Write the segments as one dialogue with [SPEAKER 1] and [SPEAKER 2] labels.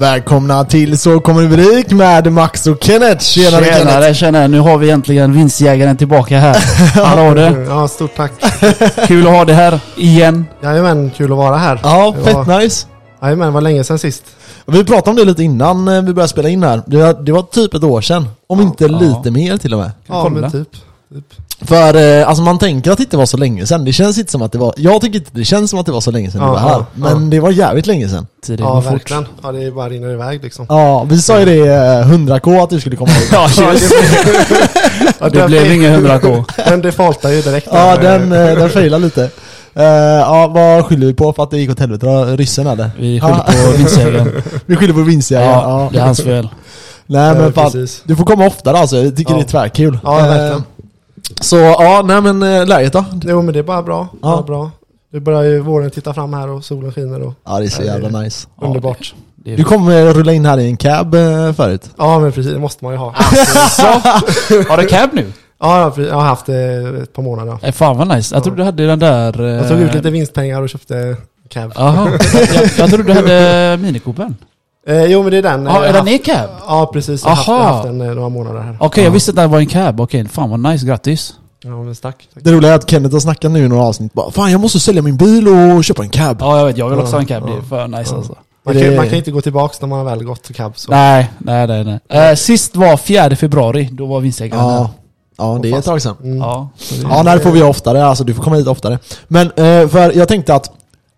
[SPEAKER 1] Välkomna till Så kommer rubrik med Max och Kenneth. Tjenare, Kenneth.
[SPEAKER 2] Tjenare, tjenare. Nu har vi äntligen vinstjägaren tillbaka här. Hallå du.
[SPEAKER 3] Ja, stort tack.
[SPEAKER 2] Kul att ha dig här igen.
[SPEAKER 3] Jajamän, kul att vara här.
[SPEAKER 1] Ja,
[SPEAKER 3] Det
[SPEAKER 1] fett
[SPEAKER 3] var-
[SPEAKER 1] nice.
[SPEAKER 3] Jajamän, var länge sedan sist.
[SPEAKER 1] Vi pratade om det lite innan eh, vi började spela in här. Det var, det var typ ett år sedan. Om inte
[SPEAKER 2] Ja.
[SPEAKER 1] lite mer till och med.
[SPEAKER 3] Ja,
[SPEAKER 2] kolla?
[SPEAKER 3] men typ. Typ.
[SPEAKER 1] För eh, alltså man tänker att det inte var så länge sedan. Det känns inte som att det var... Jag tycker inte det känns som att det var så länge sedan
[SPEAKER 3] Ja,
[SPEAKER 1] du var här.
[SPEAKER 3] ja,
[SPEAKER 1] Men
[SPEAKER 3] ja.
[SPEAKER 1] det var jävligt länge sedan.
[SPEAKER 2] Tiden
[SPEAKER 3] Ja,
[SPEAKER 2] fort.
[SPEAKER 3] verkligen. Ja, det är bara rinner iväg liksom.
[SPEAKER 1] Ja, vi sa ju det eh, 100k att du skulle komma ihåg.
[SPEAKER 2] Ja, just.
[SPEAKER 3] Ja,
[SPEAKER 2] Det blev ingen 100k.
[SPEAKER 3] Den defaultar ju direkt.
[SPEAKER 1] Ja, den, eh, den failade lite. Eh, ja, vad skyller vi på för att det gick åt helvete då? Ryssen eller?
[SPEAKER 2] Vi skyller
[SPEAKER 1] Ja.
[SPEAKER 2] på vinstjägaren.
[SPEAKER 1] Vi skyller på vinstjägaren.
[SPEAKER 2] Ja,
[SPEAKER 1] Ja.
[SPEAKER 2] det är hans fel.
[SPEAKER 1] Nej men fan,
[SPEAKER 3] precis.
[SPEAKER 1] du får komma oftare alltså. Jag tycker
[SPEAKER 3] Ja.
[SPEAKER 1] det är tvärkul.
[SPEAKER 3] Ja,
[SPEAKER 1] Eh,
[SPEAKER 3] verkligen.
[SPEAKER 1] Så ja, nej men eh, läget då?
[SPEAKER 3] Jo, men det är bara bra.
[SPEAKER 1] Ja.
[SPEAKER 3] Bara bra. Det börjar ju våren titta fram här och solen skiner och
[SPEAKER 1] Ja det är så
[SPEAKER 3] Ja, det-
[SPEAKER 1] jävla nice.
[SPEAKER 2] Ja,
[SPEAKER 3] underbart.
[SPEAKER 2] Det är
[SPEAKER 1] Du kom eh, rulla in här i en cab eh, förut.
[SPEAKER 3] Ja, men precis. Det måste man ju ha.
[SPEAKER 2] så. Har du cab nu?
[SPEAKER 3] Ja, ja, jag har haft det ett par månader. ja.
[SPEAKER 2] Eh, Fan vad nice. Jag trodde du hade den där... eh,
[SPEAKER 3] Jag tog ut lite vinstpengar och köpte cab.
[SPEAKER 2] Jaha. Jag, jag trodde du hade minikopen.
[SPEAKER 3] Eh, jo, men det är den.
[SPEAKER 2] Ja,
[SPEAKER 3] eh,
[SPEAKER 2] är den är cab?
[SPEAKER 3] Ja, precis. Jag har haft, den eh, några månader här.
[SPEAKER 2] Okej, jag visste att det var en cab. Okej, fan vad nice. Grattis.
[SPEAKER 3] Ja, men tack. tack.
[SPEAKER 1] Det roliga är att Kenneth har snackat nu i några avsnitt bara Fan jag måste sälja min bil och köpa en cab.
[SPEAKER 2] Ja, jag vet. Jag vill också ha en cab. Det är för nice
[SPEAKER 3] ja.
[SPEAKER 2] alltså.
[SPEAKER 3] Man kan, man kan inte gå tillbaks när man har väl gått till cab. Så.
[SPEAKER 2] Nej, nej, nej. nej. Eh, sist var 4 februari. Då var vinstjägaren här.
[SPEAKER 1] Ja, ja det är ett tag sedan.
[SPEAKER 3] Mm.
[SPEAKER 2] Ja,
[SPEAKER 1] Ja, det får vi oftare, alltså du får komma hit oftare. Men eh, för jag tänkte att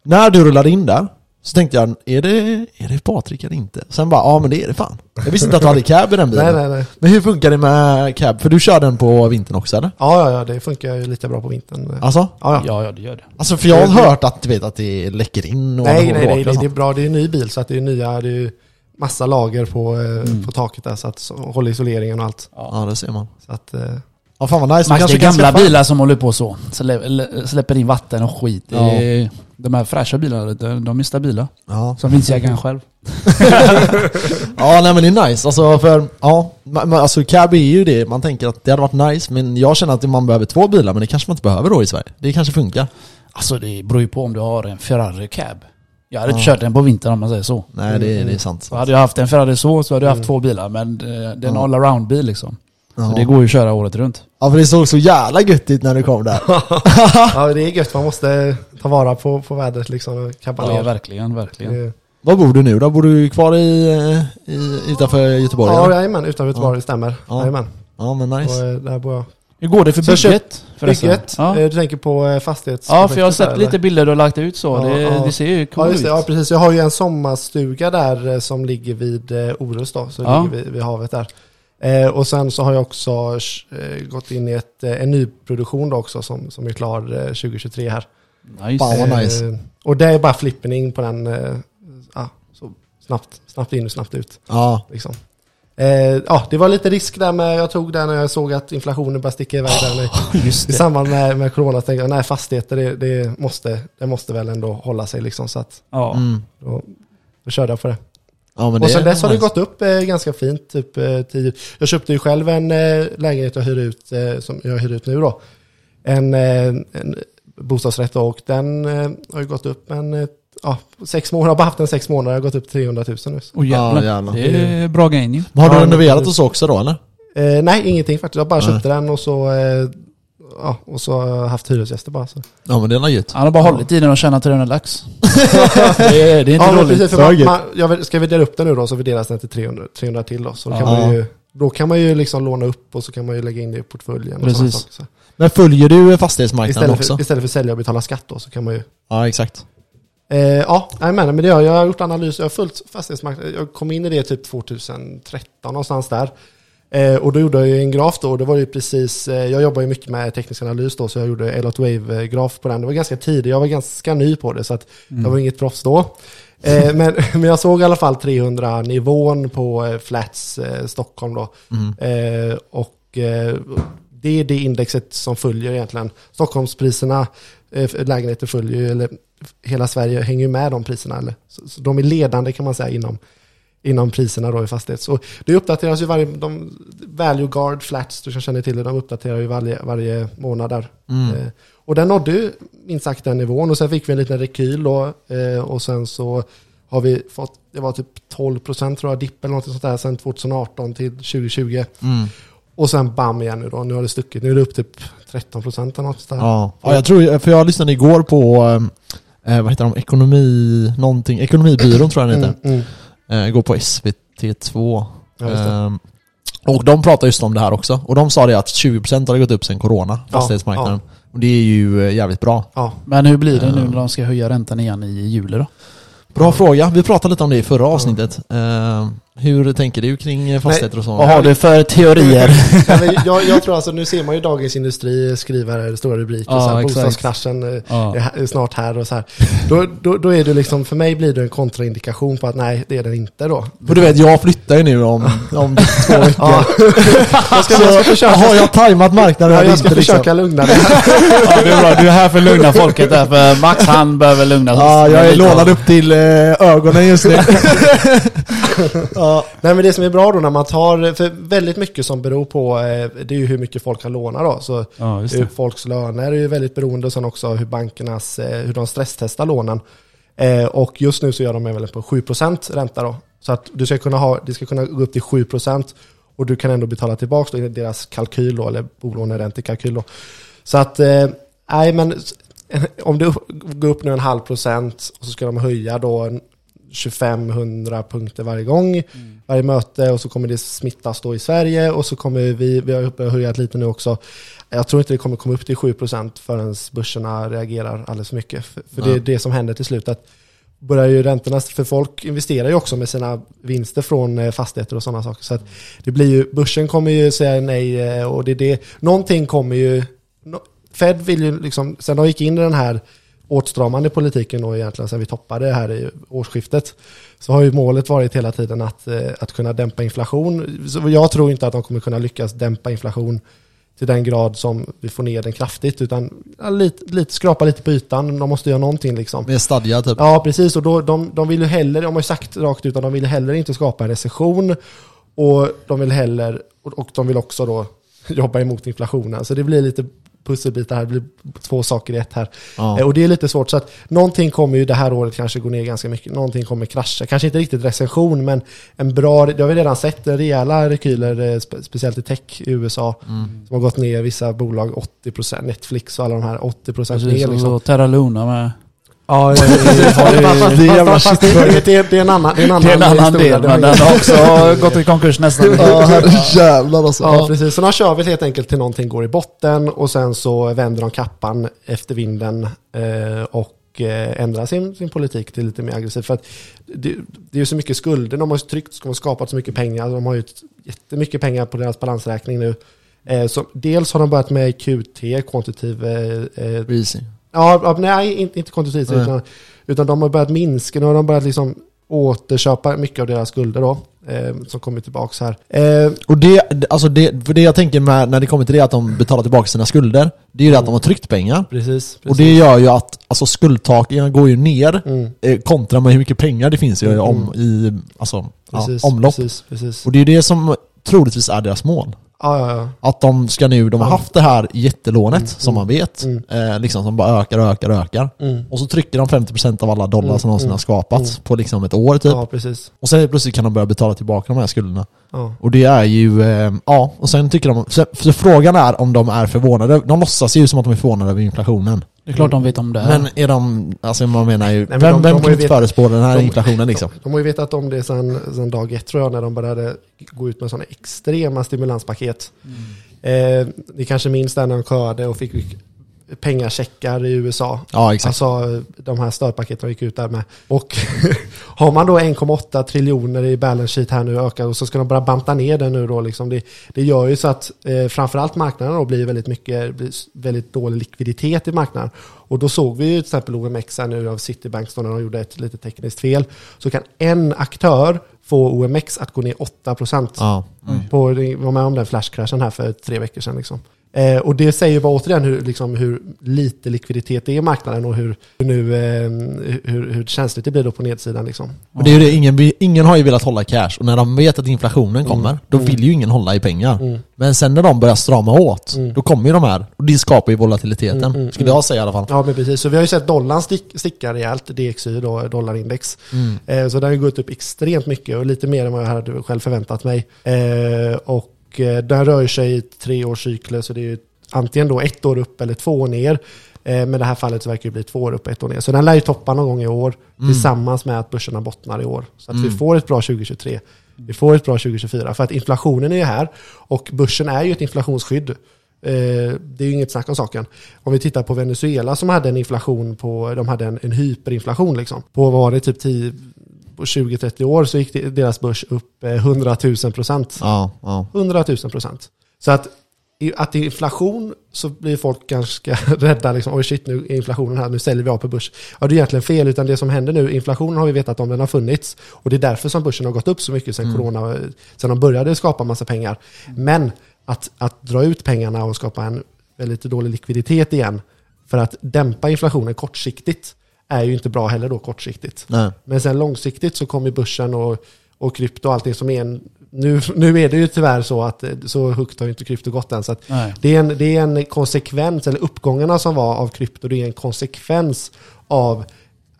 [SPEAKER 1] när du rullade in där så tänkte jag, är det, är det Patrik eller inte? Sen bara, ja men det är det fan. Jag visste inte att du hade cab i den bilen.
[SPEAKER 3] Nej, nej, nej.
[SPEAKER 1] Men hur funkar det med cab? För du kör den på vintern också eller?
[SPEAKER 3] Ja, ja, ja, det funkar ju lite bra på vintern.
[SPEAKER 1] Alltså?
[SPEAKER 3] Ja, ja.
[SPEAKER 2] Ja, ja, det gör det.
[SPEAKER 1] Alltså för jag har hört att du vet att det läcker in och
[SPEAKER 3] Nej, nej, nej, nej, det är bra. Det är en ny bil så att det är nya, det är ju massa lager på, eh,
[SPEAKER 2] Mm.
[SPEAKER 3] på taket där så att så, håller isoleringen och allt.
[SPEAKER 1] Ja det ser man.
[SPEAKER 3] Så att, eh,
[SPEAKER 1] Ja fan vad nice.
[SPEAKER 2] Max, det är gamla bilar som håller på så. Slä, lä- släpper in vatten och skit. Det är, De här fräscha bilarna, de, de är stabila.
[SPEAKER 1] Ja.
[SPEAKER 2] Som vinstjägaren själv.
[SPEAKER 1] ja nej men det är nice. Alltså för, ja. ma- Alltså cab är ju det, man tänker att det hade varit nice men jag känner att man behöver två bilar men det kanske man inte behöver då i Sverige. Det kanske funkar.
[SPEAKER 2] Alltså det beror ju på om du har en Ferrari cab. Jag hade inte
[SPEAKER 1] Ja.
[SPEAKER 2] kört den på vintern om man säger så.
[SPEAKER 1] Nej det, är- det är sant.
[SPEAKER 2] Så hade jag haft en Ferrari så, så hade jag haft
[SPEAKER 3] Mm.
[SPEAKER 2] två bilar. Men eh, det är en
[SPEAKER 1] Ja.
[SPEAKER 2] all-around bil liksom. Så det går ju att köra året runt.
[SPEAKER 1] ja för det såg så jävla gött ut när du kom där.
[SPEAKER 3] ja, det är gött. Man måste ta vara på, på vädret liksom och kabba
[SPEAKER 2] Ja,
[SPEAKER 3] ner.
[SPEAKER 2] verkligen, verkligen.
[SPEAKER 3] Det-
[SPEAKER 1] Var bor du nu då? Bor du kvar i, i utanför Göteborg?
[SPEAKER 3] Ja, jajamän. Utanför Göteborg, det stämmer.
[SPEAKER 1] Ja.
[SPEAKER 3] Jajamän.
[SPEAKER 1] ja men
[SPEAKER 3] Och
[SPEAKER 1] nice.
[SPEAKER 3] eh, där bor jag.
[SPEAKER 2] Hur går det för bygget?
[SPEAKER 3] Bygget,
[SPEAKER 2] Ja.
[SPEAKER 3] eh, du tänker på eh, fastighets...
[SPEAKER 2] ja, för jag har sett
[SPEAKER 3] där,
[SPEAKER 2] lite bilder du har lagt ut så.
[SPEAKER 3] Ja,
[SPEAKER 2] det,
[SPEAKER 3] ja.
[SPEAKER 2] det ser ju
[SPEAKER 3] Ja,
[SPEAKER 2] coolt ut.
[SPEAKER 3] ja, precis. Jag har ju en sommarstuga där som ligger vid Orust då, så
[SPEAKER 2] Ja.
[SPEAKER 3] ligger vid, vid havet där. Eh, och sen så har jag också eh, gått in i ett, eh, en ny produktion då också som, som är klar eh, 2023 här.
[SPEAKER 2] Nice.
[SPEAKER 1] Fan, vad nice.
[SPEAKER 3] Eh, och det är bara flippen in på den, eh, ja, så snabbt, snabbt in och snabbt ut.
[SPEAKER 1] Ja.
[SPEAKER 3] Liksom. Eh, ja, det var lite risk där med, jag tog där när jag såg att inflationen började sticka iväg där.
[SPEAKER 2] Just
[SPEAKER 3] I samband med, med corona tänkte jag, nej fastigheter det, det, måste, det måste väl ändå hålla sig liksom. Så att
[SPEAKER 2] Ja.
[SPEAKER 1] Mm.
[SPEAKER 3] då, då körde jag på det.
[SPEAKER 1] ja men
[SPEAKER 3] och sen dess har det
[SPEAKER 1] nice.
[SPEAKER 3] gått upp eh, ganska fint. Typ, eh, tio. Jag köpte ju själv en eh, lägenhet jag hyr ut, eh, som jag hyr ut nu då. En, eh, en bostadsrätt och den eh, har ju gått upp en, eh, ja, sex månader, jag har bara haft den sex månader, jag har gått upp 300 000 nu.
[SPEAKER 2] Oh, jävlar.
[SPEAKER 1] Ja, jävlar.
[SPEAKER 2] Det är bra.
[SPEAKER 1] Men Har du renoverat och så också då eller?
[SPEAKER 3] Eh, nej, ingenting faktiskt. Jag bara
[SPEAKER 1] Nej.
[SPEAKER 3] köpte den och så, eh, ja, och så har jag haft hyresgäster bara. Så.
[SPEAKER 1] Ja men det är gött.
[SPEAKER 2] Han har bara hållit i den och tjänat 300 lax. det, är, det är inte
[SPEAKER 3] Ja,
[SPEAKER 2] dåligt.
[SPEAKER 3] precis. Man, man, jag ska vi dela upp den nu då så vi delas den till 300, 300 till då. Så då kan, man ju, då kan man ju liksom låna upp och så kan man ju lägga in det i portföljen. Och
[SPEAKER 2] Precis.
[SPEAKER 3] saker, så.
[SPEAKER 1] Men följer du fastighetsmarknaden
[SPEAKER 3] Istället,
[SPEAKER 1] också?
[SPEAKER 3] för, istället för att sälja och betala skatt då så kan man ju...
[SPEAKER 1] Ja exakt.
[SPEAKER 3] Eh, ja, nej, men, men det gör jag. Jag har gjort analys, jag har följt fastighetsmarknaden. Jag kom in i det typ 2013 någonstans där. Eh, och då gjorde jag ju en graf då. och Det var ju precis, eh, jag jobbar ju mycket med teknisk analys då så jag gjorde Elot Wave-graf på den. Det var ganska tidigt, jag var ganska ny på det så att
[SPEAKER 2] Mm.
[SPEAKER 3] jag var inget proffs då. Eh, men, men jag såg i alla fall 300-nivån på eh, Flats eh, Stockholm då.
[SPEAKER 1] Mm.
[SPEAKER 3] Eh, och eh, det är det indexet som följer egentligen. Stockholmspriserna, eh, lägenheter följer ju, eller hela Sverige hänger ju med de priserna. Eller, så, så de är ledande kan man säga inom, inom priserna då i fastighet. Så det uppdateras ju varje, de, Value Guard Flats, du känner till det, de uppdaterar ju varje, varje månad där.
[SPEAKER 1] Mm.
[SPEAKER 3] Eh, och den nådde ju minst sagt den nivån och sen fick vi en liten rekyl då eh, och sen så har vi fått, det var typ 12% tror jag, dipp eller något sånt där sen 2018 till 2020.
[SPEAKER 1] Mm.
[SPEAKER 3] Och sen bam igen nu då, nu har det stuckit. Nu är det upp typ 13% eller något där.
[SPEAKER 1] Ja. ja, jag tror, för jag lyssnade igår på, eh, vad heter de, ekonomi, någonting, ekonomibyrån tror jag den
[SPEAKER 3] Mm,
[SPEAKER 1] heter.
[SPEAKER 3] mm.
[SPEAKER 1] Eh, går på SVT2.
[SPEAKER 3] Ja.
[SPEAKER 1] Ehm, och de pratar just om det här också. Och de sa det att 20% har det gått upp sen corona, fastighetsmarknaden. Och det är ju eh, jävligt bra.
[SPEAKER 3] Ja,
[SPEAKER 2] Men hur blir det nu när de ska höja räntan igen i juli då?
[SPEAKER 1] Bra fråga. Vi pratade lite om det i förra avsnittet. Ehm, hur tänker du kring eh, fastigheter och så?
[SPEAKER 2] Vad har du för teorier?
[SPEAKER 3] Ja, jag, jag tror alltså, nu ser man ju Dagens Industri skriver stora rubriker,
[SPEAKER 2] Ja,
[SPEAKER 3] så här, bostadskraschen eh,
[SPEAKER 2] Ja.
[SPEAKER 3] är, snart här och så här. Då, då, då är det liksom, för mig blir det en kontraindikation på att nej, det är den inte då.
[SPEAKER 1] För du vet, jag flyttar ju nu om, om två veckor.
[SPEAKER 3] Ja. jag ska,
[SPEAKER 1] Så
[SPEAKER 3] jag ska försöka,
[SPEAKER 1] har jag tajmat marknaden
[SPEAKER 3] ja, jag ska
[SPEAKER 1] inte, liksom?
[SPEAKER 3] försöka lugna dig.
[SPEAKER 2] Ja, det är bra. Du är här för att lugna folket där, för Max han behöver lugna sig.
[SPEAKER 1] Ja, jag är lånad upp till eh, ögonen just nu. ja,
[SPEAKER 3] Nej men det som är bra då när man tar, för väldigt mycket som beror på, eh, det är ju hur mycket folk kan låna då. Så
[SPEAKER 2] Ja,
[SPEAKER 3] folks löner är ju väldigt beroende och sen också hur bankernas, eh, hur de stresstestar lånen. Eh, och just nu så gör de väl på 7% ränta då. Så att du ska kunna ha, det ska kunna gå upp till 7% och du kan ändå betala tillbaka då deras kalkyl då, eller bolåneräntekalkyl då. Så att, nej men om du går upp nu en halv procent och så ska de höja då 2500 punkter varje gång, varje möte och så kommer det smittas då i Sverige och så kommer vi, vi har höja lite nu också. Jag tror inte det kommer komma upp till 7% förrän börserna reagerar alldeles för mycket. För, för det är det som händer till slut. Att börjar ju räntorna, för folk investerar ju också med sina vinster från eh, fastigheter och sådana saker. Så att det blir ju, börsen kommer ju säga nej eh, och det är det, någonting kommer ju, Fed vill ju liksom, sen de gick in i den här åtstramande politiken då egentligen sen vi toppade här i årsskiftet så har ju målet varit hela tiden att, eh, att kunna dämpa inflation. Så jag tror inte att de kommer kunna lyckas dämpa inflation till den grad som vi får ner den kraftigt utan ja, lite, lite, skrapa lite på ytan. De måste göra någonting liksom.
[SPEAKER 1] med stadga typ.
[SPEAKER 3] Ja, precis. Och då, de, de vill ju heller, de har ju sagt rakt ut att de vill heller inte skapa en recession. Och de vill heller, och, och de vill också då jobba emot inflationen. Så det blir lite pusselbitar här, det blir två saker i ett här.
[SPEAKER 1] Ja.
[SPEAKER 3] Eh, Och det är lite svårt, så att någonting kommer ju det här året kanske gå ner ganska mycket, någonting kommer krascha. Kanske inte riktigt recession, men en bra, det har vi redan sett, rejäla rekyler, eh, spe, speciellt i tech i USA,
[SPEAKER 1] Mm.
[SPEAKER 3] som har gått ner vissa bolag 80%, Netflix och alla de här 80%
[SPEAKER 2] Precis,
[SPEAKER 3] ner
[SPEAKER 2] och
[SPEAKER 3] liksom.
[SPEAKER 2] så Terra Luna med.
[SPEAKER 3] Ja,
[SPEAKER 1] Det är
[SPEAKER 3] en annan, det är en annan,
[SPEAKER 2] Det är en annan del, men den har också gått i konkurs nästan.
[SPEAKER 1] Ja, herrejävlar alltså.
[SPEAKER 3] Ja, precis. Så de kör väl helt enkelt till någonting går i botten och sen så vänder de kappan efter vinden eh, och eh, ändrar sin, sin politik till lite mer aggressivt. För att det, det är ju så mycket skulder, de har tryckt, de har skapat så mycket pengar, de har ju jättemycket pengar på deras balansräkning nu. Eh, så dels har de börjat med QT, kvantitativ eh. Ja, ja, nej, inte, inte
[SPEAKER 1] Nej.
[SPEAKER 3] utan, utan de har börjat minska, nu har de börjat liksom återköpa mycket av deras skulder då, eh, som kommer tillbaka här. Eh,
[SPEAKER 1] Och det, alltså det, för det jag tänker med när det kommer till det att de betalar tillbaka sina skulder, det är ju det att de har tryckt pengar.
[SPEAKER 3] precis, precis.
[SPEAKER 1] Och det gör ju att alltså, skuldtaken går ju ner
[SPEAKER 3] Mm,
[SPEAKER 1] eh, kontra med hur mycket pengar det finns ju om, i alltså, ja,
[SPEAKER 3] precis,
[SPEAKER 1] omlopp.
[SPEAKER 3] Precis, precis.
[SPEAKER 1] Och det är ju det som troligtvis är deras mål.
[SPEAKER 3] Ja, ja, ja.
[SPEAKER 1] Att de ska nu, de har haft det här jättelånet
[SPEAKER 3] Mm,
[SPEAKER 1] som man vet,
[SPEAKER 3] mm.
[SPEAKER 1] eh, liksom som bara ökar och ökar och ökar.
[SPEAKER 3] Mm.
[SPEAKER 1] Och så trycker de 50% av alla dollar
[SPEAKER 3] Mm,
[SPEAKER 1] som någonsin
[SPEAKER 3] mm,
[SPEAKER 1] har skapats
[SPEAKER 3] mm.
[SPEAKER 1] på liksom ett år typ.
[SPEAKER 3] ja.
[SPEAKER 1] Och sen plötsligt kan de börja betala tillbaka de här skulderna. Och det är ju, eh, ja, och sen tycker de, så, så frågan är om de är förvånade. De låtsas ju som att de är förvånade över inflationen.
[SPEAKER 2] Det är klart de vet om det.
[SPEAKER 1] Men är de, alltså man menar ju,
[SPEAKER 3] men
[SPEAKER 1] vem,
[SPEAKER 3] de-
[SPEAKER 1] vem
[SPEAKER 3] de
[SPEAKER 1] kan förespå den här
[SPEAKER 3] de-
[SPEAKER 1] inflationen liksom?
[SPEAKER 3] De har ju vetat om det sedan, sedan dag ett tror jag, när de började gå ut med sådana extrema stimulanspaket. Eh, ni kanske minns där när de körde och fick pengacheckar i USA.
[SPEAKER 1] Ja exakt.
[SPEAKER 3] Alltså de här stödpaketen gick ut där med. Och har man då 1,8 triljoner i balance sheet här nu ökar och så ska de bara banta ner den nu då liksom. Det, det gör ju så att eh, framförallt marknaden då blir väldigt mycket, blir väldigt dålig likviditet i marknaden. Och då såg vi ju till exempel OMX här nu av Citibank när de gjorde ett lite tekniskt fel. Så kan en aktör få OMX att gå ner 8%.
[SPEAKER 1] Ja.
[SPEAKER 3] På, jag var med om den flashcrashen här för tre veckor sedan. Liksom. Eh, och det säger bara återigen hur, liksom, hur lite likviditet det är i marknaden och hur, nu, eh, hur, hur känsligt det blir då på nedsidan. Liksom.
[SPEAKER 1] Och det är det, ingen, ingen har ju velat hålla cash och när de vet att inflationen kommer, då vill ju ingen hålla i pengar.
[SPEAKER 3] Mm.
[SPEAKER 1] Men sen när de börjar strama åt,
[SPEAKER 3] Mm.
[SPEAKER 1] då kommer ju de här, och det skapar ju volatiliteten.
[SPEAKER 3] Mm, mm,
[SPEAKER 1] skulle jag säga i alla fall.
[SPEAKER 3] Ja, men precis. Så vi har ju sett dollarn stick, sticka rejält, DXY, då, dollarindex.
[SPEAKER 1] Mm.
[SPEAKER 3] Eh, så den har ju gått upp extremt mycket och lite mer än vad jag hade själv förväntat mig. Eh, och eh, den rör sig i treårscykler, så det är antingen då ett år upp eller två år ner. Eh, men det här fallet så verkar det bli två år upp och ett år ner. Så den lär ju toppa någon gång i år
[SPEAKER 1] Mm.
[SPEAKER 3] tillsammans med att börserna bottnar i år. Så att vi
[SPEAKER 1] Mm.
[SPEAKER 3] får ett bra 2023. Vi får ett bra 2024. För att inflationen är ju här och börsen är ju ett inflationsskydd. Eh, det är ju inget snack om saken. Om vi tittar på Venezuela som hade en inflation på, de hade en, en hyperinflation liksom. På var det, typ 10, på 20-30 år så gick deras börs upp eh, 100 000 procent.
[SPEAKER 1] Ja, ja.
[SPEAKER 3] 100 000 procent. Så att, att inflation så blir folk ganska rädda. Liksom, Oj shit, nu är inflationen här, nu säljer vi av på börs. Ja, det är egentligen fel, utan det som händer nu, inflationen har vi vetat om, den har funnits. Och det är därför som börsen har gått upp så mycket sen corona, sen de började skapa massa pengar. Men att, att dra ut pengarna och skapa en väldigt dålig likviditet igen för att dämpa inflationen kortsiktigt är ju inte bra heller då kortsiktigt.
[SPEAKER 1] Nej.
[SPEAKER 3] Men sen långsiktigt så kommer börsen och, och krypto och allting som är en... Nu, nu är det ju tyvärr så att så högt har ju inte krypto gått än. Så det, är en, det är en konsekvens, eller uppgångarna som var av krypto, det är en konsekvens av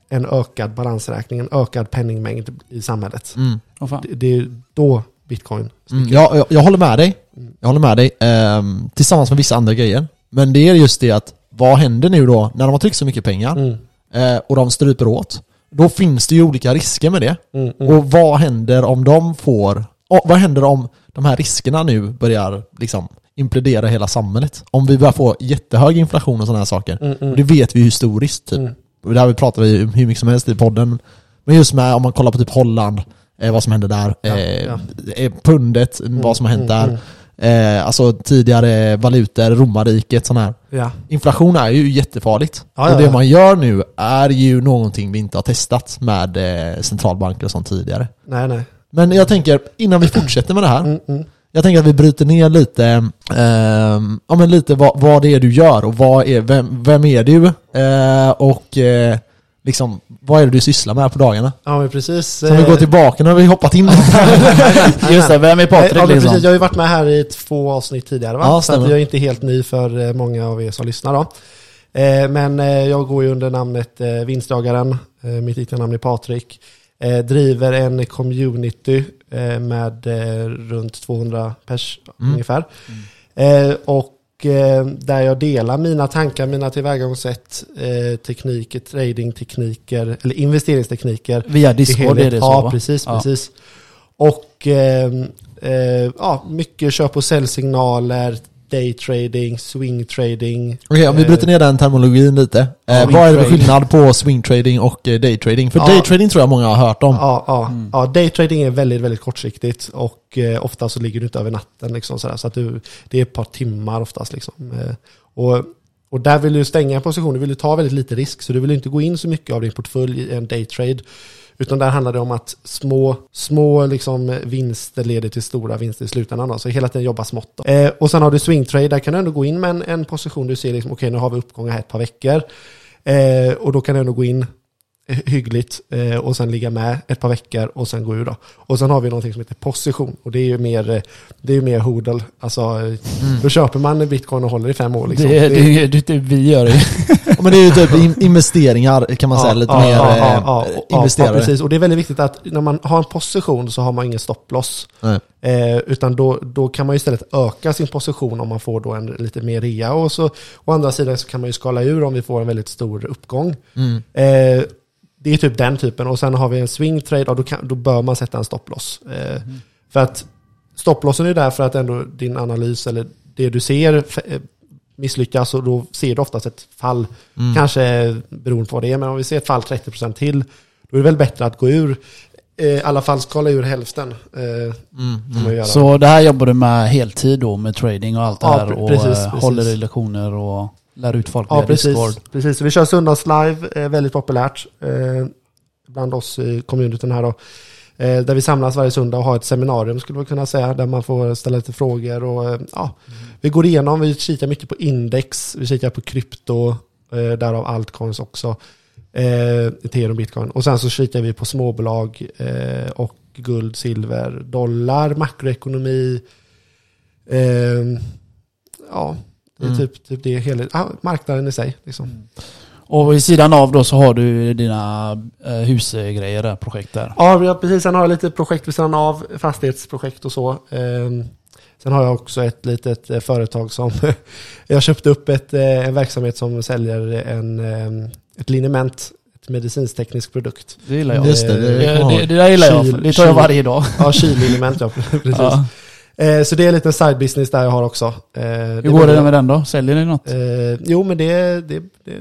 [SPEAKER 3] en ökad balansräkning, en ökad penningmängd i samhället.
[SPEAKER 1] Mm.
[SPEAKER 2] Fan.
[SPEAKER 3] Det, det är då bitcoin
[SPEAKER 1] Mm. Jag, jag, jag håller med dig. Jag håller med dig. ehm, tillsammans med vissa andra grejer. Men det är just det att, vad händer nu då när de har tryckt så mycket pengar
[SPEAKER 3] Mm.
[SPEAKER 1] Eh, och de stryper åt? Då finns det ju olika risker med det.
[SPEAKER 3] Mm, mm.
[SPEAKER 1] Och vad händer om de får... vad händer om de här riskerna nu börjar liksom implodera hela samhället? Om vi börjar få jättehög inflation och sådana här saker.
[SPEAKER 3] Mm, mm.
[SPEAKER 1] Och det vet vi ju historiskt typ.
[SPEAKER 3] Mm.
[SPEAKER 1] Och det här vi pratar vi hur mycket som helst i podden. Men just med om man kollar på typ Holland, eh, vad som hände där.
[SPEAKER 3] Ja,
[SPEAKER 1] eh,
[SPEAKER 3] ja.
[SPEAKER 1] eh, pundet, vad som har hänt
[SPEAKER 3] mm,
[SPEAKER 1] där. Eh, alltså tidigare valutor, romarriket, sådana här.
[SPEAKER 3] Ja.
[SPEAKER 1] Inflation är ju jättefarligt.
[SPEAKER 3] Ja, ja,
[SPEAKER 1] och det man gör nu är ju någonting vi inte har testat med eh, centralbanker och sånt tidigare.
[SPEAKER 3] Nej, nej.
[SPEAKER 1] Men jag tänker, innan vi fortsätter med det här.
[SPEAKER 3] Mm, mm.
[SPEAKER 1] Jag tänker att vi bryter ner lite, ehm, ja men lite vad, vad det är du gör och vad är, vem, vem är du? Eh, och eh, liksom, vad är det du sysslar med på dagarna?
[SPEAKER 3] Ja, men precis.
[SPEAKER 1] Så vi går tillbaka, nu har vi hoppat in.
[SPEAKER 2] Just det, vem är Patrik
[SPEAKER 3] ja,
[SPEAKER 2] liksom?
[SPEAKER 3] precis, jag har ju varit med här i två avsnitt tidigare va?
[SPEAKER 1] Ja,
[SPEAKER 3] så att jag är inte helt ny för eh, många av er som lyssnar då. Eh, Men eh, jag går ju under namnet eh, Vinstjagaren. Eh, Mitt riktiga namn är Patrik. Eh, Driver en community eh, med eh, runt 200 pers
[SPEAKER 1] Mm.
[SPEAKER 3] ungefär. Eh, Och eh, där jag delar mina tankar, mina tillvägagångssätt, eh, tekniker, tradingtekniker, eller investeringstekniker
[SPEAKER 2] Via Discord är det så
[SPEAKER 3] Ja,
[SPEAKER 2] va?
[SPEAKER 3] precis,
[SPEAKER 2] Ja.
[SPEAKER 3] precis. Och eh, eh, ja, mycket köp och säljsignaler, daytrading, swingtrading.
[SPEAKER 1] Okej, om vi bryter ner den terminologin lite. Eh, vad är det för skillnad på swingtrading och eh, daytrading? För
[SPEAKER 3] Ja.
[SPEAKER 1] daytrading tror jag många har hört om.
[SPEAKER 3] Ja, ja,
[SPEAKER 2] Mm.
[SPEAKER 3] ja, daytrading är väldigt, väldigt kortsiktigt och eh, ofta så ligger du inte över natten. Liksom, sådär, så att du, det är ett par timmar oftast. Liksom. Eh, och, och där vill du stänga en position, du vill ta väldigt lite risk, så du vill inte gå in så mycket av din portfölj i en daytrade. Utan där handlar det om att små, små liksom vinster leder till stora vinster i slutändan. Så hela tiden jobba smått. Då. Eh, och sen har du swingtrade, där kan du ändå gå in med en, en position du ser, liksom, okej nu har vi uppgångar här ett par veckor. Eh, och då kan du ändå gå in hyggligt eh, och sen ligga med ett par veckor och sen gå ur då. Och sen har vi någonting som heter position och det är ju mer, eh, det är ju mer hodel. Alltså, eh, då köper man bitcoin och håller i fem år liksom.
[SPEAKER 2] Det,
[SPEAKER 3] Det-
[SPEAKER 2] det, det, det vi gör det.
[SPEAKER 1] Ja, men det är ju typ in- investeringar kan man säga, lite mer
[SPEAKER 3] ja,
[SPEAKER 1] eh,
[SPEAKER 3] ja, ja, ja,
[SPEAKER 1] investerare.
[SPEAKER 3] Ja, precis. Och det är väldigt viktigt att när man har en position så har man ingen stopploss. Eh, utan då, då kan man ju istället öka sin position om man får då en lite mer rea. Och så, å andra sidan så kan man ju skala ur om vi får en väldigt stor uppgång.
[SPEAKER 1] Mm.
[SPEAKER 3] Eh, det är typ den typen. Och sen har vi en swing trade, och då, kan, då bör man sätta en stopploss. Eh, För att stopplossen är där för att ändå din analys eller det du ser eh, misslyckas och då ser du oftast ett fall.
[SPEAKER 1] Mm.
[SPEAKER 3] Kanske beroende på vad det är, men om vi ser ett fall 30% till, då är det väl bättre att gå ur. Eh, I alla fall skala ur hälften. Eh,
[SPEAKER 1] Mm.
[SPEAKER 2] Så det här jobbar du med heltid då med trading och allt det
[SPEAKER 3] Ja,
[SPEAKER 2] här och
[SPEAKER 3] precis,
[SPEAKER 2] eh,
[SPEAKER 3] precis.
[SPEAKER 2] håller i lektioner och lär ut folk
[SPEAKER 3] Ja, precis.
[SPEAKER 2] Discord.
[SPEAKER 3] precis. Så vi kör söndagslive, eh, väldigt populärt eh, bland oss i communityn här då. Eh, där vi samlas varje söndag och har ett seminarium skulle man kunna säga. Där man får ställa lite frågor och ja. Vi går igenom, vi kikar mycket på index, vi kikar på krypto, därav altcoins också. Ethereum, bitcoin. Och sen så kikar vi på småbolag och guld, silver, dollar, makroekonomi. Ja, det är
[SPEAKER 1] Mm.
[SPEAKER 3] typ, typ det hela, ja, marknaden i sig. Liksom.
[SPEAKER 2] Och i sidan av då så har du dina eh, husgrejer där, projekt där.
[SPEAKER 3] Ja, vi har precis. Sen har jag lite projekt vid sidan av, fastighetsprojekt och så. Ehm, Sen har jag också ett litet eh, företag som, jag köpte upp ett, eh, en verksamhet som säljer en, ehm, ett liniment, ett medicinsteknisk produkt.
[SPEAKER 2] Det gillar jag.
[SPEAKER 1] Just det, det
[SPEAKER 2] Det,
[SPEAKER 1] jag
[SPEAKER 2] det, det där gillar jag.
[SPEAKER 3] Kyl-
[SPEAKER 2] Det tar jag varje dag.
[SPEAKER 3] Ja, kylliniment, ja precis.
[SPEAKER 2] Ja.
[SPEAKER 3] Eh, Så det är en liten side business där jag har också. Eh,
[SPEAKER 2] Hur går det med den då? Säljer ni något?
[SPEAKER 3] Eh, jo, men det, det, det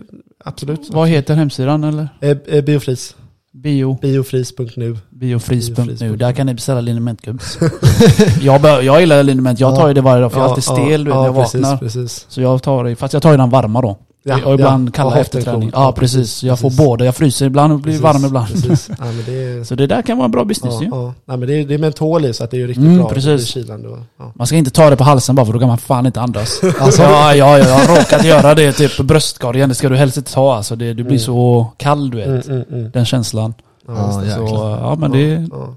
[SPEAKER 3] absolut.
[SPEAKER 2] Vad heter hemsidan eller?
[SPEAKER 3] Eh, eh, Biofris.
[SPEAKER 2] Bio,
[SPEAKER 3] Biofris.nu.
[SPEAKER 2] biofris.nu. Där kan ni beställa linementgubbs. jag, bör, jag gillar liniment. Jag tar ju det varje dag för jag är alltid stel du vet, när jag
[SPEAKER 3] precis,
[SPEAKER 2] vaknar.
[SPEAKER 3] Precis.
[SPEAKER 2] Så jag tar det, fast jag tar ju den varma då. Och ibland kalla
[SPEAKER 3] Ja,
[SPEAKER 2] efter
[SPEAKER 3] hot and
[SPEAKER 2] träning.
[SPEAKER 3] cold.
[SPEAKER 2] Ja precis. Jag får
[SPEAKER 3] precis.
[SPEAKER 2] båda. Jag fryser ibland och blir
[SPEAKER 3] Precis,
[SPEAKER 2] varm ibland.
[SPEAKER 3] Ja, men det är,
[SPEAKER 2] Så det där kan vara en bra business
[SPEAKER 3] ja,
[SPEAKER 2] ju.
[SPEAKER 3] ja. Nej, men det, är, det är mentol i så att det är ju riktigt
[SPEAKER 2] Mm,
[SPEAKER 3] bra.
[SPEAKER 2] precis.
[SPEAKER 3] Kylande och, ja.
[SPEAKER 2] Man ska inte ta det på halsen bara för då kan man fan inte andas.
[SPEAKER 1] Alltså,
[SPEAKER 2] Ja, ja, ja, jag har råkat göra det typ på bröstkorgen. Det ska du helst inte ta alltså. Det, du blir
[SPEAKER 3] Mm.
[SPEAKER 2] så kall du vet.
[SPEAKER 3] Mm, mm, mm.
[SPEAKER 2] Den känslan.
[SPEAKER 3] Ja,
[SPEAKER 1] Ja.
[SPEAKER 2] Så ja men det...
[SPEAKER 3] ja.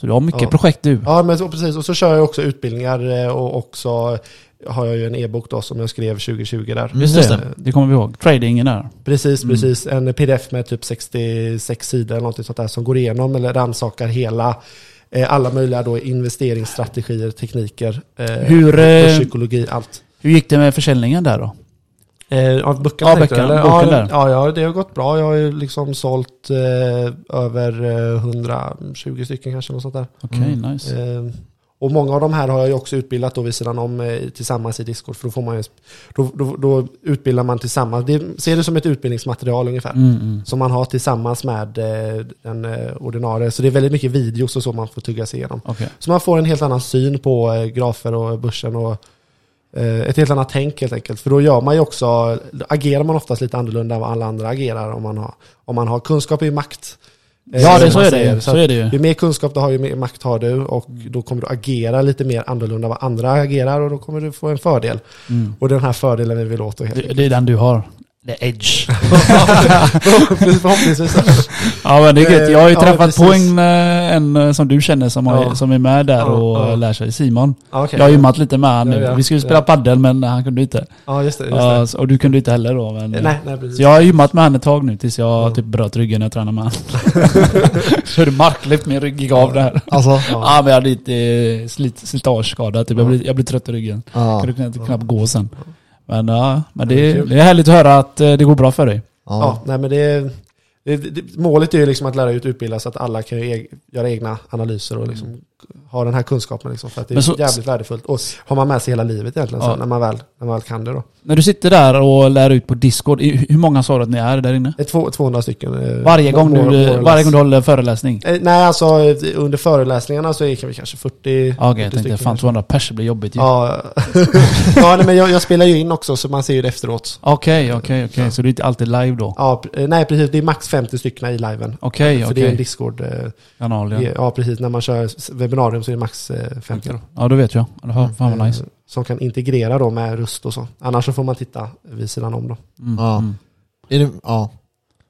[SPEAKER 2] Så du har mycket
[SPEAKER 3] Ja.
[SPEAKER 2] projekt du.
[SPEAKER 3] ja, men så, precis. Och så kör jag också utbildningar eh, och också har jag ju en e-bok då som jag skrev 2020 där.
[SPEAKER 1] Just det.
[SPEAKER 2] det. Det kommer vi ihåg. Tradingen där.
[SPEAKER 3] Precis,
[SPEAKER 2] Mm.
[SPEAKER 3] precis. En pdf med typ 66 sidor eller något sånt där som går igenom eller rannsakar hela eh, alla möjliga då investeringsstrategier, tekniker, eh,
[SPEAKER 2] Hur, eh,
[SPEAKER 3] psykologi, allt.
[SPEAKER 2] Hur gick det med försäljningen där då?
[SPEAKER 3] Eh, av böckerna
[SPEAKER 2] Ja, böckerna,
[SPEAKER 3] eller?
[SPEAKER 2] boken
[SPEAKER 3] ja,
[SPEAKER 2] där.
[SPEAKER 3] Ja, ja, det har gått bra. Jag har ju liksom sålt eh, över eh, 120 stycken kanske, något sånt där.
[SPEAKER 2] Okej,
[SPEAKER 1] Mm.
[SPEAKER 2] nice.
[SPEAKER 3] Eh, och många av de här har jag ju också utbildat då vid sidan om eh, tillsammans i Discord. För då, får man ju, då, då, då utbildar man tillsammans. Det, ser det som ett utbildningsmaterial ungefär.
[SPEAKER 2] Mm, mm.
[SPEAKER 3] Som man har tillsammans med eh, den eh, ordinarie. Så det är väldigt mycket videos och så man får tugga sig igenom.
[SPEAKER 2] Okej.
[SPEAKER 3] Så man får en helt annan syn på eh, grafer och börsen och eh, ett helt annat tänk helt enkelt. För då gör man ju också, agerar man oftast lite annorlunda än vad alla andra agerar om man har, om man har kunskap i makt. Eh,
[SPEAKER 2] Ja, det, så är det.
[SPEAKER 3] Så
[SPEAKER 2] Så är det ju.
[SPEAKER 3] ju mer kunskap du har, ju mer makt har du och då kommer du agera lite mer annorlunda vad andra agerar och då kommer du få en fördel.
[SPEAKER 2] Mm.
[SPEAKER 3] Och den här fördelen vill vi åt då helt
[SPEAKER 2] Det, det är den du har. The edge.
[SPEAKER 3] Förhoppningsvis.
[SPEAKER 2] Ja men det är gött. Jag har ju
[SPEAKER 3] Ja,
[SPEAKER 2] träffat på
[SPEAKER 3] precis.
[SPEAKER 2] en, eh, en eh, som du känner som, har,
[SPEAKER 3] Ja.
[SPEAKER 2] som är med där
[SPEAKER 3] Ja,
[SPEAKER 2] och
[SPEAKER 3] ja.
[SPEAKER 2] eh, lär sig. Simon.
[SPEAKER 3] Ja, okej.
[SPEAKER 2] Jag har gymmat lite med han
[SPEAKER 3] Ja,
[SPEAKER 2] nu.
[SPEAKER 3] ja.
[SPEAKER 2] Vi skulle spela
[SPEAKER 3] Ja.
[SPEAKER 2] paddel men han kunde inte.
[SPEAKER 3] Ja, just det. Just
[SPEAKER 2] Ja,
[SPEAKER 3] det.
[SPEAKER 2] och du kunde inte heller då. Men,
[SPEAKER 3] Nej, nej, precis.
[SPEAKER 2] Så jag har gymmat med han ett tag nu tills jag
[SPEAKER 3] Ja.
[SPEAKER 2] typ bröt ryggen när jag tränade med han. Körde marklyft, min rygg gick av där.
[SPEAKER 1] alltså,
[SPEAKER 3] Ja.
[SPEAKER 2] Ja men jag hade lite eh, slit, slitageskada. Typ. Jag,
[SPEAKER 3] Ja.
[SPEAKER 2] blev, jag blev trött i ryggen.
[SPEAKER 1] ja.
[SPEAKER 2] Kunde knappt, knappt gå sen. Men ja, men
[SPEAKER 3] det
[SPEAKER 2] det,
[SPEAKER 3] är kul.
[SPEAKER 2] det är härligt att höra att eh, det går bra för dig.
[SPEAKER 3] Ja,
[SPEAKER 1] Ja.
[SPEAKER 3] nej men det, det, det, målet är ju liksom att lära ut utbilda så att alla kan eg, göra egna analyser och liksom ha den här kunskapen liksom, för att det är
[SPEAKER 2] så-
[SPEAKER 3] jävligt värdefullt. Och har man med sig hela livet egentligen
[SPEAKER 2] Ja.
[SPEAKER 3] sen, när, man väl, när man väl kan det då.
[SPEAKER 2] När du sitter där och lär ut på Discord, hur många sa du att ni är där inne?
[SPEAKER 3] Det är två, 200 stycken. eh,
[SPEAKER 2] Varje gång, du, varje gång du håller föreläsning?
[SPEAKER 3] Eh, Nej, alltså under föreläsningarna så är vi kanske 40,
[SPEAKER 2] Ja, Okej,
[SPEAKER 3] 40
[SPEAKER 2] jag tänkte fan
[SPEAKER 3] kanske.
[SPEAKER 2] 200 pers blir jobbigt ju.
[SPEAKER 3] Ja, ja nej, men jag, jag spelar ju in också så man ser ju det efteråt.
[SPEAKER 2] Okej, okej, okej. Så det är inte alltid live då?
[SPEAKER 3] Ja, eh, nej precis. Det är max 50 stycken i liven.
[SPEAKER 2] Okej,
[SPEAKER 3] För det är en
[SPEAKER 2] okej.
[SPEAKER 3] Discord. eh,
[SPEAKER 2] Kanal ja.
[SPEAKER 3] Ja. precis. När man kör webbinarium så är det max eh, 50 då.
[SPEAKER 2] Ja, då vet jag. Ja, Fan vad nice.
[SPEAKER 3] Eh, Som kan integrera då med röst och så. Annars så får man titta vid sidan om då.
[SPEAKER 2] Mm,
[SPEAKER 1] Ja.
[SPEAKER 2] mm.
[SPEAKER 1] Är det, ja.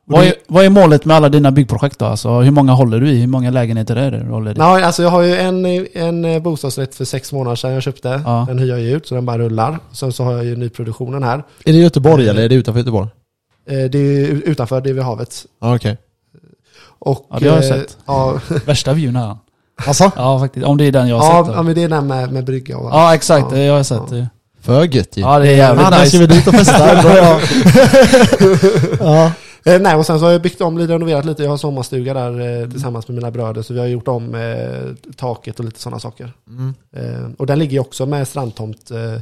[SPEAKER 2] Vad, är, vad är målet med alla dina byggprojekt då? Alltså, hur många håller du i? Hur många lägenheter är det du håller i?
[SPEAKER 3] Nej, alltså jag har ju en, en eh, bostadsrätt för sex månader sedan jag köpte.
[SPEAKER 2] Ja.
[SPEAKER 3] Den hyr jag ju ut så den bara rullar. Sen så har jag ju nyproduktionen här.
[SPEAKER 1] Är det Göteborg eller är det utanför Göteborg?
[SPEAKER 3] Eh, Det är utanför, det är vid havet.
[SPEAKER 1] Ja, okej.
[SPEAKER 3] Och,
[SPEAKER 2] Ja, det har jag
[SPEAKER 3] eh,
[SPEAKER 2] sett.
[SPEAKER 3] Ja,
[SPEAKER 2] Värsta vyn här.
[SPEAKER 1] Alltså?
[SPEAKER 2] Ja, faktiskt. Om det är den jag har
[SPEAKER 3] ja,
[SPEAKER 2] sett.
[SPEAKER 3] ja,
[SPEAKER 2] Då.
[SPEAKER 3] men det är den med, med brygga och
[SPEAKER 2] Ja, exakt.
[SPEAKER 3] Ja.
[SPEAKER 2] Det har jag sett.
[SPEAKER 3] Ja.
[SPEAKER 1] För gött ju.
[SPEAKER 2] Ja, det är jävligt
[SPEAKER 1] Annars ska
[SPEAKER 2] nice.
[SPEAKER 1] vi dit och festa. Då jag... ja.
[SPEAKER 3] Eh, nej, och sen så har jag byggt om, lite renoverat lite. Jag har sommarstuga där eh, tillsammans med mina bröder. Så vi har gjort om eh, taket och lite sådana saker.
[SPEAKER 1] Mm.
[SPEAKER 3] Eh, och den ligger ju också med strandtomt eh,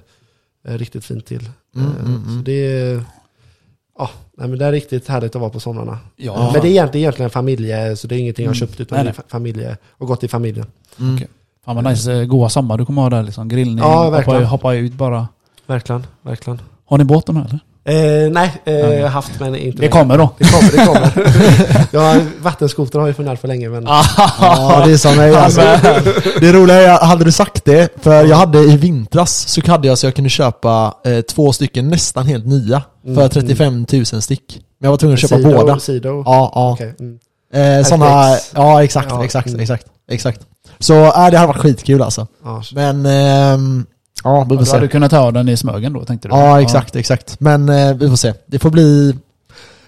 [SPEAKER 3] eh, riktigt fint till.
[SPEAKER 1] Mm,
[SPEAKER 3] Eh,
[SPEAKER 1] mm, mm.
[SPEAKER 3] Så det är, ja, nej, men det är riktigt härligt att vara på somrarna.
[SPEAKER 2] Ja,
[SPEAKER 3] Men det är egentligen, egentligen familje, så det är ingenting jag har
[SPEAKER 2] Mm.
[SPEAKER 3] köpt utan
[SPEAKER 2] Nej,
[SPEAKER 3] fa- familje och gått i familjen.
[SPEAKER 1] Mm.
[SPEAKER 2] Okej. Fan vad nice. eh, Goa sommar du kommer ha där liksom. Grillning,
[SPEAKER 3] Ja,
[SPEAKER 2] hoppa, hoppa ut bara.
[SPEAKER 3] Verkligen, verkligen.
[SPEAKER 2] Har ni båten här eller?
[SPEAKER 3] Eh, nej, eh,
[SPEAKER 2] Okej.
[SPEAKER 3] haft men inte
[SPEAKER 2] Det kommer då.
[SPEAKER 3] Det kommer, det kommer. ja, vattenskoter har jag funderat för länge men...
[SPEAKER 1] Ja, det är som mig alltså. Det roliga är, hade du sagt det, för jag hade i vintras så hade jag så jag kunde köpa eh, två stycken nästan helt nya för
[SPEAKER 3] Mm,
[SPEAKER 1] 35 000 styck. Men jag var tvungen att köpa
[SPEAKER 3] Sido,
[SPEAKER 1] båda.
[SPEAKER 3] Sido.
[SPEAKER 1] Ja, ja.
[SPEAKER 3] Okej, mm.
[SPEAKER 1] Eh, såna, ja exakt,
[SPEAKER 3] Ja,
[SPEAKER 1] exakt,
[SPEAKER 3] mm.
[SPEAKER 1] exakt, exakt. Så äh, det hade varit skitkul alltså.
[SPEAKER 3] Ja,
[SPEAKER 1] Men, ehm, ja vi får
[SPEAKER 2] Du hade
[SPEAKER 1] se.
[SPEAKER 2] kunnat ta den i Smögen då tänkte du?
[SPEAKER 1] Ja exakt, exakt. Men eh, vi får se. Det får bli...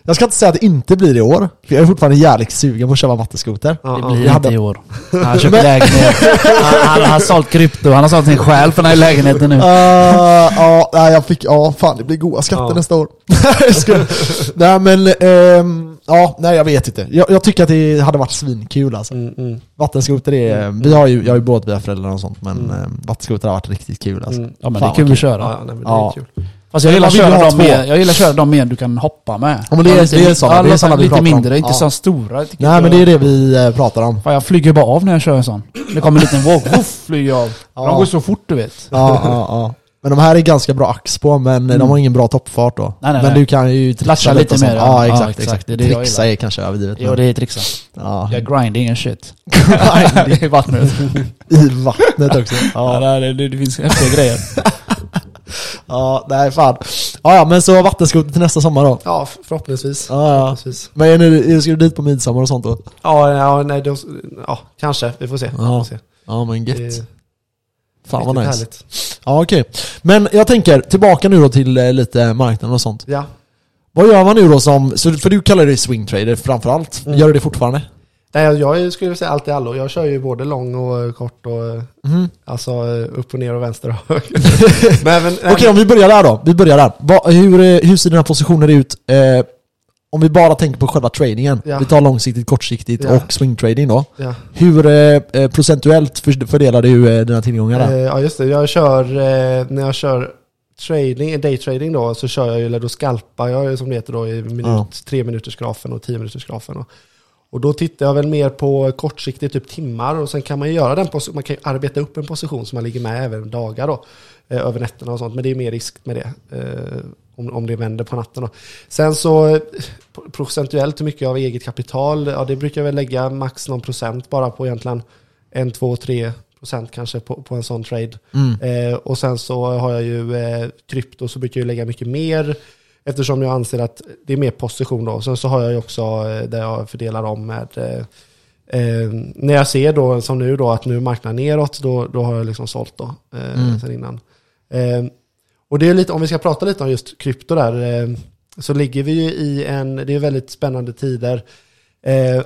[SPEAKER 1] Jag ska inte säga att det inte blir i år, för jag är fortfarande jävligt sugen på att köra vattenskoter.
[SPEAKER 2] Det blir inte
[SPEAKER 1] hade-
[SPEAKER 2] i år. Han köper lägenhet. Han, han har sålt krypto, han har sålt sin själ för den här lägenheten nu.
[SPEAKER 1] Uh, ja, nej, jag fick, ja fan det blir goda skatter
[SPEAKER 3] Ja.
[SPEAKER 1] nästa år. Nej men, ehm, ja, nej jag vet inte. Jag, jag tycker att det hade varit svinkul alltså.
[SPEAKER 3] Mm, mm,
[SPEAKER 1] Vattenskoter är, vi har ju, jag har ju båtbilföräldrar och sånt men
[SPEAKER 3] Mm.
[SPEAKER 1] mm. vattenskoter har varit riktigt kul alltså.
[SPEAKER 3] mm.
[SPEAKER 2] Ja men det
[SPEAKER 1] Fan,
[SPEAKER 2] är kul att köra.
[SPEAKER 3] Ja, nej, men det
[SPEAKER 1] Ja.
[SPEAKER 3] är kul.
[SPEAKER 2] Fast jag gillar, att köra dem med, jag gillar att köra dem med du kan hoppa med.
[SPEAKER 1] Ja, men det är-
[SPEAKER 2] lite,
[SPEAKER 1] det är
[SPEAKER 2] ja,
[SPEAKER 1] det är
[SPEAKER 2] lite-
[SPEAKER 1] såna vi
[SPEAKER 2] Lite
[SPEAKER 1] pratar om.
[SPEAKER 2] mindre, inte
[SPEAKER 1] Ja.
[SPEAKER 2] så stora.
[SPEAKER 1] Nej men det är det vi eh, pratar om.
[SPEAKER 2] Fan, jag flyger bara av när jag kör en sån. Det kommer en liten våg, woof, flyger jag av.
[SPEAKER 1] Ja.
[SPEAKER 2] De går så fort du vet.
[SPEAKER 1] Ja, ja, ja. Men de här är ganska bra ax på, men de har ingen bra toppfart då.
[SPEAKER 2] Mm. Nej, nej,
[SPEAKER 1] men
[SPEAKER 2] nej.
[SPEAKER 1] du kan ju trixa lite
[SPEAKER 2] lite mer,
[SPEAKER 1] Ja, exakt,
[SPEAKER 2] Ja,
[SPEAKER 1] exakt.
[SPEAKER 2] exakt. Det är det
[SPEAKER 1] trixa är kanske överdrivet.
[SPEAKER 2] Jo det är trixa.
[SPEAKER 1] ja.
[SPEAKER 2] Jag grindar ingen shit. I vattnet.
[SPEAKER 1] I vattnet också.
[SPEAKER 2] Ja,
[SPEAKER 1] Ja,
[SPEAKER 2] det, det, det finns häftiga grejer.
[SPEAKER 1] ja nej fan. Ja, ja, men så vattenskoter till nästa sommar då.
[SPEAKER 3] Ja, förhoppningsvis.
[SPEAKER 1] Ja, ja.
[SPEAKER 3] förhoppningsvis.
[SPEAKER 1] Men är ni, ska du dit på midsommar och sånt då?
[SPEAKER 3] Ja, ja, nej, då, ja, kanske. Vi får se.
[SPEAKER 1] Ja.
[SPEAKER 3] får se.
[SPEAKER 1] Ja men
[SPEAKER 3] Det
[SPEAKER 1] gött. Fan vad nice.
[SPEAKER 3] härligt.
[SPEAKER 1] Ja okej. Men jag tänker, tillbaka nu då till eh, lite marknaden och sånt.
[SPEAKER 3] Ja.
[SPEAKER 1] Vad gör man nu då som, så, för du kallar dig swingtrader framförallt.
[SPEAKER 3] Mm.
[SPEAKER 1] Gör du det fortfarande?
[SPEAKER 3] Nej, jag skulle säga allt i allo. Jag kör ju både lång och eh, kort och
[SPEAKER 1] Mhm.
[SPEAKER 3] alltså eh, upp och ner och vänster och höger.
[SPEAKER 1] Okej, om vi börjar där då. Vi börjar där. Va, hur, hur ser dina positioner ut? Eh, om vi bara tänker på själva tradingen.
[SPEAKER 3] Ja.
[SPEAKER 1] Vi tar långsiktigt, kortsiktigt
[SPEAKER 3] Ja.
[SPEAKER 1] och swingtrading då.
[SPEAKER 3] Ja.
[SPEAKER 1] Hur eh, procentuellt för, fördelar du eh, dina tillgångar där?
[SPEAKER 3] Eh, ja, just det. Jag kör, eh, när jag kör trading, daytrading då, så kör jag ju, eller då skalpar jag som det heter då i minut,
[SPEAKER 1] Ja.
[SPEAKER 3] tre minuters grafen och tio minuters grafen. Och, och då tittar jag väl mer på kortsiktigt, typ timmar, och sen kan man ju göra den, man kan arbeta upp en position så man ligger med även dagar då, eh, över nätterna och sånt, men det är mer risk med det. Eh, om, om det vänder på natten då. Sen så eh, procentuellt hur mycket av eget kapital, ja det brukar jag väl lägga max någon procent bara på egentligen en, två, tre procent kanske på, på en sån trade.
[SPEAKER 1] Mm.
[SPEAKER 3] Eh, och sen så har jag ju eh, krypto så brukar jag lägga mycket mer eftersom jag anser att det är mer position då. Sen så har jag ju också eh, där jag fördelar om med eh, eh, när jag ser då som nu då att nu marknaden neråt då, då har jag liksom sålt då eh,
[SPEAKER 1] Mm.
[SPEAKER 3] sen innan. Eh, och det är lite, om vi ska prata lite om just krypto där eh, så ligger vi ju i en, det är väldigt spännande tider.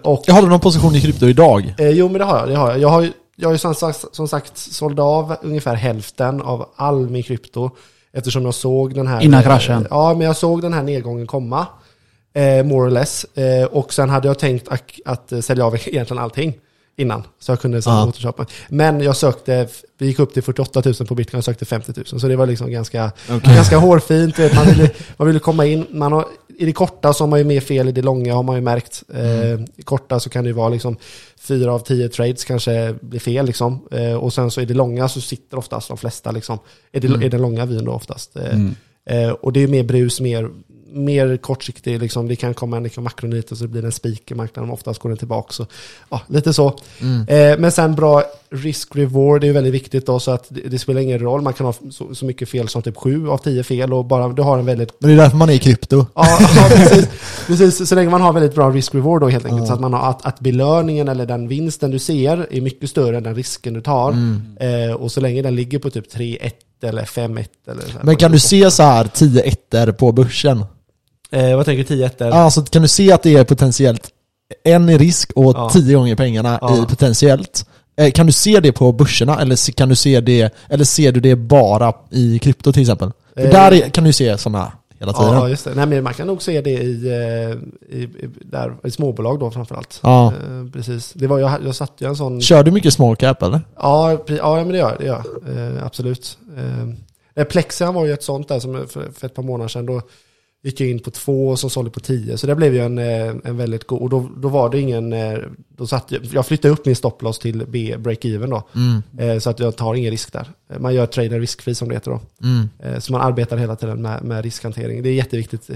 [SPEAKER 3] Och
[SPEAKER 1] Jag håller någon position i krypto idag.
[SPEAKER 3] Jo, men det har jag. Det har jag. Jag har jag har ju som, sagt, som sagt sålde av ungefär hälften av all min krypto. Eftersom jag såg den här...
[SPEAKER 2] Innan kraschen.
[SPEAKER 3] Ja, men jag såg den här nedgången komma. Eh, more or less. Eh, och sen hade jag tänkt att, att sälja av egentligen allting innan. Så jag kunde
[SPEAKER 1] Ja.
[SPEAKER 3] återköpa. Men jag sökte, vi gick upp till 48 000 på bitcoin och sökte 50 000. Så det var liksom ganska, ganska hårfint. man, ville, man ville komma in. Man har, I det korta så har man ju mer fel, i det långa har man ju märkt. Eh, I korta så kan det ju vara liksom fyra av tio trades kanske blir fel. Liksom. Eh, och sen så i det långa så sitter oftast de flesta. Liksom, är, det, är den långa vyn då oftast. Eh,
[SPEAKER 2] Mm.
[SPEAKER 3] Eh, och det är mer brus, mer, mer kortsiktig. Liksom. Det kan komma en liksom, makronit och så blir det en spik i marknaden. Oftast går den tillbaka. Så, ja, lite så. Eh, men sen bra risk-reward är ju väldigt viktigt. Då, så att det, det spelar ingen roll. Man kan ha så, så mycket fel som typ sju av tio fel. Och bara du har en väldigt
[SPEAKER 1] Men det är därför man är i krypto.
[SPEAKER 3] Ja, ja precis. precis. Så länge man har väldigt bra risk-reward då helt enkelt.
[SPEAKER 1] Ja.
[SPEAKER 3] Så att, man har, att, att belöningen eller den vinsten du ser är mycket större än den risken du tar.
[SPEAKER 1] Mm.
[SPEAKER 3] Eh, och så länge den ligger på typ 3-1 eller 5-1 eller så.
[SPEAKER 1] Men kan du se så här 10 ettor på börsen?
[SPEAKER 3] Eh, vad tänker du 10-1 där?
[SPEAKER 1] Alltså kan du se att det är potentiellt en i risk och
[SPEAKER 3] Ja.
[SPEAKER 1] 10 gånger pengarna
[SPEAKER 3] Ja.
[SPEAKER 1] i potentiellt? Eh, Kan du se det på börserna eller kan du se det, eller ser du det bara i krypto till exempel?
[SPEAKER 3] Eh.
[SPEAKER 1] där är, kan du se sådana hela tiden.
[SPEAKER 3] Ja, just det. Nej, men man kan nog se det i, eh, i, i, där, i småbolag då framförallt.
[SPEAKER 1] Ja.
[SPEAKER 3] Eh, precis. Det var, jag, jag satt ju en sån...
[SPEAKER 1] Kör du mycket small cap eller?
[SPEAKER 3] Ja, ja men det gör jag. Det gör. Eh, absolut. Eh, Plexian var ju ett sånt där som för, för ett par månader sedan. Då gick jag in på två och så sålde på tio. Så det blev ju en, eh, en väldigt god, och då, då var det ingen, eh, då satt jag, jag flyttade upp min stopploss till B, break-even då.
[SPEAKER 1] Mm.
[SPEAKER 3] Eh, Så att jag tar ingen risk där. Man gör traden riskfri som det heter då.
[SPEAKER 1] Mm.
[SPEAKER 3] Så man arbetar hela tiden med, med riskhantering. Det är jätteviktigt.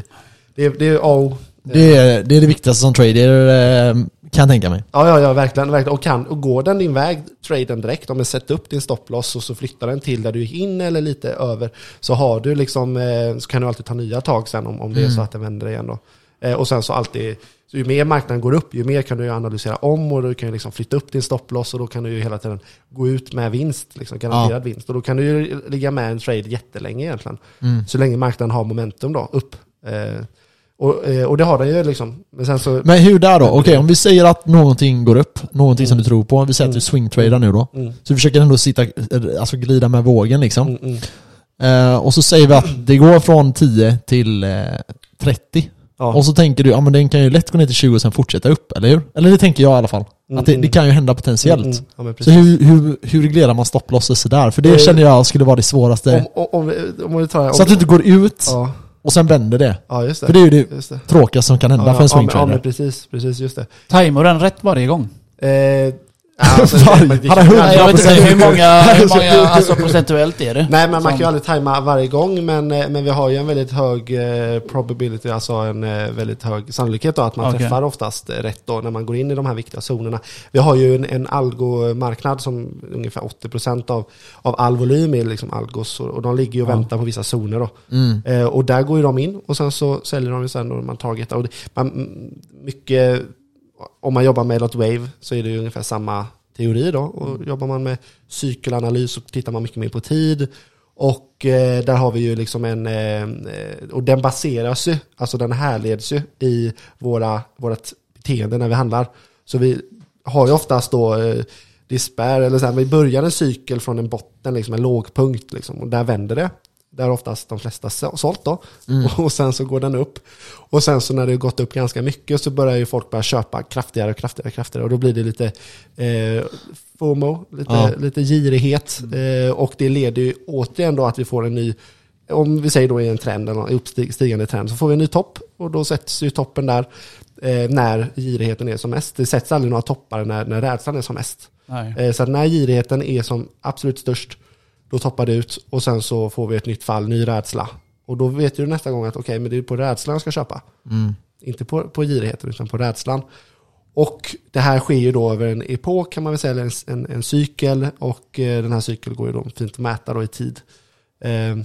[SPEAKER 3] Det är, det är A och.
[SPEAKER 1] Det, är, det är det viktigaste som trader, kan jag tänka mig.
[SPEAKER 3] Ja, ja, ja, verkligen. verkligen. Och, kan, och går den din väg, traden direkt, om du sätter upp din stopploss och så flyttar den till där du gick in eller lite över, så har du liksom, eh, så kan du alltid ta nya tag sen om, om det är så att den vänder igen då. Eh, och sen så alltid, så ju mer marknaden går upp, ju mer kan du analysera om och du kan ju liksom flytta upp din stopploss och då kan du ju hela tiden gå ut med vinst, liksom garanterad vinst. Och då kan du ju ligga med en trade jättelänge egentligen.
[SPEAKER 1] Mm.
[SPEAKER 3] Så länge marknaden har momentum då, upp. Och, eh, och det har den ju liksom. Men sen så...
[SPEAKER 1] Men hur där då? Okej, om vi säger att någonting går upp, någonting som du tror på, vi säger att du swingtradar nu då.
[SPEAKER 3] Mm,
[SPEAKER 1] Så du försöker ändå sitta, eh, alltså glida med vågen liksom.
[SPEAKER 3] mm, mm.
[SPEAKER 1] Eh, och så säger vi att det går från 10 till eh, 30.
[SPEAKER 3] Ja.
[SPEAKER 1] Och så tänker du, ja men den kan ju lätt gå ner till 20 och sen fortsätta upp, eller hur? Eller det tänker jag i alla fall. Att det,
[SPEAKER 3] Mm,
[SPEAKER 1] det kan ju hända potentiellt.
[SPEAKER 3] Mm, mm. Ja,
[SPEAKER 1] Så hur, hur, hur reglerar man stopplosses där? För det
[SPEAKER 3] Eh,
[SPEAKER 1] känner jag skulle vara det svåraste.
[SPEAKER 3] Om, om. Om,
[SPEAKER 1] så att du inte går ut
[SPEAKER 3] Ja,
[SPEAKER 1] och sen vänder det.
[SPEAKER 3] ja, just det.
[SPEAKER 1] För det är ju det
[SPEAKER 3] Just det.
[SPEAKER 1] tråkigaste som kan hända
[SPEAKER 3] ja,
[SPEAKER 1] för en
[SPEAKER 3] ja, men, ja,
[SPEAKER 1] swingtrader.
[SPEAKER 3] men precis, precis, just det.
[SPEAKER 2] Tajmar den rätt varje gång?
[SPEAKER 3] Eh, alltså,
[SPEAKER 1] Varje- han har
[SPEAKER 3] ju
[SPEAKER 1] hundra
[SPEAKER 2] Nej, jag vet inte hur många, hur många alltså procentuellt är det?
[SPEAKER 3] Nej, men man kan ju aldrig tajma varje gång, men, eh, men vi har ju en väldigt hög eh, probability, alltså en eh, väldigt hög sannolikhet då att man
[SPEAKER 2] Okej.
[SPEAKER 3] träffar oftast rätt då när man går in i de här viktiga zonerna. Vi har ju en, en algomarknad som ungefär 80% av, av all volym är liksom algos och, och de ligger ju och
[SPEAKER 2] Ja.
[SPEAKER 3] väntar på vissa zoner då.
[SPEAKER 1] Mm.
[SPEAKER 3] Eh, och där går ju de in och sen så säljer de ju sen då man targetar. Och det, man, mycket, om man jobbar med något wave så är det ju ungefär samma teori då. Och jobbar man med cykelanalys så tittar man mycket mer på tid. Och eh, där har vi ju liksom en, eh, eh, och den baseras ju, alltså den härleds ju i våra, vårat beteende när vi handlar. Så vi har ju oftast då eh, dispär, eller så här, vi börjar en cykel från en botten, liksom en lågpunkt, liksom, och där vänder det. Där oftast de flesta så- sålt då. Och sen så går den upp. Och sen så när det har gått upp ganska mycket så börjar ju folk börja köpa kraftigare och kraftigare och kraftigare. Och då blir det lite eh, FOMO, lite,
[SPEAKER 1] Ja.
[SPEAKER 3] lite girighet. Eh, och det leder ju återigen då att vi får en ny, om vi säger då i en trend, en uppstigande trend, så får vi en ny topp. Och då sätts ju toppen där eh, när girigheten är som mest. Det sätts aldrig några toppar när, när rädslan är som mest. Eh, Så att när girigheten är som absolut störst, då toppar det ut och sen så får vi ett nytt fall, ny rädsla. Och då vet du nästa gång att okej, men det är på rädslan jag ska köpa.
[SPEAKER 1] Mm.
[SPEAKER 3] Inte på, på girigheten utan på rädslan. Och det här sker ju då över en epok kan man väl säga, eller en, en, en cykel. Och eh, den här cykeln går ju då fint att mäta då i tid. Eh,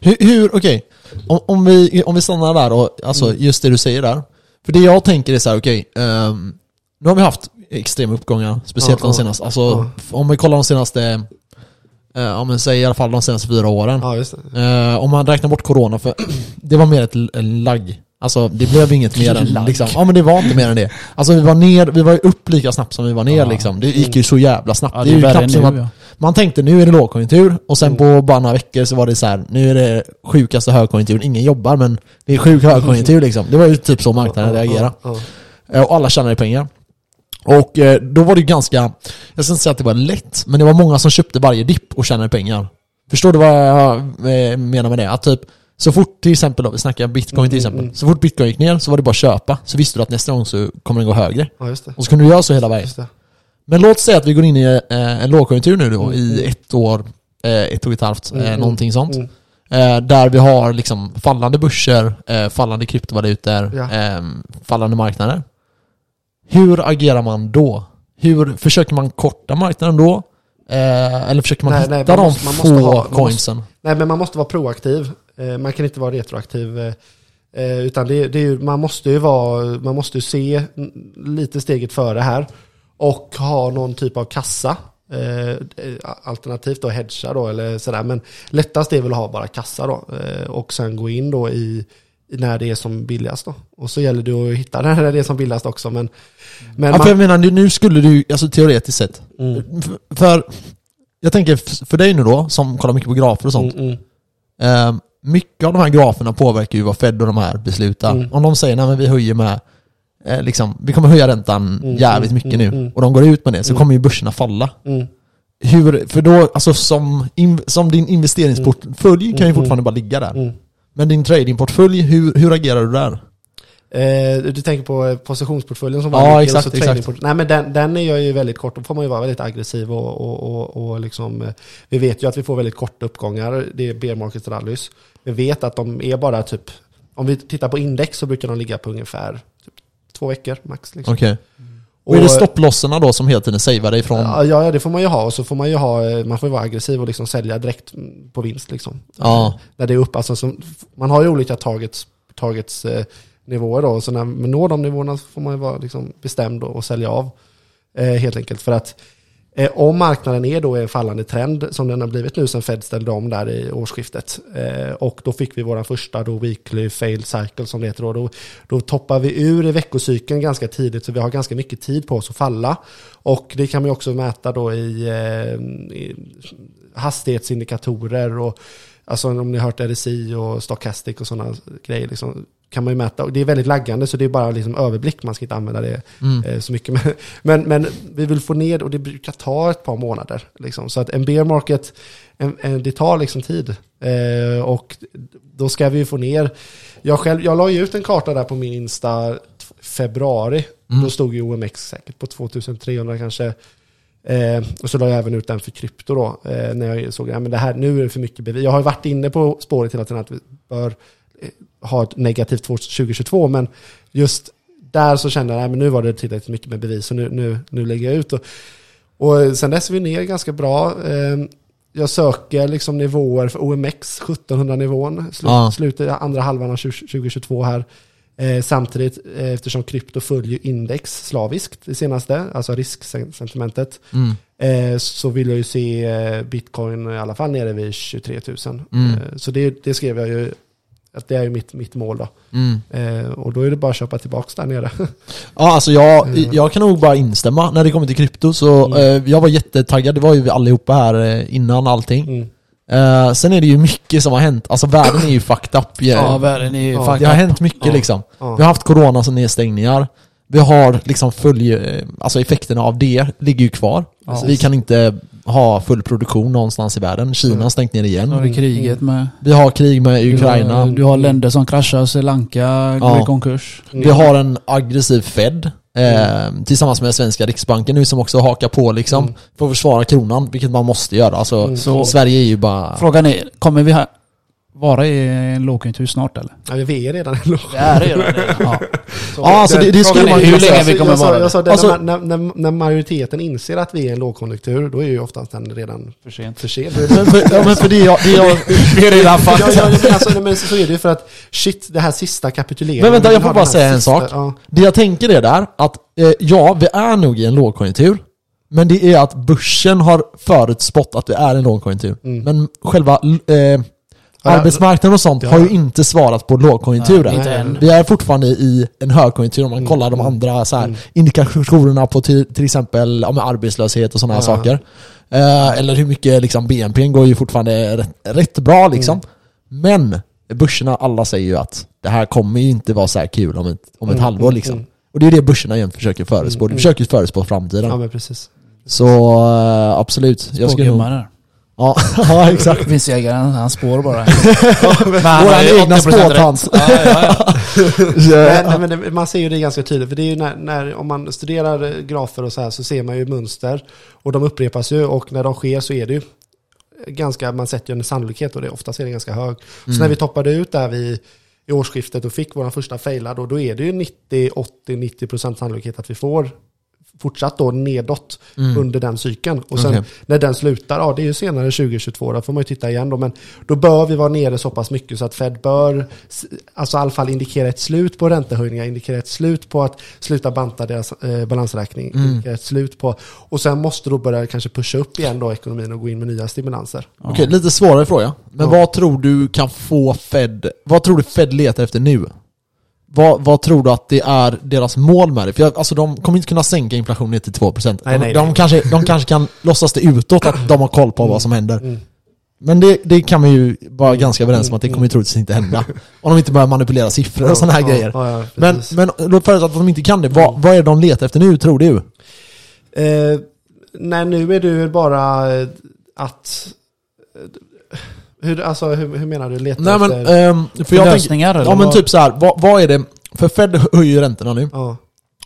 [SPEAKER 1] Hur, hur okej, om, om, vi, om vi stannar där och alltså
[SPEAKER 3] Mm.
[SPEAKER 1] just det du säger där. För det jag tänker är så här, okej, ehm, nu har vi haft extrema uppgångar, speciellt
[SPEAKER 3] Ja,
[SPEAKER 1] de
[SPEAKER 3] ja.
[SPEAKER 1] senaste, alltså
[SPEAKER 3] Ja.
[SPEAKER 1] om vi kollar de senaste, eh, om man säger i alla fall de senaste fyra åren.
[SPEAKER 3] ja, just det.
[SPEAKER 1] Eh, om man räknar bort corona, för det var mer ett lagg. Alltså det blev inget mer än liksom, ja men det var inte mer än det. Alltså vi var ner, vi var ju upp lika snabbt som vi var ner
[SPEAKER 2] Ja.
[SPEAKER 1] liksom. Det gick ju så jävla snabbt.
[SPEAKER 2] Ja,
[SPEAKER 1] det är ju knappt som att
[SPEAKER 2] ja.
[SPEAKER 1] man tänkte nu är det lågkonjunktur och sen på bara några veckor så var det så här, nu är det sjukaste högkonjunkturen, ingen jobbar men det är sjuk högkonjunktur liksom. Det var ju typ så marknaden
[SPEAKER 3] Ja,
[SPEAKER 1] reagerade.
[SPEAKER 3] ja,
[SPEAKER 1] Eh, Och alla tjänade pengar. Och eh, då var det ju ganska, jag ska inte säga att det var lätt, men det var många som köpte varje dipp och tjänade pengar. Förstår du vad jag eh, menar med det? Att typ, så fort till exempel då, vi snackar bitcoin till
[SPEAKER 3] Mm,
[SPEAKER 1] exempel,
[SPEAKER 3] mm.
[SPEAKER 1] så fort bitcoin gick ner så var det bara att köpa, så visste du att nästa gång så kommer den gå högre.
[SPEAKER 3] ja.
[SPEAKER 1] Och så kunde du göra så hela vägen. Men låt säga att vi går in i eh, en lågkonjunktur nu då,
[SPEAKER 3] Mm,
[SPEAKER 1] i
[SPEAKER 3] mm.
[SPEAKER 1] ett år, ett och ett halvt,
[SPEAKER 3] Mm, mm,
[SPEAKER 1] någonting sånt.
[SPEAKER 3] Mm.
[SPEAKER 1] Där vi har liksom fallande börser, fallande kryptovalutor,
[SPEAKER 3] Ja.
[SPEAKER 1] fallande marknader. Hur agerar man då? Hur försöker man korta marknaden då? Eh, eller försöker man
[SPEAKER 3] Nej,
[SPEAKER 1] hitta
[SPEAKER 3] nej, man
[SPEAKER 1] de
[SPEAKER 3] måste- man måste
[SPEAKER 1] få
[SPEAKER 3] ha- man måste-
[SPEAKER 1] coinsen?
[SPEAKER 3] Nej, men man måste vara proaktiv. Eh, Man kan inte vara retroaktiv. eh, eh, Utan det, det är man måste ju vara, man måste ju se lite steget före här. Och ha någon typ av kassa. Eh, Alternativt då hedga då eller sådär. Men lättast är väl att ha bara kassa då. eh, Och sen gå in då i när det är som billigast då. Och så gäller det att hitta när det är som billigast också. Men, men
[SPEAKER 1] Ja, för jag menar, nu- skulle du, alltså teoretiskt sett,
[SPEAKER 3] mm,
[SPEAKER 1] för, jag tänker för dig nu då, som kollar mycket på grafer och sånt,
[SPEAKER 3] mm, mm,
[SPEAKER 1] Eh, mycket av de här graferna påverkar ju vad Fed och de här beslutar.
[SPEAKER 3] Mm.
[SPEAKER 1] Om de säger att vi höjer med, eh, liksom, vi kommer höja räntan
[SPEAKER 3] Mm,
[SPEAKER 1] jävligt
[SPEAKER 3] mm,
[SPEAKER 1] mycket
[SPEAKER 3] mm,
[SPEAKER 1] nu, och de går ut med det, så
[SPEAKER 3] Mm.
[SPEAKER 1] kommer ju börserna falla. Hur, för då, alltså som, in, som din investeringsportfölj kan ju fortfarande bara ligga där. Men din tradingportfölj, hur, hur agerar du där?
[SPEAKER 3] Eh, du tänker på eh, positionsportföljen som
[SPEAKER 1] Ja,
[SPEAKER 3] var
[SPEAKER 1] exakt, exakt.
[SPEAKER 3] tradingport- Nej men den, den är jag ju väldigt kort, då får man ju vara väldigt aggressiv och, och, och, och liksom, eh, vi vet ju att vi får väldigt korta uppgångar, det är bear market rallys. Vi vet att de är bara typ, om vi tittar på index så brukar de ligga på ungefär typ, två veckor max. Liksom.
[SPEAKER 1] Okej. Och är det stopplosserna då som hela tiden savear dig från...
[SPEAKER 3] Ja, ja, det får man ju ha. Och så får man ju ha, eh, man får vara aggressiv och liksom sälja direkt mm, på vinst. Liksom.
[SPEAKER 1] Ja.
[SPEAKER 3] När det är upp, alltså, så, man har ju olika targets, targets eh, nivåer då. Så när man når de nivåerna får man ju vara liksom, bestämd och, och sälja av. Eh, helt enkelt för att eh, om marknaden är då i en fallande trend som den har blivit nu sen Fed ställde om där i årsskiftet. Eh, och då fick vi vår första då weekly fail cycle som det heter då. Då, då toppar vi ur i veckocykeln ganska tidigt så vi har ganska mycket tid på oss att falla. Och det kan man också mäta då i, eh, i hastighetsindikatorer och alltså om ni har hört RSI och Stochastic och sådana grejer liksom, kan man ju mäta. Och det är väldigt laggande så det är bara liksom överblick, man ska inte använda det
[SPEAKER 1] Mm.
[SPEAKER 3] eh, så mycket. Men, men, men vi vill få ner och det brukar ta ett par månader. Liksom. Så att en bear market, en, en, det tar liksom tid. Eh, och då ska vi få ner, jag, själv, jag la ju ut en karta där på min Insta februari.
[SPEAKER 1] Mm.
[SPEAKER 3] Då stod ju OMX säkert på 2300 kanske. Eh, och så la jag även ut den för krypto då, eh, när jag såg att det här, nu är det för mycket bevis. Jag har ju varit inne på spåret hela tiden att vi bör ha ett negativt 2022, men just där så kände jag att nu var det tillräckligt mycket med bevis, så nu, nu, nu lägger jag ut. Och, och sen dess är vi ner ganska bra. Eh, jag söker liksom nivåer för OMX, 1700-nivån, slu,
[SPEAKER 1] Ja.
[SPEAKER 3] slutet, andra halvan av 20, 2022 här. Eh, samtidigt, eh, eftersom krypto följer index slaviskt, det senaste, alltså risksentimentet,
[SPEAKER 1] Mm.
[SPEAKER 3] eh, så vill jag ju se bitcoin i alla fall nere vid 23 000.
[SPEAKER 1] Mm.
[SPEAKER 3] Så det, det skrev jag ju, att det är ju mitt, mitt mål då.
[SPEAKER 1] Mm.
[SPEAKER 3] Eh, och då är det bara att köpa tillbaka där nere.
[SPEAKER 1] Ja, alltså jag,
[SPEAKER 3] Mm.
[SPEAKER 1] jag kan nog bara instämma när det kommer till krypto. Så
[SPEAKER 3] Mm.
[SPEAKER 1] eh, jag var jättetaggad, det var ju vi allihopa här eh, innan allting.
[SPEAKER 3] Mm.
[SPEAKER 1] Eh, sen är det ju mycket som har hänt. Alltså världen är ju fucked up.
[SPEAKER 2] Ja,
[SPEAKER 1] Ja,
[SPEAKER 2] världen är ju
[SPEAKER 3] Ja,
[SPEAKER 2] fucked
[SPEAKER 1] det har
[SPEAKER 2] up.
[SPEAKER 1] hänt mycket
[SPEAKER 3] Ja.
[SPEAKER 1] liksom.
[SPEAKER 3] Ja.
[SPEAKER 1] Vi har haft corona som nedstängningar. Vi har liksom följ, eh, alltså effekterna av det ligger ju kvar.
[SPEAKER 2] Ja.
[SPEAKER 1] Vi kan inte ha full produktion någonstans i världen. Kina har
[SPEAKER 3] Mm.
[SPEAKER 1] stängt ner
[SPEAKER 2] Så har
[SPEAKER 1] igen.
[SPEAKER 2] vi kriget med.
[SPEAKER 1] Vi har krig med Ukraina.
[SPEAKER 2] Du har, länder som kraschar, Sri Lanka går
[SPEAKER 1] Ja.
[SPEAKER 2] i konkurs.
[SPEAKER 1] Vi har en aggressiv Fed eh, tillsammans med svenska riksbanken nu som också hakar på liksom.
[SPEAKER 3] Mm.
[SPEAKER 1] För att försvara kronan, vilket man måste göra. Alltså,
[SPEAKER 3] Mm.
[SPEAKER 1] Sverige är ju bara...
[SPEAKER 2] Frågan är, kommer vi ha, vara i en lågkonjunktur snart eller?
[SPEAKER 3] Ja, vi är redan en låg.
[SPEAKER 2] Det är redan det. Ja. Så,
[SPEAKER 1] Ja, alltså det, det skulle
[SPEAKER 2] är
[SPEAKER 1] man
[SPEAKER 2] hur
[SPEAKER 1] ju
[SPEAKER 2] länge
[SPEAKER 1] säga.
[SPEAKER 2] vi kommer
[SPEAKER 3] jag sa,
[SPEAKER 2] vara
[SPEAKER 3] jag sa det,
[SPEAKER 1] Alltså-
[SPEAKER 3] när, när, när, när majoriteten inser att vi är i en lågkonjunktur, då är ju oftast den redan
[SPEAKER 2] för sent.
[SPEAKER 3] för sent.
[SPEAKER 1] Men för, ja, men för det jag... Det jag
[SPEAKER 2] Det är redan
[SPEAKER 3] Ja, ja, ja, men alltså, men så så är det ju för att shit, det här sista kapituleringen.
[SPEAKER 1] Men vänta, jag
[SPEAKER 3] vi
[SPEAKER 1] får bara säga en
[SPEAKER 3] sista-
[SPEAKER 1] sak.
[SPEAKER 3] Ja,
[SPEAKER 1] Det jag tänker är där, att eh, ja, vi är nog i en lågkonjunktur. Men det är att börsen har förutspått att vi är i en lågkonjunktur.
[SPEAKER 3] Mm.
[SPEAKER 1] Men själva eh,
[SPEAKER 3] Ja,
[SPEAKER 1] arbetsmarknaden och sånt
[SPEAKER 3] ja.
[SPEAKER 1] har ju inte svarat på lågkonjunkturen.
[SPEAKER 2] Nej.
[SPEAKER 1] Vi är fortfarande i en högkonjunktur om man
[SPEAKER 3] Mm,
[SPEAKER 1] kollar de
[SPEAKER 3] mm,
[SPEAKER 1] andra så här,
[SPEAKER 3] mm.
[SPEAKER 1] indikatorerna på till, till exempel ja, arbetslöshet och sådana här
[SPEAKER 3] Ja.
[SPEAKER 1] saker. Eh, eller hur mycket liksom, BNP går ju fortfarande rätt, rätt bra liksom.
[SPEAKER 3] Mm.
[SPEAKER 1] Men börserna, alla säger ju att det här kommer ju inte vara så här kul om ett, om ett
[SPEAKER 3] Mm,
[SPEAKER 1] halvår
[SPEAKER 3] mm,
[SPEAKER 1] liksom.
[SPEAKER 3] mm.
[SPEAKER 1] Och det är det börserna igen försöker förutspå.
[SPEAKER 3] Mm,
[SPEAKER 1] De
[SPEAKER 3] mm.
[SPEAKER 1] försöker ju förutspå framtiden.
[SPEAKER 3] ja, men precis.
[SPEAKER 1] Så eh, absolut. Jag skulle nog... Ja, ja exakt.
[SPEAKER 2] Vinstjägaren, han spår bara.
[SPEAKER 1] Våran egna spåtant.
[SPEAKER 2] Ja, ja, ja.
[SPEAKER 3] Nej, nej, men det, man ser ju det ganska tydligt, för det är ju när, när, om man studerar grafer och så här så ser man ju mönster och de upprepas ju och när de sker så är det ju ganska, man sätter ju en sannolikhet och det oftast är det ganska hög. Så
[SPEAKER 1] Mm.
[SPEAKER 3] när vi toppade ut där vi i årsskiftet och fick vår första failad och då är det ju 90, 80, 90 procent sannolikhet att vi får fortsatt då nedåt
[SPEAKER 1] Mm.
[SPEAKER 3] under den cykeln. Och sen
[SPEAKER 1] Okej.
[SPEAKER 3] när den slutar, ja det är ju senare 2022, då får man ju titta igen då, men då bör vi vara nere så pass mycket så att Fed bör, alltså i alla fall indikera ett slut på räntehöjningar, indikera ett slut på att sluta banta deras eh, balansräkning,
[SPEAKER 1] Mm.
[SPEAKER 3] indikera ett slut på, och sen måste då börja kanske pusha upp igen då ekonomin och gå in med nya stimulanser.
[SPEAKER 1] Okej, lite svårare fråga. Men
[SPEAKER 3] Ja.
[SPEAKER 1] vad tror du kan få Fed, vad tror du Fed letar efter nu? Vad, vad tror du att det är deras mål med det? För jag, alltså de kommer inte kunna sänka inflationen ner till 2%.
[SPEAKER 3] Nej, nej,
[SPEAKER 1] de, de,
[SPEAKER 3] nej.
[SPEAKER 1] Kanske, de kanske kan låtsas det utåt att de har koll på vad som händer.
[SPEAKER 3] Mm.
[SPEAKER 1] Men det, det kan man ju vara ganska överens om att det kommer ju troligtvis inte hända. Om de inte börjar manipulera siffror och sådana här
[SPEAKER 3] Ja,
[SPEAKER 1] grejer.
[SPEAKER 3] ja, ja,
[SPEAKER 1] Men, men låt förutsätta att de inte kan det. Vad, vad är det de letar efter nu, tror du?
[SPEAKER 3] Eh, nej, nu är det ju bara att... Hur, alltså, hur, hur menar du? Leta
[SPEAKER 1] Nej men,
[SPEAKER 3] efter...
[SPEAKER 1] ehm, för jag
[SPEAKER 2] Lösningar
[SPEAKER 1] ja men
[SPEAKER 2] vad?
[SPEAKER 1] typ så här, vad, vad är det, för Fed höjer ju räntorna nu,
[SPEAKER 3] ja.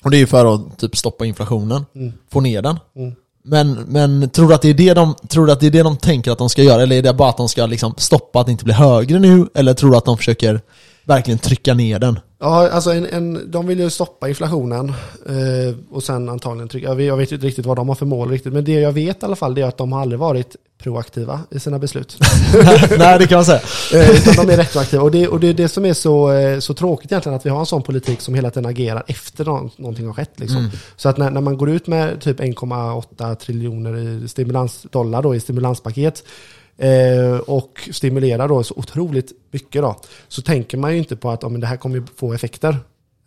[SPEAKER 1] och det är ju för att typ stoppa inflationen,
[SPEAKER 3] Mm.
[SPEAKER 1] få ner den.
[SPEAKER 3] Mm.
[SPEAKER 1] Men, men tror, du att det är det de, tror du att det är det de tänker att de ska göra? Eller är det bara att de ska liksom stoppa att det inte blir högre nu? Eller tror du att de försöker verkligen trycka ner den?
[SPEAKER 3] Ja, alltså en, en, de vill ju stoppa inflationen eh, och sen antagligen trycka, jag vet, jag vet inte riktigt vad de har för mål riktigt, men det jag vet i alla fall det är att de har aldrig varit proaktiva i sina beslut.
[SPEAKER 1] Nej det kan man säga.
[SPEAKER 3] Eh, utan de är retroaktiva. Och det, och det är det som är så, eh, så tråkigt egentligen, att vi har en sån politik som hela tiden agerar efter nå- någonting har skett. Liksom.
[SPEAKER 1] Mm.
[SPEAKER 3] Så att när, när man går ut med typ 1,8 triljoner i stimulans, dollar då, i stimulanspaket eh, och stimulerar då så otroligt mycket då, så tänker man ju inte på att ja, men det här kommer ju få effekter.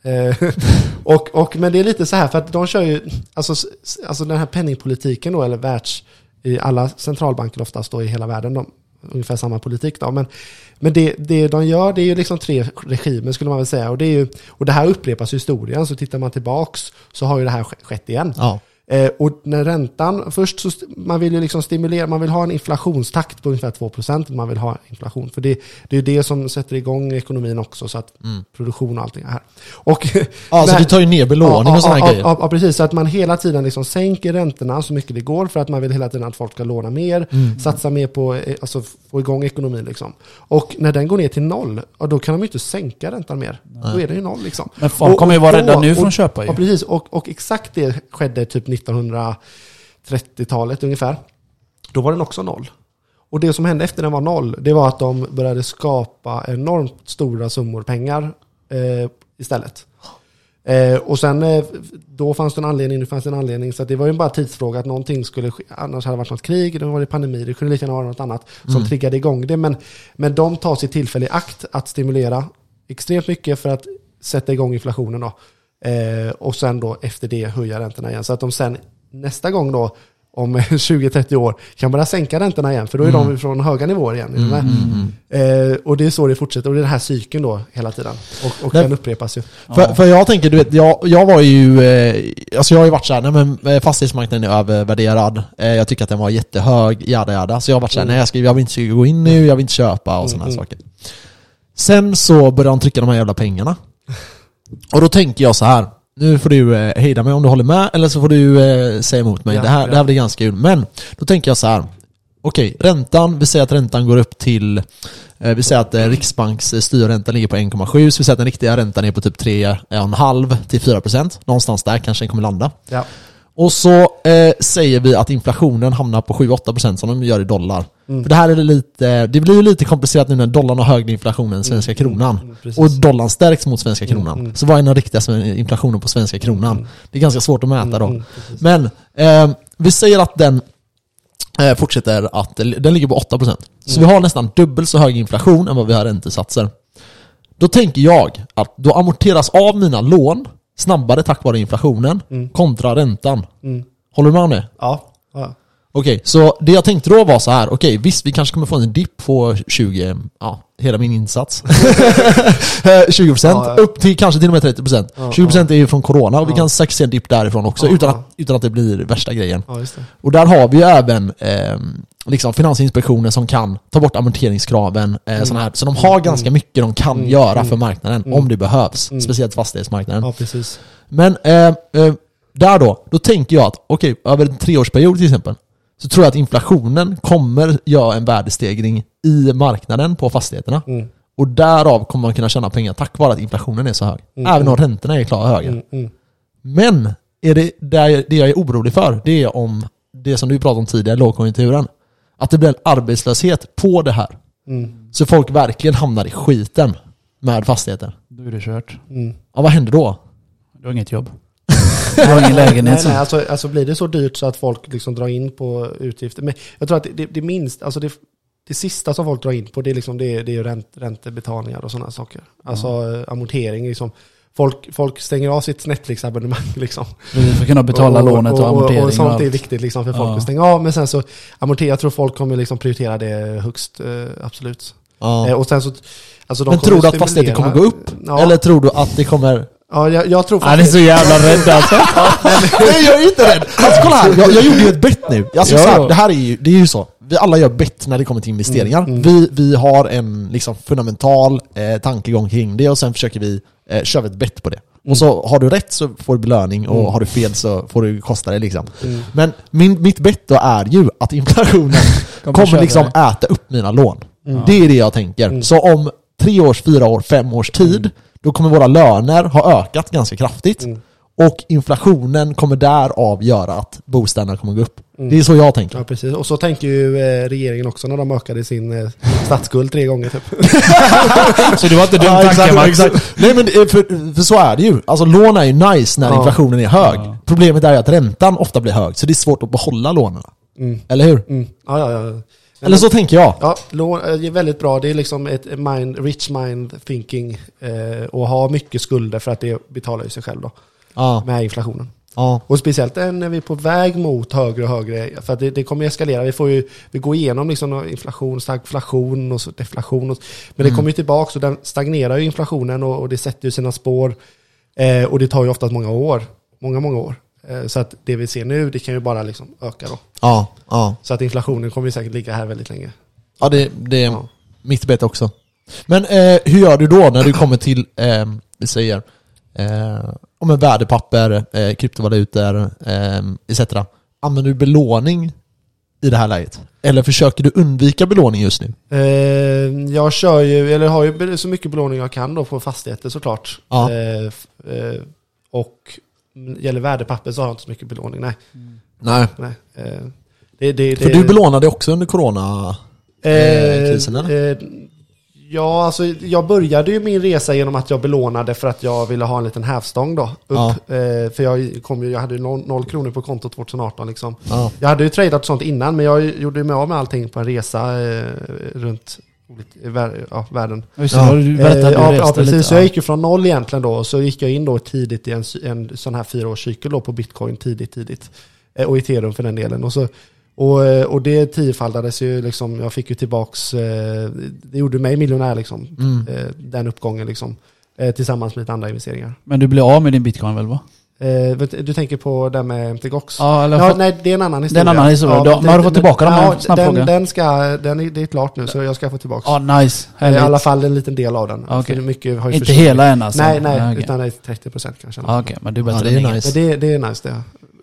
[SPEAKER 3] Eh, och, och, men det är lite så här, för att de kör ju, alltså, alltså den här penningpolitiken då, eller världs, i alla centralbanker oftast då i hela världen, de, ungefär samma politik då. Men, men det, det de gör, det är ju liksom tre regimer skulle man väl säga. Och det, är ju, och det här upprepas i historien, så tittar man tillbaks så har ju det här skett igen.
[SPEAKER 1] Ja.
[SPEAKER 3] Eh, och när räntan, först så, man vill ju liksom stimulera, man vill ha en inflationstakt på ungefär 2%, man vill ha inflation. För det, det är ju det som sätter igång ekonomin också, så att produktion och allting är här. Och, när-
[SPEAKER 1] du tar ju ner belåning och sådana
[SPEAKER 3] ja,
[SPEAKER 1] grejer.
[SPEAKER 3] Ja, ja, precis. Så att man hela tiden liksom sänker räntorna så mycket det går för att man vill hela tiden att folk ska låna mer,
[SPEAKER 1] Mm.
[SPEAKER 3] satsa mer på eh, alltså få igång ekonomin. Liksom. Och när den går ner till noll, ja, då kan de ju inte sänka räntan mer. Då är den ju noll. Liksom.
[SPEAKER 2] Men folk
[SPEAKER 3] Och-
[SPEAKER 2] kommer ju vara rädda nu från att köpa ju.
[SPEAKER 3] Ja, precis. Och, och exakt det skedde typ 1930-talet ungefär. Då var den också noll. Och det som hände efter den var noll, det var att de började skapa enormt stora summor pengar eh, istället. Eh, och sen, eh, då fanns det en anledning, nu fanns det en anledning, så att det var ju bara tidsfråga att någonting skulle ske, annars hade det varit något krig, det var det pandemi, det kunde lika gärna vara något annat som triggade igång det. Men, men de tar sitt tillfälle i akt att stimulera extremt mycket för att sätta igång inflationen då. Eh, och sen då efter det höja räntorna igen. Så att de sen nästa gång då, om 20-30 år, kan börja sänka räntorna igen. För då är de från höga nivåer igen. är du med? Eh, och det är så det fortsätter. Och det är den här cykeln då hela tiden. Och, och
[SPEAKER 1] Nej.
[SPEAKER 3] den upprepas ju.
[SPEAKER 1] För, för jag tänker, du vet, jag, jag var ju, eh, alltså jag har ju varit såhär, nej men eh, fastighetsmarknaden är övervärderad, eh, jag tycker att den var jättehög, jada jada. Så jag har varit såhär, nej jag, ska, jag vill inte gå in nu, jag vill inte köpa och sådana här saker. Sen så började de trycka de här jävla pengarna. Och då tänker jag så här. Nu får du eh, hejda mig om du håller med, eller så får du eh, säga emot mig.
[SPEAKER 3] Ja,
[SPEAKER 1] det, här,
[SPEAKER 3] ja.
[SPEAKER 1] det här blir ganska kul. Men, då tänker jag så här. Okej, räntan, vi säger att räntan går upp till, eh, vi säger att eh, Riksbanks styrränta ligger på 1,7, så vi säger att den riktiga räntan är på typ 3,5 till 4%. Någonstans där kanske den kommer landa.
[SPEAKER 3] Ja.
[SPEAKER 1] Och så eh, säger vi att inflationen hamnar på 7-8% som de gör i dollar.
[SPEAKER 3] Mm.
[SPEAKER 1] För det här är lite, det blir ju lite komplicerat nu när dollarn har högre inflation än svenska kronan.
[SPEAKER 3] mm,
[SPEAKER 1] och dollarn stärks mot svenska kronan.
[SPEAKER 3] mm.
[SPEAKER 1] Så vad är den riktiga inflationen på svenska kronan? Det är ganska svårt att mäta då.
[SPEAKER 3] Mm.
[SPEAKER 1] Men eh, vi säger att den eh, fortsätter att, den ligger på 8%. Så
[SPEAKER 3] Mm.
[SPEAKER 1] vi har nästan dubbelt så hög inflation än vad vi har räntesatser. Då tänker jag att då amorteras av mina lån snabbare tack vare inflationen kontra räntan.
[SPEAKER 3] Mm.
[SPEAKER 1] Håller du med om det?
[SPEAKER 3] Ja. ja.
[SPEAKER 1] Okej, så det jag tänkte då var så här. okej visst vi kanske kommer få en dipp på 20, ja, hela min insats. Eh, 20%
[SPEAKER 3] Ja, ja.
[SPEAKER 1] upp till kanske till och med 30%.
[SPEAKER 3] Ja,
[SPEAKER 1] 20% är ju från corona och vi kan säkert se en dipp därifrån också utan, att, utan att det blir värsta grejen. Och där har vi ju även eh, liksom Finansinspektionen som kan ta bort amorteringskraven. Eh, såna här. Så de har ganska mycket de kan
[SPEAKER 3] Mm,
[SPEAKER 1] göra
[SPEAKER 3] mm,
[SPEAKER 1] för marknaden
[SPEAKER 3] mm.
[SPEAKER 1] om det behövs.
[SPEAKER 3] Mm.
[SPEAKER 1] Speciellt fastighetsmarknaden.
[SPEAKER 3] Ja, precis.
[SPEAKER 1] Men eh, eh, där då, då tänker jag att okej, över en treårsperiod till exempel så tror jag att inflationen kommer göra en värdestegring i marknaden på fastigheterna.
[SPEAKER 3] Mm.
[SPEAKER 1] Och därav kommer man kunna tjäna pengar tack vare att inflationen är så hög.
[SPEAKER 3] Mm,
[SPEAKER 1] Även om räntorna är klart höga.
[SPEAKER 3] Mm, mm.
[SPEAKER 1] Men är det, där, det jag är orolig för, det är om det som du pratade om tidigare, lågkonjunkturen. Att det blir en arbetslöshet på det här.
[SPEAKER 3] Mm.
[SPEAKER 1] Så folk verkligen hamnar i skiten med fastigheter.
[SPEAKER 2] Då är det kört.
[SPEAKER 3] Mm.
[SPEAKER 1] Ja, vad händer då?
[SPEAKER 2] Du har inget jobb. Du har ingen lägenhet.
[SPEAKER 3] Nej, nej, alltså, alltså blir det så dyrt så att folk liksom drar in på utgifter. Men jag tror att det, det minst, alltså det, det sista som folk drar in på det är, liksom, det är, det är ränt, räntebetalningar och sådana saker. Alltså eh, amortering liksom. Folk, folk stänger av sitt Netflix-abonnemang liksom.
[SPEAKER 2] För att kunna betala lånet och, amortering
[SPEAKER 3] och,
[SPEAKER 2] och,
[SPEAKER 3] sånt är viktigt liksom för folk
[SPEAKER 2] Ja.
[SPEAKER 3] att stänga av. Men sen så amortera, jag tror folk kommer liksom prioritera det högst, eh, absolut.
[SPEAKER 1] Ja.
[SPEAKER 3] Eh, och sen så, alltså de
[SPEAKER 1] Men tror du att fastigheter kommer gå upp?
[SPEAKER 3] Ja,
[SPEAKER 1] Eller tror du att det kommer...
[SPEAKER 3] ja jag, jag tror
[SPEAKER 2] Han är så jävla rädd alltså.
[SPEAKER 1] Nej jag är inte rädd! Alltså kolla här, jag, jag gjorde ju ett bett nu. Alltså, så här, det här är ju, det är ju så. vi alla gör bett när det kommer till investeringar.
[SPEAKER 3] Mm, mm.
[SPEAKER 1] Vi, vi har en liksom fundamental eh, tankegång kring det och sen försöker vi eh, köra ett bett på det.
[SPEAKER 3] Mm.
[SPEAKER 1] Och så har du rätt så får du belöning och
[SPEAKER 3] Mm.
[SPEAKER 1] har du fel så får du kosta det liksom.
[SPEAKER 3] Mm.
[SPEAKER 1] Men min, mitt bett då är ju att inflationen
[SPEAKER 2] Kommer
[SPEAKER 1] liksom äta upp mina lån.
[SPEAKER 3] Mm.
[SPEAKER 1] Det är det jag tänker.
[SPEAKER 3] Mm.
[SPEAKER 1] Så om tre års, fyra år, fem års tid, då kommer våra löner ha ökat ganska kraftigt.
[SPEAKER 3] Mm.
[SPEAKER 1] Och inflationen kommer därav göra att bostäderna kommer gå upp.
[SPEAKER 3] Mm.
[SPEAKER 1] Det är så jag tänker.
[SPEAKER 3] Ja, precis. Och så tänker ju eh, regeringen också när de ökade sin eh, statsskuld tre gånger typ.
[SPEAKER 2] Så det var inte dum
[SPEAKER 1] Ja,
[SPEAKER 2] tanke
[SPEAKER 1] exakt,
[SPEAKER 2] Max.
[SPEAKER 1] exakt. Nej men det- för, för så är det ju. Alltså lån är ju nice när
[SPEAKER 3] Ja.
[SPEAKER 1] inflationen är hög.
[SPEAKER 2] Ja.
[SPEAKER 1] Problemet är ju att räntan ofta blir hög, så det är svårt att behålla lånen.
[SPEAKER 3] Mm.
[SPEAKER 1] Eller hur?
[SPEAKER 3] Mm. Ja, ja, ja.
[SPEAKER 1] Eller så tänker jag.
[SPEAKER 3] Ja, lån är väldigt bra. Det är liksom ett mind, rich mind thinking. Eh, och ha mycket skulder för att det betalar ju sig själv då.
[SPEAKER 1] Ja,
[SPEAKER 3] Med inflationen.
[SPEAKER 1] ja.
[SPEAKER 3] Och speciellt när vi är på väg mot högre och högre. För att det, det kommer ju eskalera. Vi får ju vi går igenom liksom inflation, stagflation och deflation. Och, men det
[SPEAKER 1] Mm.
[SPEAKER 3] kommer ju tillbaka och den stagnerar ju inflationen och, och det sätter ju sina spår. Eh, och det tar ju oftast många år. Många, många år. Eh, så att det vi ser nu, det kan ju bara liksom öka då.
[SPEAKER 1] Ja, ja.
[SPEAKER 3] Så att inflationen kommer ju säkert ligga här väldigt länge.
[SPEAKER 1] Ja, det, det är
[SPEAKER 3] Ja.
[SPEAKER 1] mitt bett också. Men eh, hur gör du då när du kommer till, eh, vi säger, eh, om en värdepapper, eh, kryptovalutor eh, etc. Använder du belåning i det här läget? Eller försöker du undvika belåning just nu?
[SPEAKER 3] Eh, jag kör ju, eller har ju så mycket belåning jag kan då på fastigheter såklart.
[SPEAKER 1] Ja.
[SPEAKER 3] Eh, och gäller värdepapper så har jag inte så mycket belåning, nej.
[SPEAKER 1] Nej.
[SPEAKER 3] nej. Eh, det, det,
[SPEAKER 1] För
[SPEAKER 3] det,
[SPEAKER 1] du belånade också under corona? eh, krisen, eller?
[SPEAKER 3] eh, ja, alltså jag började ju min resa genom att jag belånade för att jag ville ha en liten hävstång då. Upp,
[SPEAKER 1] Ja.
[SPEAKER 3] eh, för jag, kom ju, jag hade ju noll, noll kronor på kontot 2018 liksom.
[SPEAKER 1] Ja.
[SPEAKER 3] Jag hade ju tradat sånt innan, men jag gjorde ju mig av med allting på en resa eh, runt olika, ja, världen.
[SPEAKER 2] Just det,
[SPEAKER 1] Ja.
[SPEAKER 2] du berättade
[SPEAKER 3] Eh,
[SPEAKER 2] du
[SPEAKER 3] ja, ja, precis.
[SPEAKER 2] lite.
[SPEAKER 3] Så jag gick ju från noll egentligen då, och så gick jag in då tidigt i en, en sån här fyraårscykel då på bitcoin, tidigt, tidigt. Eh, Och ethereum för den delen. Och, så, och, eh, och det tiofaldades ju liksom, jag fick ju tillbaks, det gjorde mig miljonär liksom,
[SPEAKER 1] Mm.
[SPEAKER 3] den uppgången liksom. Tillsammans med lite andra investeringar.
[SPEAKER 2] Men du blev av med din bitcoin väl va?
[SPEAKER 3] Eh, vet- Du tänker på det med MTGOX?
[SPEAKER 2] Ja, eller
[SPEAKER 3] Ja,
[SPEAKER 2] fått-
[SPEAKER 3] nej, det är en annan
[SPEAKER 2] Det är
[SPEAKER 3] historia.
[SPEAKER 2] en annan historia. Då- men har du fått tillbaka dem?
[SPEAKER 3] Ja,
[SPEAKER 2] En snabb
[SPEAKER 3] den, den ska, den är, det är klart nu, så jag ska få tillbaka.
[SPEAKER 2] Ja, nice.
[SPEAKER 3] I
[SPEAKER 2] Härligt.
[SPEAKER 3] alla fall en liten del av den.
[SPEAKER 2] Ja.
[SPEAKER 3] För mycket har ju
[SPEAKER 2] Inte
[SPEAKER 3] försvunnit.
[SPEAKER 2] hela än alltså?
[SPEAKER 3] Nej, nej,
[SPEAKER 2] Ja, okej.
[SPEAKER 3] utan det är 30% kanske.
[SPEAKER 2] Ja, Okej, men du är bättre
[SPEAKER 1] Ja, det är nice.
[SPEAKER 3] Det, det är nice det.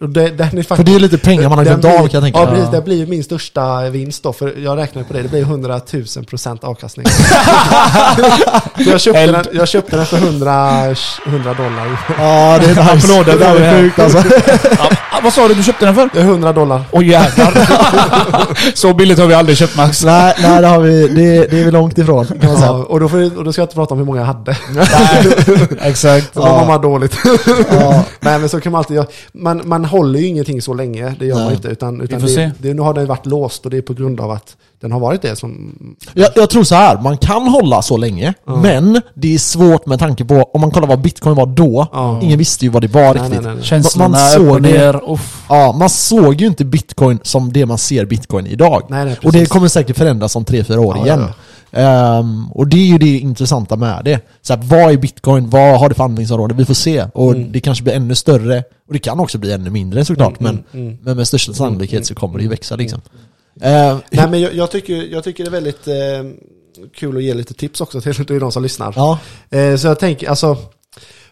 [SPEAKER 3] Det, den är
[SPEAKER 1] För
[SPEAKER 3] faktiskt,
[SPEAKER 1] det är lite pengar man har glömt av kan jag tänka
[SPEAKER 3] Ja, precis.
[SPEAKER 2] Ja.
[SPEAKER 3] Det blir min största vinst då. För jag räknar på det. Det blir 100 000 procent avkastning. För jag, köpte den, jag köpte den för 100, 100 dollar.
[SPEAKER 1] Ja, det är nice.
[SPEAKER 2] Applåder,
[SPEAKER 1] det där är sjukt alltså.
[SPEAKER 2] Ja, ah, vad sa du du köpte den för?
[SPEAKER 3] 100 dollar.
[SPEAKER 2] Åh jävlar. Så billigt har vi aldrig köpt Max.
[SPEAKER 1] nej, nej, det har vi, det, det är vi långt ifrån kan man
[SPEAKER 3] Ja, och, då får, jag- och då ska jag inte prata om hur många jag hade.
[SPEAKER 2] Exakt.
[SPEAKER 3] Så ja. man dåligt.
[SPEAKER 1] Ja.
[SPEAKER 3] Nej men så kan man alltid göra. Man, man håller ju ingenting så länge, det gör
[SPEAKER 1] Nej.
[SPEAKER 3] man inte. Utan, utan det, det, nu har den varit låst och det är på grund av att den har varit det som...
[SPEAKER 1] Jag, jag tror så här, man kan hålla så länge,
[SPEAKER 3] Ja.
[SPEAKER 1] men det är svårt med tanke på, om man kollar vad bitcoin var då,
[SPEAKER 3] Ja.
[SPEAKER 1] ingen visste ju vad det var
[SPEAKER 3] Nej,
[SPEAKER 1] riktigt.
[SPEAKER 3] nej, nej, nej.
[SPEAKER 2] Känslorna
[SPEAKER 1] Man såg
[SPEAKER 2] ner.
[SPEAKER 1] Ja, man såg ju inte bitcoin som det man ser bitcoin idag.
[SPEAKER 3] Nej, nej,
[SPEAKER 1] och det kommer säkert förändras om 3-4 år
[SPEAKER 3] Ja,
[SPEAKER 1] igen. Ehm, och det är ju det intressanta med det. Så här, vad är bitcoin? Vad har det för användningsområde? Vi får se. Och
[SPEAKER 3] Mm.
[SPEAKER 1] det kanske blir ännu större. Och det kan också bli ännu mindre såklart.
[SPEAKER 3] Mm,
[SPEAKER 1] men,
[SPEAKER 3] mm, mm.
[SPEAKER 1] men med största sannolikhet
[SPEAKER 3] mm,
[SPEAKER 1] så kommer det ju
[SPEAKER 3] mm,
[SPEAKER 1] växa liksom. Ehm,
[SPEAKER 3] Nej men jag, jag, tycker, jag tycker det är väldigt eh, kul att ge lite tips också till, till de som lyssnar.
[SPEAKER 1] ja,
[SPEAKER 3] Eh, så jag tänker, alltså,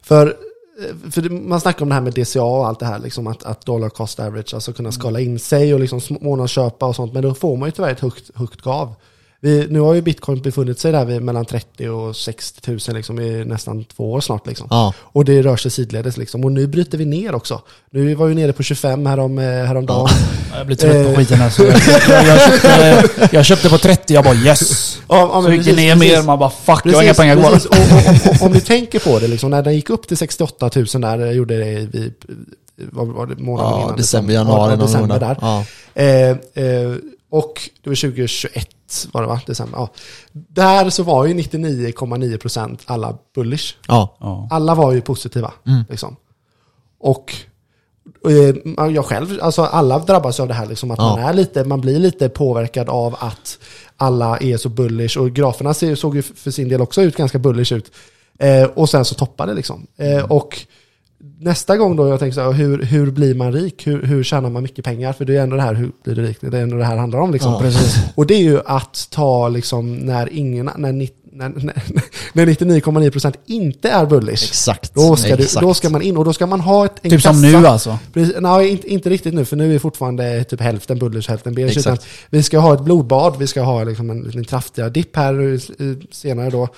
[SPEAKER 3] för, eh, för man snackar om det här med DCA och allt det här, liksom att, att dollar cost average, alltså kunna skala in sig och liksom månadsköpa och sånt, men då får man ju tyvärr ett högt, högt gav. Vi, nu har ju bitcoin befunnit sig där vid mellan 30 och 60 000 liksom, i nästan två år snart. Liksom.
[SPEAKER 1] ja.
[SPEAKER 3] Och det rör sig sidledes liksom. Och nu bryter vi ner också. Nu var vi nere på 25 härom, eh, häromdagen.
[SPEAKER 2] Jag blir trött på
[SPEAKER 3] Eh.
[SPEAKER 2] skiten alltså. Jag, jag, jag, köpte, jag köpte på 30, jag bara yes.
[SPEAKER 3] Ja, ja,
[SPEAKER 2] Så gick det
[SPEAKER 3] precis,
[SPEAKER 2] ner
[SPEAKER 3] precis.
[SPEAKER 2] mer, man bara fuck, jag har inga pengar kvar.
[SPEAKER 3] precis. Och, och, och, om ni tänker på det, liksom, när den gick upp till 68 000 där, jag gjorde det i, vad var det, månaden
[SPEAKER 1] ja
[SPEAKER 3] innan?
[SPEAKER 1] december,
[SPEAKER 3] liksom.
[SPEAKER 1] januari
[SPEAKER 3] ja, december
[SPEAKER 1] där.
[SPEAKER 3] där.
[SPEAKER 1] Ja.
[SPEAKER 3] Eh, eh, och det var 2021 var det va? December. Ja. Där så var ju 99,9% alla bullish.
[SPEAKER 1] Ja.
[SPEAKER 2] Ja.
[SPEAKER 3] Alla var ju positiva.
[SPEAKER 1] Mm.
[SPEAKER 3] Liksom. Och eh, jag själv, alltså alla drabbas av det här liksom att
[SPEAKER 1] Ja.
[SPEAKER 3] man är lite, man blir lite påverkad av att alla är så bullish och graferna såg ju för sin del också ut ganska bullish ut. Eh, och sen så toppade liksom. Eh, och nästa gång då jag tänker så här, hur, hur blir man rik? Hur, hur tjänar man mycket pengar? För det är ändå det här, hur blir du rik? Det är ändå det här handlar om liksom.
[SPEAKER 1] Ja.
[SPEAKER 2] Precis.
[SPEAKER 3] Och det är ju att ta liksom när ingen, när, nitt- när, när, när 99,9% inte är bullish.
[SPEAKER 1] Exakt.
[SPEAKER 3] Då ska, du,
[SPEAKER 1] Exakt.
[SPEAKER 3] då ska man in och då ska man ha ett, en
[SPEAKER 2] Typ som
[SPEAKER 3] kassa.
[SPEAKER 2] nu alltså.
[SPEAKER 3] Precis, nej, inte, inte riktigt nu, för nu är fortfarande typ hälften bullish, hälften bearish.
[SPEAKER 1] Exakt.
[SPEAKER 3] Utan vi ska ha ett blodbad, vi ska ha liksom en liten kraftigare dipp här senare då.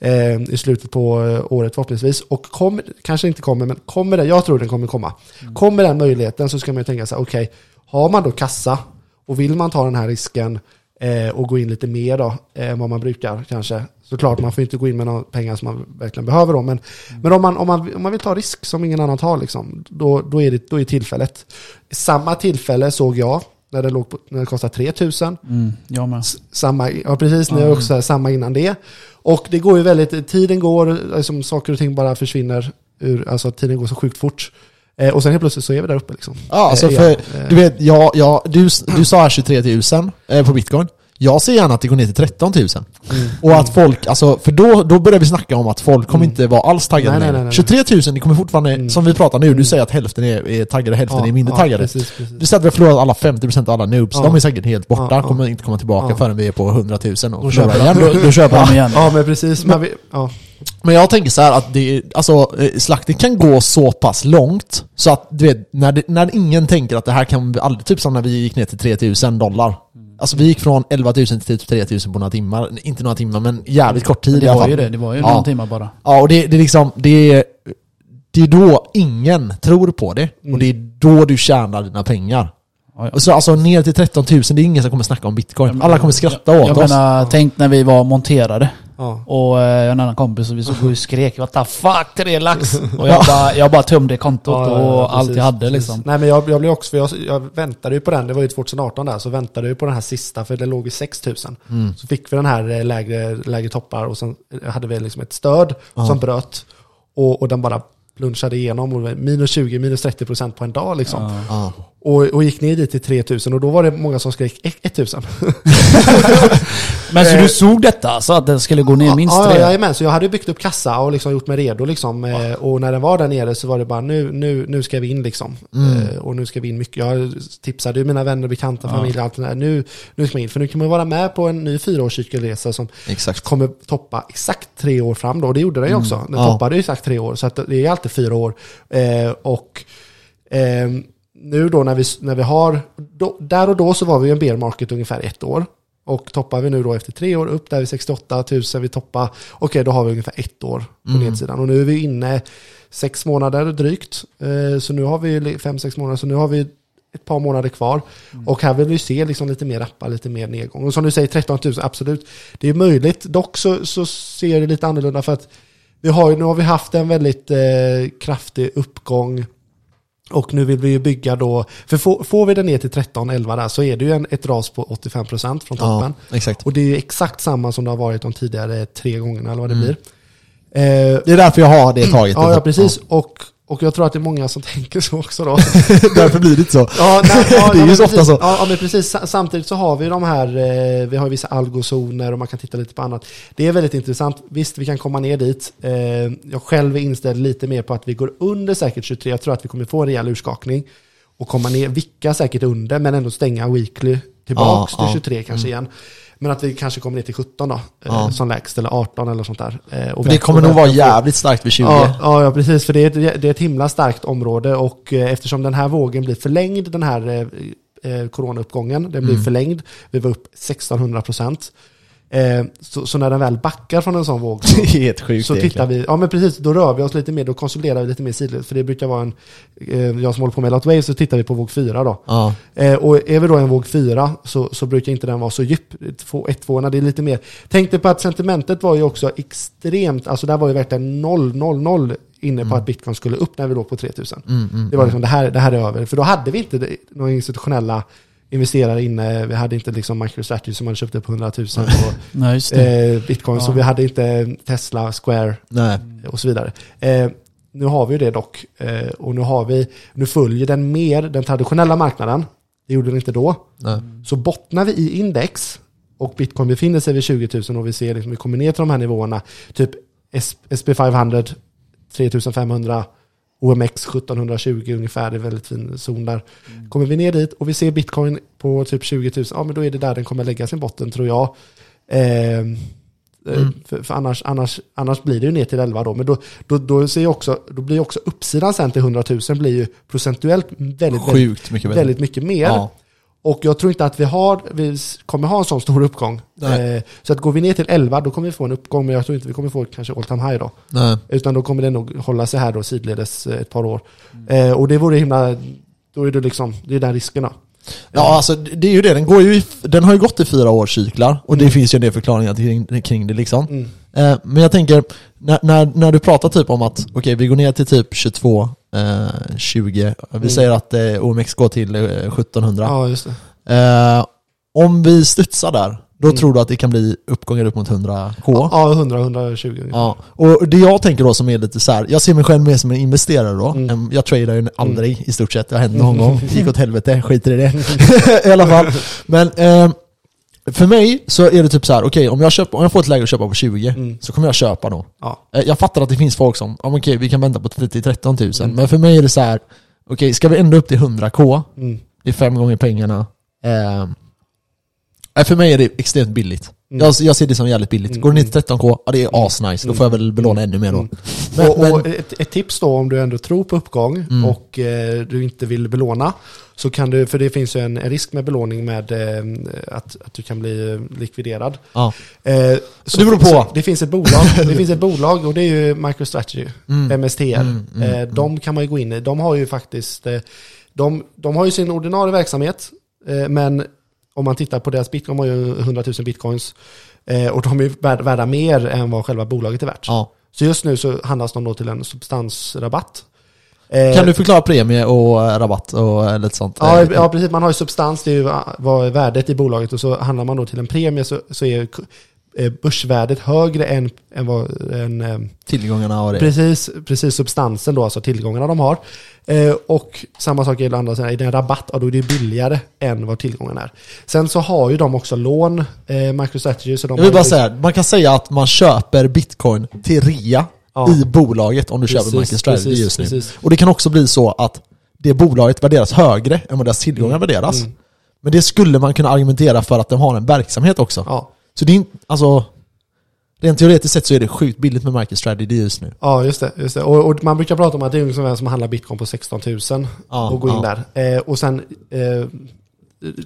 [SPEAKER 3] Eh, I slutet på eh, året förhoppningsvis. Och kommer, kanske inte kommer, men kommer det, jag tror den kommer komma. Kommer den möjligheten så ska man ju tänka så här, okej, har man då kassa och vill man ta den här risken eh, och gå in lite mer då, eh, än vad man brukar kanske. Såklart, man får inte gå in med några pengar som man verkligen behöver då, men, men om, man, om, man, om man vill ta risk som ingen annan tar, liksom, då, då, är det, då är tillfället. Samma tillfälle såg jag när det, låg på, när det kostade 3000.
[SPEAKER 2] Mm, jag med.
[SPEAKER 3] Samma, ja precis, nu också här, samma innan det. Och det går ju väldigt, tiden går, liksom, saker och ting bara försvinner ur, alltså tiden går så sjukt fort. Eh, och sen helt plötsligt så är vi där uppe liksom.
[SPEAKER 1] Ja, alltså
[SPEAKER 3] Eh,
[SPEAKER 1] för,
[SPEAKER 3] ja,
[SPEAKER 1] du vet, ja, ja, du, du sa här 23 000 eh, på bitcoin. Jag ser gärna att det går ner till 13 000.
[SPEAKER 3] Mm.
[SPEAKER 1] Och att folk, alltså, för då, då börjar vi snacka om att folk kommer inte vara alls taggade
[SPEAKER 3] Nej, nej, nej, nej.
[SPEAKER 1] 23 000, det kommer fortfarande,
[SPEAKER 3] Mm.
[SPEAKER 1] som vi pratar nu, du säger att hälften är, är taggade, hälften är mindre taggade.
[SPEAKER 3] Precis, precis.
[SPEAKER 1] Du säger att vi har förlorat alla 50% av alla noobs,
[SPEAKER 3] Ja.
[SPEAKER 1] de är säkert helt borta,
[SPEAKER 3] Ja, ja.
[SPEAKER 1] kommer inte komma tillbaka
[SPEAKER 3] Ja.
[SPEAKER 1] förrän vi är på 100 000 och
[SPEAKER 3] Då köper
[SPEAKER 1] igen.
[SPEAKER 3] de.
[SPEAKER 1] Då, då köper de.
[SPEAKER 2] igen.
[SPEAKER 3] Ja men precis, men vi, ja.
[SPEAKER 1] Men jag tänker så här att det, alltså, eh, slakten kan gå så pass långt så att du vet, när, det, när ingen tänker att det här kan bli aldrig, typ som när vi gick ner till 3000 dollar. Alltså vi gick från 11 000 till typ 3000 på några timmar, inte några timmar men jävligt kort tid
[SPEAKER 2] Det
[SPEAKER 1] i alla
[SPEAKER 2] var
[SPEAKER 1] fall.
[SPEAKER 2] ju det, det var ju
[SPEAKER 1] Ja.
[SPEAKER 2] några timmar bara.
[SPEAKER 1] Ja och det, det är liksom, det är, det är då ingen tror på det och det är då du tjänar dina pengar.
[SPEAKER 2] Ja, ja.
[SPEAKER 1] Och så alltså ner till 13 000, det är ingen som kommer snacka om bitcoin. Alla kommer skratta
[SPEAKER 2] jag,
[SPEAKER 1] åt
[SPEAKER 2] jag
[SPEAKER 1] oss.
[SPEAKER 2] menar, tänk när vi var monterade.
[SPEAKER 3] Ja.
[SPEAKER 2] Och eh, en annan kompis och vi såg och skrek What the fuck, tre lax! Och jag bara, jag bara tömde kontot
[SPEAKER 3] Ja, ja, ja,
[SPEAKER 2] och allt jag hade
[SPEAKER 3] precis.
[SPEAKER 2] liksom.
[SPEAKER 3] Nej men jag, jag blev också, för jag, jag väntade ju på den, det var ju 2018 där, så väntade jag ju på den här sista, för det låg i 6000.
[SPEAKER 1] Mm.
[SPEAKER 3] Så fick vi den här eh, lägre, lägre toppar och sen hade vi liksom ett stöd som bröt. Och, och den bara plunchade igenom, och minus 20, minus 30 procent på en dag liksom.
[SPEAKER 1] Ja.
[SPEAKER 3] Och, och gick ner dit till 3000 och då var det många som skrek 1000.
[SPEAKER 2] Men så du såg detta, så att den skulle gå ner minst
[SPEAKER 3] ja,
[SPEAKER 2] tre?
[SPEAKER 3] Ja, jajamän, så jag hade byggt upp kassa och liksom gjort mig redo liksom. Eh, Och när den var där nere så var det bara nu, nu, nu ska vi in liksom.
[SPEAKER 1] Mm.
[SPEAKER 3] Eh, Och nu ska vi in mycket. Jag tipsade ju mina vänner, bekanta, familj, allt det där. Nu, nu ska vi in. För nu kan man vara med på en ny fyraårscykelresa som
[SPEAKER 1] Exakt.
[SPEAKER 3] kommer toppa exakt tre år fram då. Och det gjorde den ju också. Den
[SPEAKER 1] Ja.
[SPEAKER 3] toppade ju exakt tre år. Så att det är alltid fyra år. Eh, och ehm, nu då när vi, när vi har, då, där och då så var vi en bear market ungefär ett år. Och toppar vi nu då efter tre år upp där vid 68 000, vi toppar, okej då har vi ungefär ett år på
[SPEAKER 1] Mm.
[SPEAKER 3] nedsidan. Och nu är vi inne sex månader drygt. Eh, så nu har vi fem, sex månader, så nu har vi ett par månader kvar.
[SPEAKER 1] Mm.
[SPEAKER 3] Och här vill vi se liksom lite mer rappa, lite mer nedgång. Och som du säger, 13 000, absolut. Det är möjligt. Dock så, så ser det lite annorlunda för att vi har nu har vi haft en väldigt eh, kraftig uppgång. Och nu vill vi ju bygga då, för får, får vi den ner till 13-11 där så är det ju en, ett ras på 85% från toppen.
[SPEAKER 1] Ja, exakt.
[SPEAKER 3] Och det är ju exakt samma som det har varit de tidigare tre gångerna eller vad det
[SPEAKER 1] Mm.
[SPEAKER 3] blir. Eh,
[SPEAKER 1] Det är därför jag har det taget.
[SPEAKER 3] ja, ja, precis. Och, och jag tror att det är många som tänker så också då.
[SPEAKER 1] därför blir det inte så.
[SPEAKER 3] Ja, nej, ja,
[SPEAKER 1] Det är ju så ofta så.
[SPEAKER 3] Ja, men precis. Sa- Samtidigt så har vi de här, eh, vi har vissa algozoner och man kan titta lite på annat. Det är väldigt intressant. Visst, vi kan komma ner dit. Eh, jag själv är inställd lite mer på att vi går under säkert 23. Jag tror att vi kommer få en rejäl urskakning. Och komma ner, vicka säkert under, men ändå stänga weekly tillbaks
[SPEAKER 1] Ja,
[SPEAKER 3] till
[SPEAKER 1] ja.
[SPEAKER 3] 23 kanske igen. Men att vi kanske kommer ner till 17 då, eh,
[SPEAKER 1] Ja.
[SPEAKER 3] som lägst, eller 18 eller sånt där. Eh, och
[SPEAKER 1] För det kommer nog vara jävligt starkt vid 20.
[SPEAKER 3] Ja, ja, precis. För det är, ett, det är ett himla starkt område och eh, eftersom den här vågen blir förlängd, den här eh, coronauppgången, den blir
[SPEAKER 1] Mm.
[SPEAKER 3] förlängd. Vi var upp 1600 procent. Eh, så, så när den väl backar från en sån våg så,
[SPEAKER 1] helt sjukt
[SPEAKER 3] så tittar vi, ja men precis, då rör vi oss lite mer, då konsoliderar vi lite mer sidled. För det brukar vara en, eh, jag som håller på med Lot så tittar vi på våg 4 då.
[SPEAKER 1] Ja.
[SPEAKER 3] Eh, och är vi då en våg 4 så, så brukar inte den vara så djup. 1 2 det är lite mer. Tänk dig på att sentimentet var ju också extremt, alltså där var ju verkligen 0, 0, 0 inne på att bitcoin skulle upp när vi låg på 3000.
[SPEAKER 1] Mm, mm,
[SPEAKER 3] Det var liksom det här, det här är över. För då hade vi inte några institutionella investerare inne. Vi hade inte liksom MicroStrategy som hade köpt upp 100 000 på
[SPEAKER 2] Nej,
[SPEAKER 3] eh, bitcoin. Så
[SPEAKER 2] Ja.
[SPEAKER 3] vi hade inte Tesla, Square
[SPEAKER 1] Nej.
[SPEAKER 3] och så vidare. Eh, nu har vi ju det dock. Eh, och nu, har vi, nu följer den mer den traditionella marknaden. Det gjorde den inte då.
[SPEAKER 1] Nej.
[SPEAKER 3] Så bottnar vi i index och bitcoin befinner sig vid 20 000 och vi ser liksom, vi kommer ner till de här nivåerna. Typ SP 500, 3500, OMX 1720 ungefär, det är väldigt fin zon där. Kommer vi ner dit och vi ser bitcoin på typ 20 000, ja men då är det där den kommer lägga sin botten tror jag. Eh,
[SPEAKER 1] Mm.
[SPEAKER 3] För, för annars, annars, annars blir det ju ner till 11 då. Men då, då, då, ser jag också, då blir också uppsidan sen till 100 000 blir ju procentuellt väldigt, väldigt,
[SPEAKER 1] Sjukt mycket bättre.
[SPEAKER 3] väldigt mycket mer.
[SPEAKER 1] Ja.
[SPEAKER 3] Och jag tror inte att vi, har, vi kommer ha en sån stor uppgång. Eh, så att går vi ner till 11 då kommer vi få en uppgång, men jag tror inte vi kommer få kanske all time high då.
[SPEAKER 1] Nej.
[SPEAKER 3] Utan då kommer det nog hålla sig här då sidledes eh, ett par år. Eh, och det vore himla, då är det liksom, det är den risken då.
[SPEAKER 1] Ja, alltså det är ju det. Den, går ju i, den har ju gått i fyra års cyklar och det finns ju en del förklaringar kring, kring det liksom.
[SPEAKER 3] Mm.
[SPEAKER 1] Eh, men jag tänker, när, när, när du pratar typ om att okej, vi går ner till typ 22, eh, 20, vi
[SPEAKER 3] Mm.
[SPEAKER 1] säger att eh, OMX går till eh, 1700.
[SPEAKER 3] Ja, just.
[SPEAKER 1] Eh, om vi studsar där, då
[SPEAKER 3] Mm.
[SPEAKER 1] tror du att det kan bli uppgångar upp mot 100k?
[SPEAKER 3] Ja, 100-120.
[SPEAKER 1] Ja, och det jag tänker då som är lite så här, jag ser mig själv mer som en investerare då.
[SPEAKER 3] Mm.
[SPEAKER 1] Jag tradar ju aldrig i stort sett, det har hänt någon gång. Gick åt helvete, skiter i det. I alla fall. Men eh, för mig så är det typ så här, okej om, jag köper, om jag får ett läge att köpa på 20
[SPEAKER 3] Mm.
[SPEAKER 1] så kommer jag köpa då.
[SPEAKER 3] Ja.
[SPEAKER 1] Eh, Jag fattar att det finns folk som, ja, men okej vi kan vänta på 30-13 tusen.
[SPEAKER 3] Mm.
[SPEAKER 1] Men för mig är det så här, okej ska vi ändå upp till 100k,
[SPEAKER 3] Mm.
[SPEAKER 1] det är fem gånger pengarna. Eh, nej, för mig är det extremt billigt.
[SPEAKER 3] Mm.
[SPEAKER 1] Jag, jag ser det som jävligt billigt.
[SPEAKER 3] Mm.
[SPEAKER 1] Går det ner till 13k, ja det är asnice. Då får jag väl belåna ännu mer då.
[SPEAKER 3] Mm.
[SPEAKER 1] Men,
[SPEAKER 3] och,
[SPEAKER 1] men,
[SPEAKER 3] och ett, ett tips då om du ändå tror på uppgång
[SPEAKER 1] Mm.
[SPEAKER 3] och eh, du inte vill belåna. Så kan du, för det finns ju en, en risk med belåning med eh, att, att du kan bli eh, likviderad.
[SPEAKER 1] ja.
[SPEAKER 3] Eh,
[SPEAKER 1] Det beror på.
[SPEAKER 3] Så, det finns ett bolag, det finns ett bolag och det är ju MicroStrategy,
[SPEAKER 1] Mm.
[SPEAKER 3] MSTR.
[SPEAKER 1] Mm, mm,
[SPEAKER 3] eh, de kan man ju gå in i. De har ju faktiskt, eh, de, de har ju sin ordinarie verksamhet, eh, men om man tittar på deras bitcoin, de har ju 100 000 bitcoins. Och de är värda mer än vad själva bolaget är värt.
[SPEAKER 1] Ja.
[SPEAKER 3] Så just nu så handlas de då till en substansrabatt. Eh,
[SPEAKER 1] Kan du förklara premie och eh, rabatt och lite sånt?
[SPEAKER 3] Ja,
[SPEAKER 1] Eh,
[SPEAKER 3] ja, precis. Man har ju substans, det är ju ah, vad är värdet i bolaget och så handlar man då till en premie så, så är eh, börsvärdet högre än, än vad eh,
[SPEAKER 1] Tillgångarna och det.
[SPEAKER 3] precis, precis substansen då, alltså tillgångarna de har. Eh, och samma sak gäller andra sidan, är det en rabatt, ja, då är det billigare än vad tillgångarna är. Sen så har ju de också lån, eh, MicroStrategy, så de
[SPEAKER 1] Jag vill
[SPEAKER 3] har
[SPEAKER 1] bara säga, man kan säga att man köper bitcoin till rea
[SPEAKER 3] Ja.
[SPEAKER 1] i bolaget om du köper
[SPEAKER 3] Precis,
[SPEAKER 1] MicroStrategy
[SPEAKER 3] precis,
[SPEAKER 1] just nu.
[SPEAKER 3] precis.
[SPEAKER 1] Och det kan också bli så att det bolaget värderas högre än vad deras tillgångar värderas.
[SPEAKER 3] Mm.
[SPEAKER 1] Men det skulle man kunna argumentera för att de har en verksamhet också.
[SPEAKER 3] Ja.
[SPEAKER 1] Så det är inte, alltså Rent teoretiskt sett så är det sjukt billigt med MicroStrategy just nu.
[SPEAKER 3] Ja, just det. Just det. Och, och man brukar prata om att det är ungefär som handlar bitcoin på 16 000
[SPEAKER 1] Ja,
[SPEAKER 3] och gå in
[SPEAKER 1] ja.
[SPEAKER 3] där. Eh, och sen... Eh,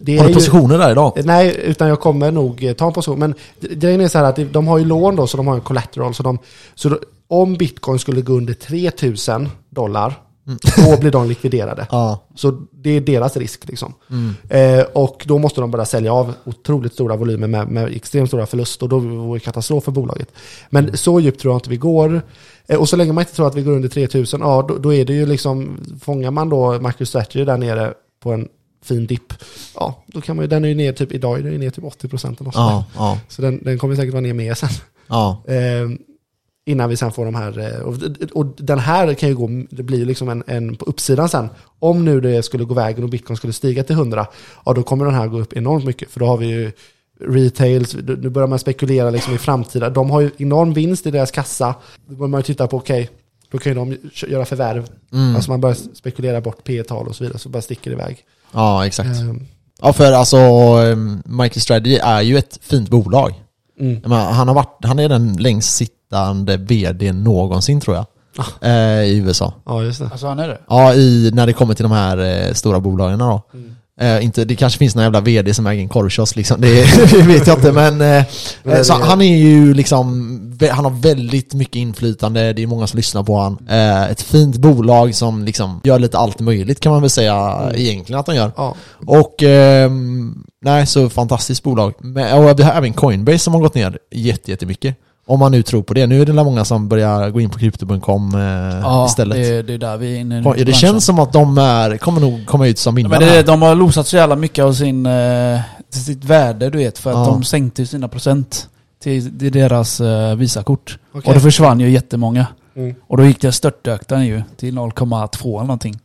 [SPEAKER 3] det
[SPEAKER 1] Har du
[SPEAKER 3] ju-
[SPEAKER 1] positioner där idag?
[SPEAKER 3] Nej, utan jag kommer nog eh, ta en position. Men grejen är så här att de har ju lån då, så de har en collateral. Så, de, så om bitcoin skulle gå under 3000 dollar, då blir de likviderade.
[SPEAKER 1] Ja.
[SPEAKER 3] Så det är deras risk liksom.
[SPEAKER 1] Mm.
[SPEAKER 3] Eh, och då måste de börja sälja av otroligt stora volymer med, med extremt stora förluster. Då vore det katastrof för bolaget. Men så djupt tror jag inte vi går. Eh, och så länge man inte tror att vi går under 3000, ja då, då är det ju liksom, fångar man då MicroStrategy där nere på en fin dipp, ja då kan man ju, den är ju ner typ, idag är den ju ner typ 80% eller något sånt där.
[SPEAKER 1] Ja, ja,
[SPEAKER 3] Så den, den kommer säkert vara ner mer sen.
[SPEAKER 1] ja.
[SPEAKER 3] Eh, innan vi sen får de här, eh, och, och den här kan ju gå, det blir ju liksom en, en på uppsidan sen. Om nu det skulle gå vägen och bitcoin skulle stiga till 100, ja då kommer den här gå upp enormt mycket. För då har vi ju retails, nu börjar man spekulera liksom i framtida, de har ju enorm vinst i deras kassa. Då börjar man ju titta på, okej, då kan ju de göra förvärv.
[SPEAKER 1] Mm.
[SPEAKER 3] Alltså man börjar spekulera bort P tal och så vidare, så bara sticker det iväg.
[SPEAKER 1] ja exakt.
[SPEAKER 3] Eh,
[SPEAKER 1] Ja för alltså, um, MicroStrategy är ju ett fint bolag.
[SPEAKER 3] Mm.
[SPEAKER 1] Han, har varit, han är den längst sittande vd någonsin tror jag.
[SPEAKER 3] Ah.
[SPEAKER 1] Eh, I USA.
[SPEAKER 3] Ja, just det.
[SPEAKER 2] Alltså han är det?
[SPEAKER 1] Ja, i, när det kommer till de här eh, stora bolagen då.
[SPEAKER 3] Mm.
[SPEAKER 1] Eh, inte, det kanske finns någon jävla vd som äger en korvkiosk liksom, det, det vet jag inte men... Eh,
[SPEAKER 3] Men
[SPEAKER 1] så han är ju liksom, han har väldigt mycket inflytande, det är många som lyssnar på han. Eh, ett fint bolag som liksom gör lite allt möjligt kan man väl säga
[SPEAKER 3] Mm.
[SPEAKER 1] egentligen att de gör.
[SPEAKER 3] Ja,
[SPEAKER 1] Och, ehm, nej så fantastiskt bolag. Men, och vi har även Coinbase som har gått ner jätte, jättemycket. Om man nu tror på det. Nu är det många som börjar gå in på crypto.com eh,
[SPEAKER 2] Ja,
[SPEAKER 1] istället.
[SPEAKER 2] det, det är där vi är inne i
[SPEAKER 1] det,
[SPEAKER 2] branschen.
[SPEAKER 1] känns som att de är, kommer nog komma ut som vinnare.
[SPEAKER 2] Men det, de har losat så jävla mycket av sin, eh, sitt värde du vet, för att
[SPEAKER 1] Ja.
[SPEAKER 2] de sänkte sina procent till, till deras eh, Visakort.
[SPEAKER 3] okej.
[SPEAKER 2] Och då försvann ju jättemånga.
[SPEAKER 3] Mm.
[SPEAKER 2] Och då gick det störtdök den ju till 0,2 eller någonting.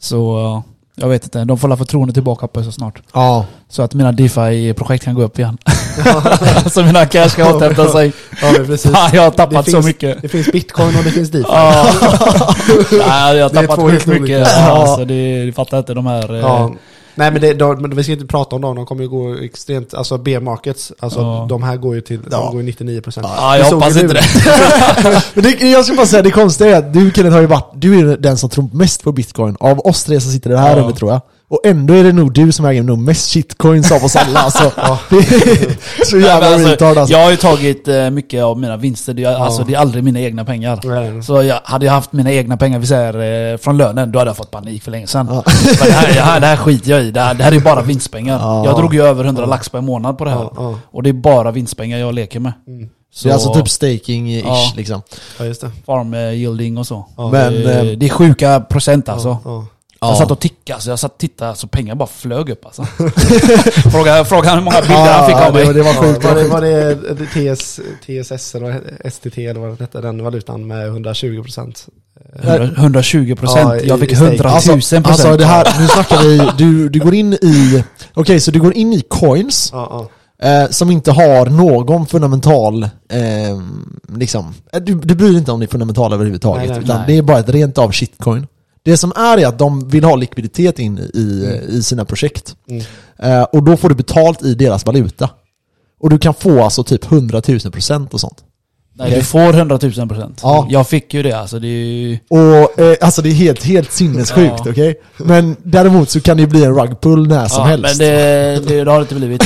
[SPEAKER 2] Så eh, Jag vet inte, de får la förtroende tillbaka på så snart.
[SPEAKER 1] Ja.
[SPEAKER 2] Så att mina DeFi-projekt kan gå upp igen. så mina cash ska återhämta sig.
[SPEAKER 3] Ja, precis.
[SPEAKER 2] Fan, jag har tappat
[SPEAKER 3] Det
[SPEAKER 2] så
[SPEAKER 3] finns-
[SPEAKER 2] mycket.
[SPEAKER 3] Det finns bitcoin och det finns DeFi.
[SPEAKER 2] Ja. Nej, jag har
[SPEAKER 3] Det
[SPEAKER 2] tappat sjukt mycket. Ja. Alltså, det, det fattar inte de här... eh,
[SPEAKER 3] Ja. Nej men, det, de, men vi ska inte prata om dem, de kommer ju gå extremt, alltså B-markets, alltså
[SPEAKER 2] Ja.
[SPEAKER 3] de här går ju till,
[SPEAKER 1] Ja.
[SPEAKER 3] de går ju 99%.
[SPEAKER 2] Ja, jag
[SPEAKER 3] Det såg
[SPEAKER 2] hoppas inte
[SPEAKER 3] du.
[SPEAKER 2] det.
[SPEAKER 1] Men det, jag ska bara säga, det konstiga är att du Kenneth har ju varit, du är den som tror mest på bitcoin av oss tre som sitter i det här
[SPEAKER 2] Ja.
[SPEAKER 1] rummet tror jag. Och ändå är det nog du som äger nog mest shitcoins av oss alla alltså. Är så jävla
[SPEAKER 2] Nej, men
[SPEAKER 1] retard
[SPEAKER 2] alltså,
[SPEAKER 1] alltså.
[SPEAKER 2] Jag har ju tagit eh, mycket av mina vinster. Det är, alltså, det är aldrig mina egna pengar.
[SPEAKER 3] Nej.
[SPEAKER 2] Så jag, hade jag haft mina egna pengar, vi säger eh, från lönen, då hade jag fått panik för länge sedan.
[SPEAKER 1] Ja.
[SPEAKER 2] Det, här, det, här, det här skiter jag i. Det här, det här är bara vinstpengar.
[SPEAKER 1] Ja.
[SPEAKER 2] Jag drog ju över 100 lax per månad på det här.
[SPEAKER 3] Ja, ja.
[SPEAKER 2] Och det är bara vinstpengar jag leker med.
[SPEAKER 3] Mm.
[SPEAKER 2] Så,
[SPEAKER 1] Det är alltså typ staking-ish
[SPEAKER 2] Ja.
[SPEAKER 1] liksom.
[SPEAKER 3] ja, just det.
[SPEAKER 2] farm eh, yielding och så.
[SPEAKER 3] Ja.
[SPEAKER 1] Men,
[SPEAKER 2] det,
[SPEAKER 1] eh,
[SPEAKER 2] det är sjuka procent alltså.
[SPEAKER 3] Ja, ja.
[SPEAKER 2] Jag satt och tickade, så jag satt och tittade, så pengar bara flög upp alltså. fråga, fråga hur många bilder han fick av mig.
[SPEAKER 1] det, det var
[SPEAKER 3] Ja,
[SPEAKER 1] sjukt.
[SPEAKER 3] var, det, var det TS, TSS eller STT eller vad det hette, den valutan med 120 procent?
[SPEAKER 2] 100 120 procent.
[SPEAKER 3] Ja,
[SPEAKER 2] jag fick
[SPEAKER 3] i stake.
[SPEAKER 2] 100 000
[SPEAKER 1] Alltså,
[SPEAKER 2] procent.
[SPEAKER 1] alltså det här, nu snackar vi, du, du går in i, okej så du går in i coins
[SPEAKER 3] Ja,
[SPEAKER 1] eh, som inte har någon fundamental, eh, liksom, eh, du, du bryr dig inte om det är fundamentala överhuvudtaget,
[SPEAKER 3] Nej, nej,
[SPEAKER 1] utan
[SPEAKER 2] nej.
[SPEAKER 1] det är bara ett rent av shitcoin. Det som är är att de vill ha likviditet in i, i sina projekt.
[SPEAKER 3] Mm.
[SPEAKER 1] Eh, och då får du betalt i deras valuta. Och du kan få alltså typ 100 000 procent och sånt.
[SPEAKER 2] Nej, du får 100 000 procent.
[SPEAKER 1] Ja.
[SPEAKER 2] Jag fick ju det alltså. Det är ju...
[SPEAKER 1] Och eh, alltså det är helt, helt sinnessjukt,
[SPEAKER 2] Ja.
[SPEAKER 1] okej? Men däremot så kan det ju bli en rugpull när som
[SPEAKER 2] ja,
[SPEAKER 1] helst.
[SPEAKER 2] Men det, det, det har inte blivit.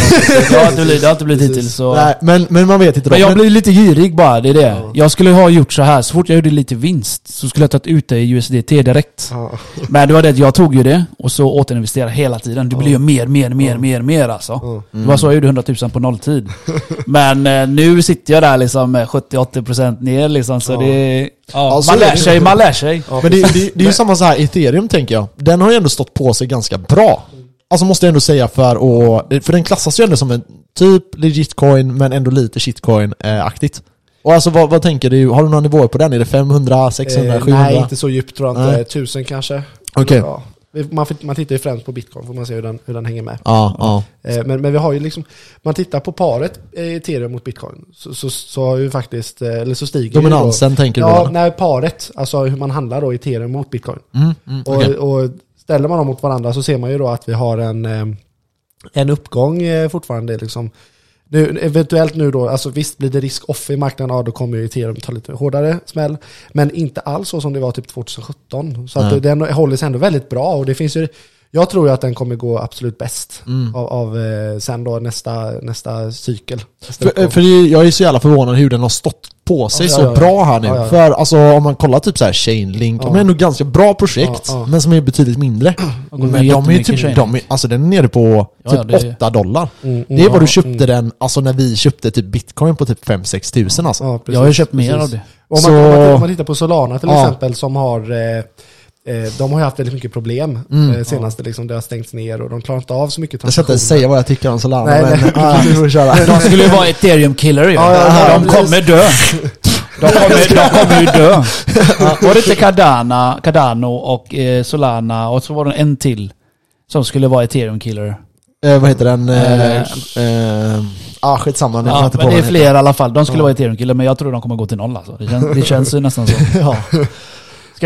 [SPEAKER 2] Det har inte blivit, det har inte blivit hittills. Så.
[SPEAKER 1] Nej, men, men man vet inte då.
[SPEAKER 2] Men jag
[SPEAKER 1] Men-
[SPEAKER 2] blev lite girig bara, det är det.
[SPEAKER 3] Ja.
[SPEAKER 2] Jag skulle ha gjort så här. så fort jag gjorde lite vinst så skulle jag tagit ut det i USDT direkt.
[SPEAKER 3] ja.
[SPEAKER 2] Men det var det att jag tog ju det och så återinvesterade hela tiden. Det blir ju mer, mer, mer, mer, mer alltså.
[SPEAKER 3] Ja.
[SPEAKER 2] Det var så jag gjorde 100 000 på nolltid. Men eh, nu sitter jag där liksom med 70-80% ner liksom. Så
[SPEAKER 3] Ja.
[SPEAKER 2] det... Ja,
[SPEAKER 1] Ja, så
[SPEAKER 2] man
[SPEAKER 1] är
[SPEAKER 2] lär
[SPEAKER 1] det.
[SPEAKER 2] sig, man lär sig.
[SPEAKER 3] Ja,
[SPEAKER 1] Men det, det, det är ju samma så här ethereum tänker jag. Den har ju ändå stått på sig ganska bra. Alltså måste jag ändå säga för att, för den klassas ju ändå som en typ legit coin men ändå lite shitcoin-aktigt. Och alltså vad, vad tänker du, har du några nivåer på den? Är det 500, 600,
[SPEAKER 3] Eh,
[SPEAKER 1] 700?
[SPEAKER 3] Nej, inte så djupt tror jag inte.
[SPEAKER 1] Nej.
[SPEAKER 3] 1000 kanske.
[SPEAKER 1] Okej.
[SPEAKER 3] Ja. Man, man tittar ju främst på bitcoin, får man se hur den, hur den hänger med.
[SPEAKER 1] Ja, ja.
[SPEAKER 3] Eh, Men, men vi har ju liksom, man tittar på paret ethereum mot bitcoin, så, så, så har ju faktiskt, eh, eller så stiger ju
[SPEAKER 1] Dominansen tänker
[SPEAKER 3] då,
[SPEAKER 1] du
[SPEAKER 3] Ja, nej, paret, alltså hur man handlar då ethereum mot bitcoin.
[SPEAKER 1] Mm, mm,
[SPEAKER 3] Och,
[SPEAKER 1] okej.
[SPEAKER 3] och ställer man dem mot varandra så ser man ju då att vi har en, eh, en uppgång fortfarande liksom. Nu, eventuellt nu då, alltså visst blir det risk off i marknaden, ja då kommer ju ethereum ta lite hårdare smäll. Men inte alls så som det var typ 2017. Så att den håller sig ändå väldigt bra och det finns ju, jag tror ju att den kommer gå absolut bäst
[SPEAKER 1] Mm.
[SPEAKER 3] av, av eh, sen då nästa, nästa cykel. Nästa
[SPEAKER 1] För,
[SPEAKER 3] uppgång.
[SPEAKER 1] för jag är så jävla förvånad hur den har stått på sig
[SPEAKER 3] Ja,
[SPEAKER 1] så
[SPEAKER 3] ja, ja.
[SPEAKER 1] bra här nu.
[SPEAKER 3] Ja, ja.
[SPEAKER 1] För alltså om man kollar typ så här Chainlink, de
[SPEAKER 3] Ja.
[SPEAKER 1] är ändå ganska bra projekt,
[SPEAKER 3] Ja, ja.
[SPEAKER 1] men som är betydligt mindre. Men de är ju typ, de är, alltså den är nere på
[SPEAKER 2] Ja,
[SPEAKER 1] typ
[SPEAKER 2] ja, det är-
[SPEAKER 1] 8 dollar.
[SPEAKER 3] Mm,
[SPEAKER 1] Det är vad du
[SPEAKER 3] ja,
[SPEAKER 1] köpte
[SPEAKER 3] mm.
[SPEAKER 1] den, alltså när vi köpte typ bitcoin på typ 5-6 tusen alltså.
[SPEAKER 3] Ja, precis,
[SPEAKER 2] jag har ju köpt mer
[SPEAKER 3] precis.
[SPEAKER 2] av det.
[SPEAKER 3] Om man,
[SPEAKER 1] Så-
[SPEAKER 3] om, man, tittar på Solana till
[SPEAKER 1] Ja.
[SPEAKER 3] exempel som har eh, eh, de har ju haft väldigt mycket problem
[SPEAKER 1] Mm.
[SPEAKER 3] eh, senaste, liksom, det har stängts ner och de klarar inte av så mycket
[SPEAKER 1] Jag ska inte
[SPEAKER 3] transaktioner.
[SPEAKER 1] säga vad jag tycker om Solana,
[SPEAKER 3] Nej,
[SPEAKER 1] men
[SPEAKER 3] nej.
[SPEAKER 1] ah.
[SPEAKER 2] De skulle ju vara ethereum killer ju.
[SPEAKER 3] Ja, ja, ja,
[SPEAKER 2] de kommer dö. De kommer, de kommer ju dö. Var det inte Cardana, Cardano och eh, Solana och så var det en till som skulle vara ethereum killer.
[SPEAKER 1] Eh, vad heter den? Eh,
[SPEAKER 2] Eh,
[SPEAKER 1] eh, ah, skitsamma, nu
[SPEAKER 2] Ja, men det är fler i alla fall. De skulle
[SPEAKER 3] Ja.
[SPEAKER 2] vara ethereum killer men jag tror de kommer gå till noll alltså. Det känns, det känns ju nästan så.
[SPEAKER 1] ja.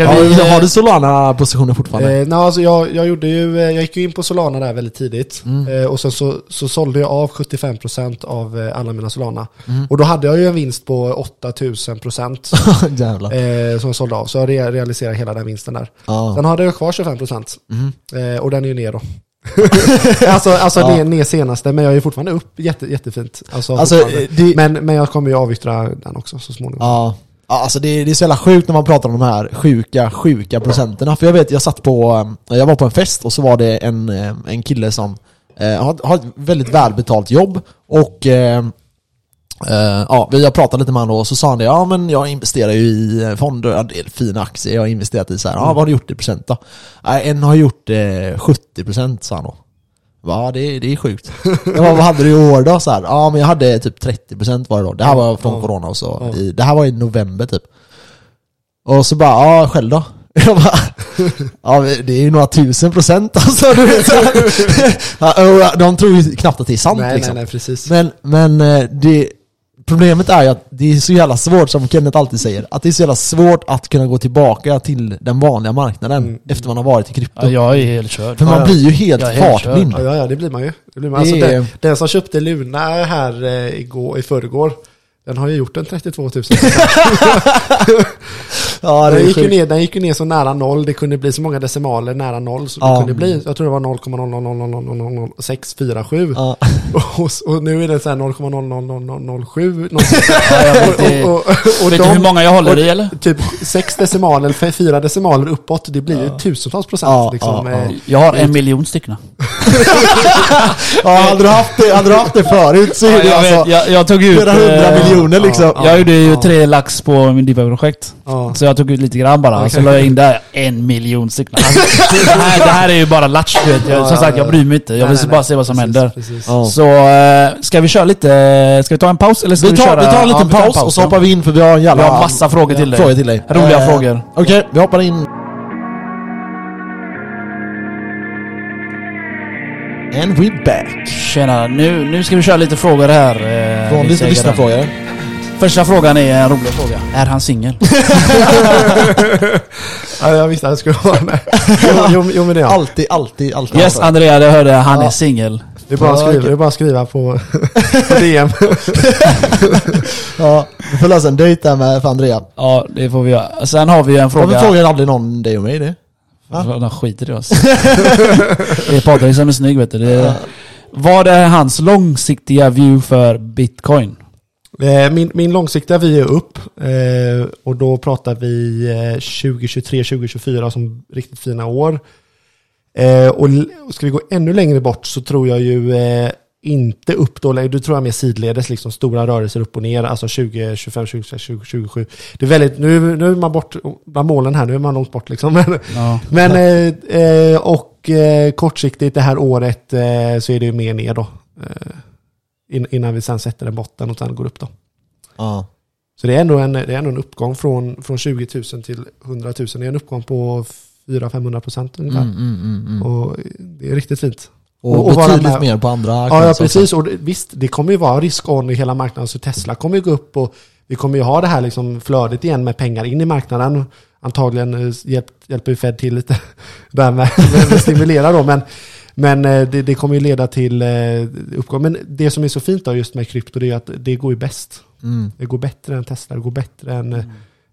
[SPEAKER 2] Ska
[SPEAKER 1] Ja,
[SPEAKER 2] vi...
[SPEAKER 1] har du Solana-positioner fortfarande?
[SPEAKER 3] Eh, nej, alltså jag, jag, gjorde ju, eh, jag gick ju in på Solana där väldigt tidigt
[SPEAKER 1] Mm.
[SPEAKER 3] eh, och sen så, så sålde jag av 75% av eh, alla mina Solana.
[SPEAKER 1] Mm.
[SPEAKER 3] Och då hade jag ju en vinst på 8000%
[SPEAKER 1] Jävlar.
[SPEAKER 3] eh, som jag sålde av. Så jag re- realiserade hela den vinsten där.
[SPEAKER 1] Ja.
[SPEAKER 3] Sen hade jag kvar 25%
[SPEAKER 1] Mm.
[SPEAKER 3] eh, och den är ju ner då. alltså alltså
[SPEAKER 1] Ja.
[SPEAKER 3] ner, ner senaste, men jag är fortfarande upp jätte, jättefint. Alltså,
[SPEAKER 1] Alltså, eh, det,
[SPEAKER 3] men, men jag kommer ju avyttra den också så småningom.
[SPEAKER 1] Ja, Ja, alltså det, det är så jävla sjukt när man pratar om de här sjuka, sjuka procenterna. För jag vet, jag satt på, eh, jag var på en fest och så var det en, eh, en kille som eh, har, har ett väldigt välbetalt jobb och eh, eh, ja, jag pratade lite med honom och så sa han det, ja men jag investerar ju i eh, fonder, ja, det är fina aktier jag har investerat i så här. ja vad har du gjort i procent då? Nej, en har gjort eh, 70% sa han då. Va, det, det är sjukt. Jag bara, vad hade du i år då? Så här, ja men jag hade typ 30% var det då. Det här var från
[SPEAKER 3] Ja.
[SPEAKER 1] corona och så.
[SPEAKER 3] Ja.
[SPEAKER 1] I, det här var i november typ. Och så bara, ja själv då? Jag bara, Ja, det är ju några tusen procent alltså. Du vet. Ja, de tror ju knappt att det är sant
[SPEAKER 3] nej,
[SPEAKER 1] liksom.
[SPEAKER 3] nej, nej, precis.
[SPEAKER 1] Men, men eh, det, problemet är ju att det är så jävla svårt, som Kenneth alltid säger, att det är så jävla svårt att kunna gå tillbaka till den vanliga marknaden
[SPEAKER 3] Mm.
[SPEAKER 1] efter man har varit i krypto.
[SPEAKER 2] Ja, jag är helt körd.
[SPEAKER 1] För man
[SPEAKER 3] Ja,
[SPEAKER 1] blir ju helt fartblind.
[SPEAKER 3] Ja, ja, det blir man ju. Det blir man.
[SPEAKER 1] Det
[SPEAKER 3] Alltså,
[SPEAKER 1] är-
[SPEAKER 3] den, den som köpte Luna här eh, igår, i förrgår, den har ju gjort en 32 000.
[SPEAKER 1] Ja, det
[SPEAKER 3] den, gick ju ner, den gick ju ner så nära noll, det kunde bli så många decimaler nära noll, så det
[SPEAKER 1] Ja.
[SPEAKER 3] kunde bli, jag tror det var 0,0000647.
[SPEAKER 1] Ja.
[SPEAKER 3] Och, och nu är det så här 0,00007.
[SPEAKER 2] Ja, det-
[SPEAKER 3] och, och, och,
[SPEAKER 2] Vet du hur många jag håller i eller?
[SPEAKER 3] Typ sex decimaler, f- fyra decimaler uppåt, det blir ju tusentals procent.
[SPEAKER 1] Ja,
[SPEAKER 3] liksom,
[SPEAKER 1] ja, ja.
[SPEAKER 3] eh,
[SPEAKER 2] Jag har en miljon stycken.
[SPEAKER 1] Ja, hade du haft det, hade du haft det förut så är
[SPEAKER 2] Ja,
[SPEAKER 1] det
[SPEAKER 2] jag,
[SPEAKER 1] alltså
[SPEAKER 2] vet, jag, jag tog ut...
[SPEAKER 1] flera hundra miljoner liksom.
[SPEAKER 3] ja.
[SPEAKER 2] Jag gjorde ju tre lax på min Diva-projekt.
[SPEAKER 3] ja.
[SPEAKER 2] Så jag tog ut lite grann bara, så
[SPEAKER 3] Okej.
[SPEAKER 2] la jag in där en miljon stycken. Alltså, det, här, det här är ju bara latch du vet. Jag, Som sagt, jag
[SPEAKER 3] ja.
[SPEAKER 2] bryr mig inte. Jag vill
[SPEAKER 3] nej,
[SPEAKER 2] bara
[SPEAKER 3] nej.
[SPEAKER 2] se vad som
[SPEAKER 3] Precis,
[SPEAKER 2] händer.
[SPEAKER 3] Precis.
[SPEAKER 2] Så eh, ska vi köra lite... Ska vi ta en paus eller ska vi,
[SPEAKER 1] Vi tar,
[SPEAKER 2] köra?
[SPEAKER 1] vi tar en liten paus och så hoppar vi in för vi har en jävla...
[SPEAKER 2] Vi har massa frågor till dig.
[SPEAKER 1] Frågor till dig.
[SPEAKER 2] Roliga
[SPEAKER 1] Eh,
[SPEAKER 2] frågor.
[SPEAKER 1] Okej, vi hoppar in. And we're back.
[SPEAKER 2] Tjena, nu, nu ska vi köra lite frågor här. Eh,
[SPEAKER 1] Från lite lyssnarfrågor.
[SPEAKER 2] Första frågan är en rolig fråga. Är han singel?
[SPEAKER 3] Ja, jag visste att det skulle vara med. Jo, jo, jo men det är jag.
[SPEAKER 1] Alltid, alltid, alltid.
[SPEAKER 2] Yes, Andrea, det hörde jag. Han
[SPEAKER 1] Ja.
[SPEAKER 2] är singel.
[SPEAKER 3] Det är bara att
[SPEAKER 1] Ja,
[SPEAKER 3] skriva,
[SPEAKER 1] okej.
[SPEAKER 3] det är bara att skriva på, på DM.
[SPEAKER 1] Ja, vi får lösa en dejt där med för Andrea.
[SPEAKER 2] Ja, det får vi göra. Sen har vi en
[SPEAKER 1] Fråga.
[SPEAKER 2] fråga.
[SPEAKER 1] Varför frågar aldrig någon dig och mig det? Va?
[SPEAKER 2] De skiter i oss. det är Patrik som är snygg vet du. Det är, vad är hans långsiktiga view för bitcoin?
[SPEAKER 3] Eh, Min, min långsiktiga vi är upp eh, och då pratar vi eh, 2023-2024 som riktigt fina år. Eh, Och ska vi gå ännu längre bort så tror jag ju eh, inte upp då, du tror jag mer sidledes, liksom stora rörelser upp och ner, alltså 20, 25, 26, 20, 27. Det är väldigt, nu, nu är man bort bland målen här, nu är man långt bort liksom. Men,
[SPEAKER 2] Ja.
[SPEAKER 3] men eh, eh, och eh, kortsiktigt det här året eh, så är det ju mer ner då. Eh, in, innan vi sen sätter en botten och sen går upp då.
[SPEAKER 1] Ja.
[SPEAKER 3] Så det är ändå en, det är ändå en uppgång från, från 20 000 till 100 000. Det är en uppgång på 400-500 procent ungefär.
[SPEAKER 1] Mm, mm, mm, mm.
[SPEAKER 3] Och det är riktigt fint.
[SPEAKER 1] Och,
[SPEAKER 3] och
[SPEAKER 1] betydligt mer på andra
[SPEAKER 3] Ja, ja precis. Och visst, det kommer ju vara risk-on i hela marknaden. Så Tesla kommer ju gå upp och vi kommer ju ha det här liksom flödet igen med pengar in i marknaden. Antagligen eh, hjälp, hjälper ju Fed till lite där med, med stimulera då. Men, men eh, det, det kommer ju leda till eh, uppgång. Men det som är så fint då just med krypto det är att det går ju bäst.
[SPEAKER 1] Mm.
[SPEAKER 3] Det går bättre än Tesla, det går bättre än, mm.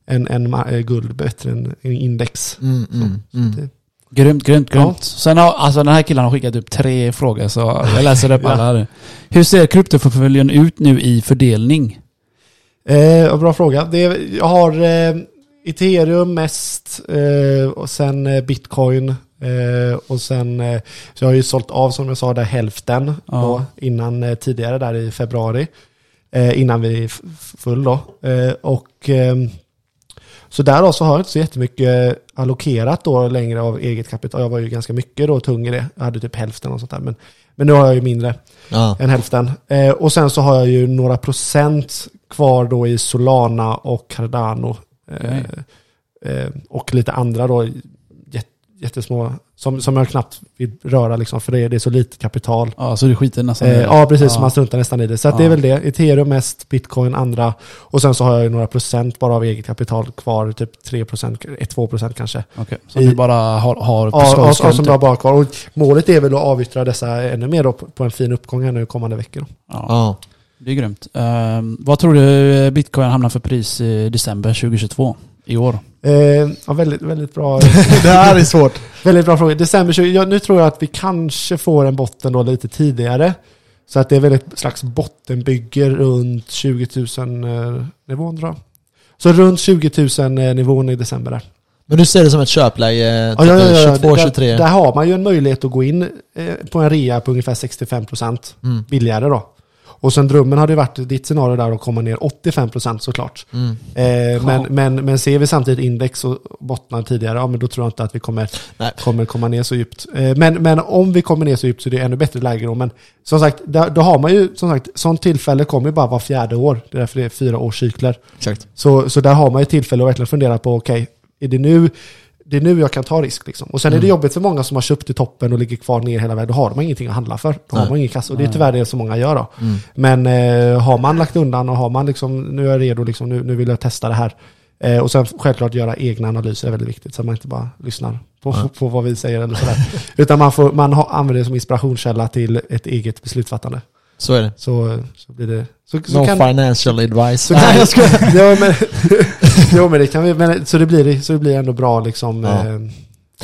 [SPEAKER 3] än, än guld, bättre än, än index.
[SPEAKER 1] Mm, mm, mm.
[SPEAKER 3] Det,
[SPEAKER 2] Grymt, grymt,
[SPEAKER 3] Ja.
[SPEAKER 2] grymt. Sen har, alltså den här killen har skickat upp tre frågor så jag läser upp alla. här. Hur ser kryptoportföljen ut nu i fördelning?
[SPEAKER 3] Eh, bra fråga. Det är, jag har eh, ethereum mest eh, och sen eh, bitcoin. Eh, och sen, eh, så jag har ju sålt av som jag sa där hälften
[SPEAKER 2] Ja.
[SPEAKER 3] då, innan eh, tidigare där i februari. Eh, innan vi full då. Eh, och ehm, så där då så har jag inte så jättemycket allokerat då längre av eget kapital. Jag var ju ganska mycket då tung i det. Jag hade typ hälften och sånt där. Men, men nu har jag ju mindre
[SPEAKER 1] Ja.
[SPEAKER 3] än hälften. Eh, och sen så har jag ju några procent kvar då i Solana och Cardano. Eh, eh, och lite andra då, jättesmå, som, som jag knappt vill röra liksom, för det är, det är så lite kapital.
[SPEAKER 2] Ja, så du skiter nästan i
[SPEAKER 3] Eh,
[SPEAKER 2] det?
[SPEAKER 3] ja, precis,
[SPEAKER 2] Ja.
[SPEAKER 3] man struntar nästan i det. Så att
[SPEAKER 2] Ja.
[SPEAKER 3] det är väl det. Ethereum mest, bitcoin andra. Och sen så har jag ju några procent bara av eget kapital kvar, typ 3 procent, 2 procent kanske.
[SPEAKER 2] Okej, så
[SPEAKER 3] I-
[SPEAKER 2] du bara har, har på
[SPEAKER 3] Ja,
[SPEAKER 2] skoj
[SPEAKER 3] ja, som jag har bara kvar. Och målet är väl att avyttra dessa ännu mer då på, en fin uppgång här nu kommande veckor.
[SPEAKER 2] Ja,
[SPEAKER 1] Ja.
[SPEAKER 2] det är grymt. Ehm, vad tror du bitcoin hamnar för pris i december 2022? I år?
[SPEAKER 3] Eh, ja, väldigt, väldigt bra.
[SPEAKER 1] det här är svårt.
[SPEAKER 3] Väldigt bra fråga. December 20, ja, nu tror jag att vi kanske får en botten då lite tidigare. Så att det är väl ett slags bottenbygge runt 20 000 eh, nivån tror jag. Så runt 20 000 eh, nivån i december där.
[SPEAKER 1] Men du ser det som ett köpläge,
[SPEAKER 3] Ja, ja, ja, ja.
[SPEAKER 1] 22,
[SPEAKER 3] där,
[SPEAKER 1] 23?
[SPEAKER 3] där har man ju en möjlighet att gå in eh, på en rea på ungefär 65%
[SPEAKER 1] Mm.
[SPEAKER 3] billigare då. Och sen drömmen hade ju varit ditt scenario där att komma ner 85% såklart.
[SPEAKER 1] Mm.
[SPEAKER 3] Eh, men,
[SPEAKER 2] Ja.
[SPEAKER 3] men, men ser vi samtidigt index och bottnar tidigare, ja men då tror jag inte att vi kommer,
[SPEAKER 1] Nej.
[SPEAKER 3] kommer komma ner så djupt. Eh, men, men om vi kommer ner så djupt så är det ännu bättre läge då. Men som sagt, då har man ju, som sagt, sånt tillfälle kommer ju bara var fjärde år. Det är därför det är fyra årscykler.
[SPEAKER 1] Exakt.
[SPEAKER 3] Så, så där har man ju tillfälle att verkligen fundera på, okej, är det nu det är nu jag kan ta risk liksom. Och sen
[SPEAKER 1] Mm.
[SPEAKER 3] är det jobbigt för många som har köpt i toppen och ligger kvar ner hela vägen. Då har de ingenting att handla för. Då
[SPEAKER 1] Nej.
[SPEAKER 3] har man ingen kassa. Och det är tyvärr det som många gör då.
[SPEAKER 1] Mm.
[SPEAKER 3] Men eh, har man lagt undan och har man liksom, nu är jag redo, liksom, nu, nu vill jag testa det här. Eh, och sen självklart göra egna analyser är väldigt viktigt. Så att man inte bara lyssnar på,
[SPEAKER 1] Ja.
[SPEAKER 3] på vad vi säger eller sådär. Utan man, får, man har, använder det som inspirationskälla till ett eget beslutsfattande.
[SPEAKER 1] Så är det.
[SPEAKER 3] Så, så blir det... Så, så
[SPEAKER 1] No
[SPEAKER 3] kan,
[SPEAKER 1] financial advice.
[SPEAKER 3] så kan, jag ja, men, jo, men det kan vi, men, så det blir så det blir ändå bra liksom.
[SPEAKER 1] Ja.
[SPEAKER 3] Eh,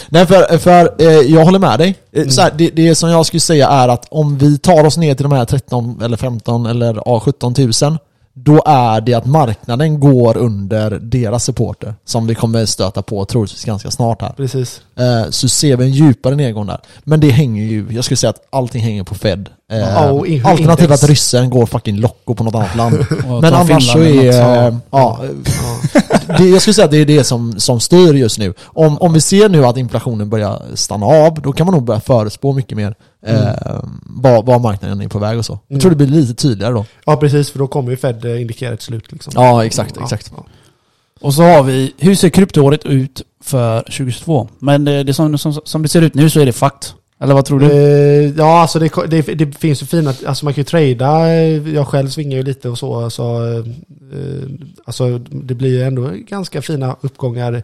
[SPEAKER 1] Nej för, för eh, jag håller med dig. Eh,
[SPEAKER 3] Mm.
[SPEAKER 1] Så här, det, det som jag skulle säga är att om vi tar oss ner till de här 13 eller 15 eller ja, 17 000 då är det att marknaden går under deras supporter som vi kommer stöta på troligtvis ganska snart här.
[SPEAKER 3] precis.
[SPEAKER 1] Eh, Så ser vi en djupare nedgång där. Men det hänger ju, jag skulle säga att allting hänger på Fed. Eh,
[SPEAKER 3] Ja, och
[SPEAKER 1] Alternativt att ryssen går fucking locko på något annat land. Men annars så
[SPEAKER 2] Finland
[SPEAKER 1] är...
[SPEAKER 2] något.
[SPEAKER 1] eh, Ja, det, jag skulle säga att det är det som, som styr just nu. Om, om vi ser nu att inflationen börjar stanna av, då kan man nog börja förutspå mycket mer eh, vad, vad marknaden är på väg och så. Jag tror det blir lite tydligare då.
[SPEAKER 3] ja, precis. För då kommer ju Fed eh, indikera ett slut. Liksom.
[SPEAKER 1] Ja, exakt, exakt.
[SPEAKER 3] Ja,
[SPEAKER 2] Och så har vi, hur ser kryptoåret ut för 2022? Men det, det som, som, som det ser ut nu så är det fakt. Eller vad tror du?
[SPEAKER 3] Eh, ja, alltså det, det, det finns ju fina, alltså man kan ju trada, eh, jag själv svingar ju lite och så, så eh, alltså det blir ju ändå ganska fina uppgångar,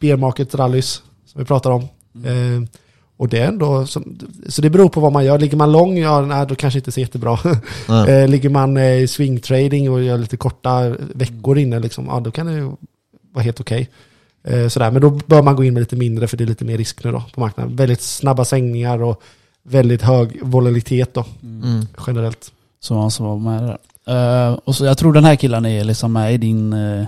[SPEAKER 3] bear market rallys som vi pratar om. Eh, och det är ändå, som, så det beror på vad man gör. Ligger man lång, ja, nej, då kanske inte ser jättebra. Eh, ligger man eh, i swing-trading och gör lite korta veckor inne, liksom, ja, då kan det ju vara helt okej. Eh, sådär. Men då bör man gå in med lite mindre för det är lite mer risk nu då på marknaden. Väldigt snabba svängningar och väldigt hög volatilitet då,
[SPEAKER 1] Mm.
[SPEAKER 3] generellt.
[SPEAKER 2] Som han som var med där. Eh, och så jag tror den här killen är liksom med i din uh,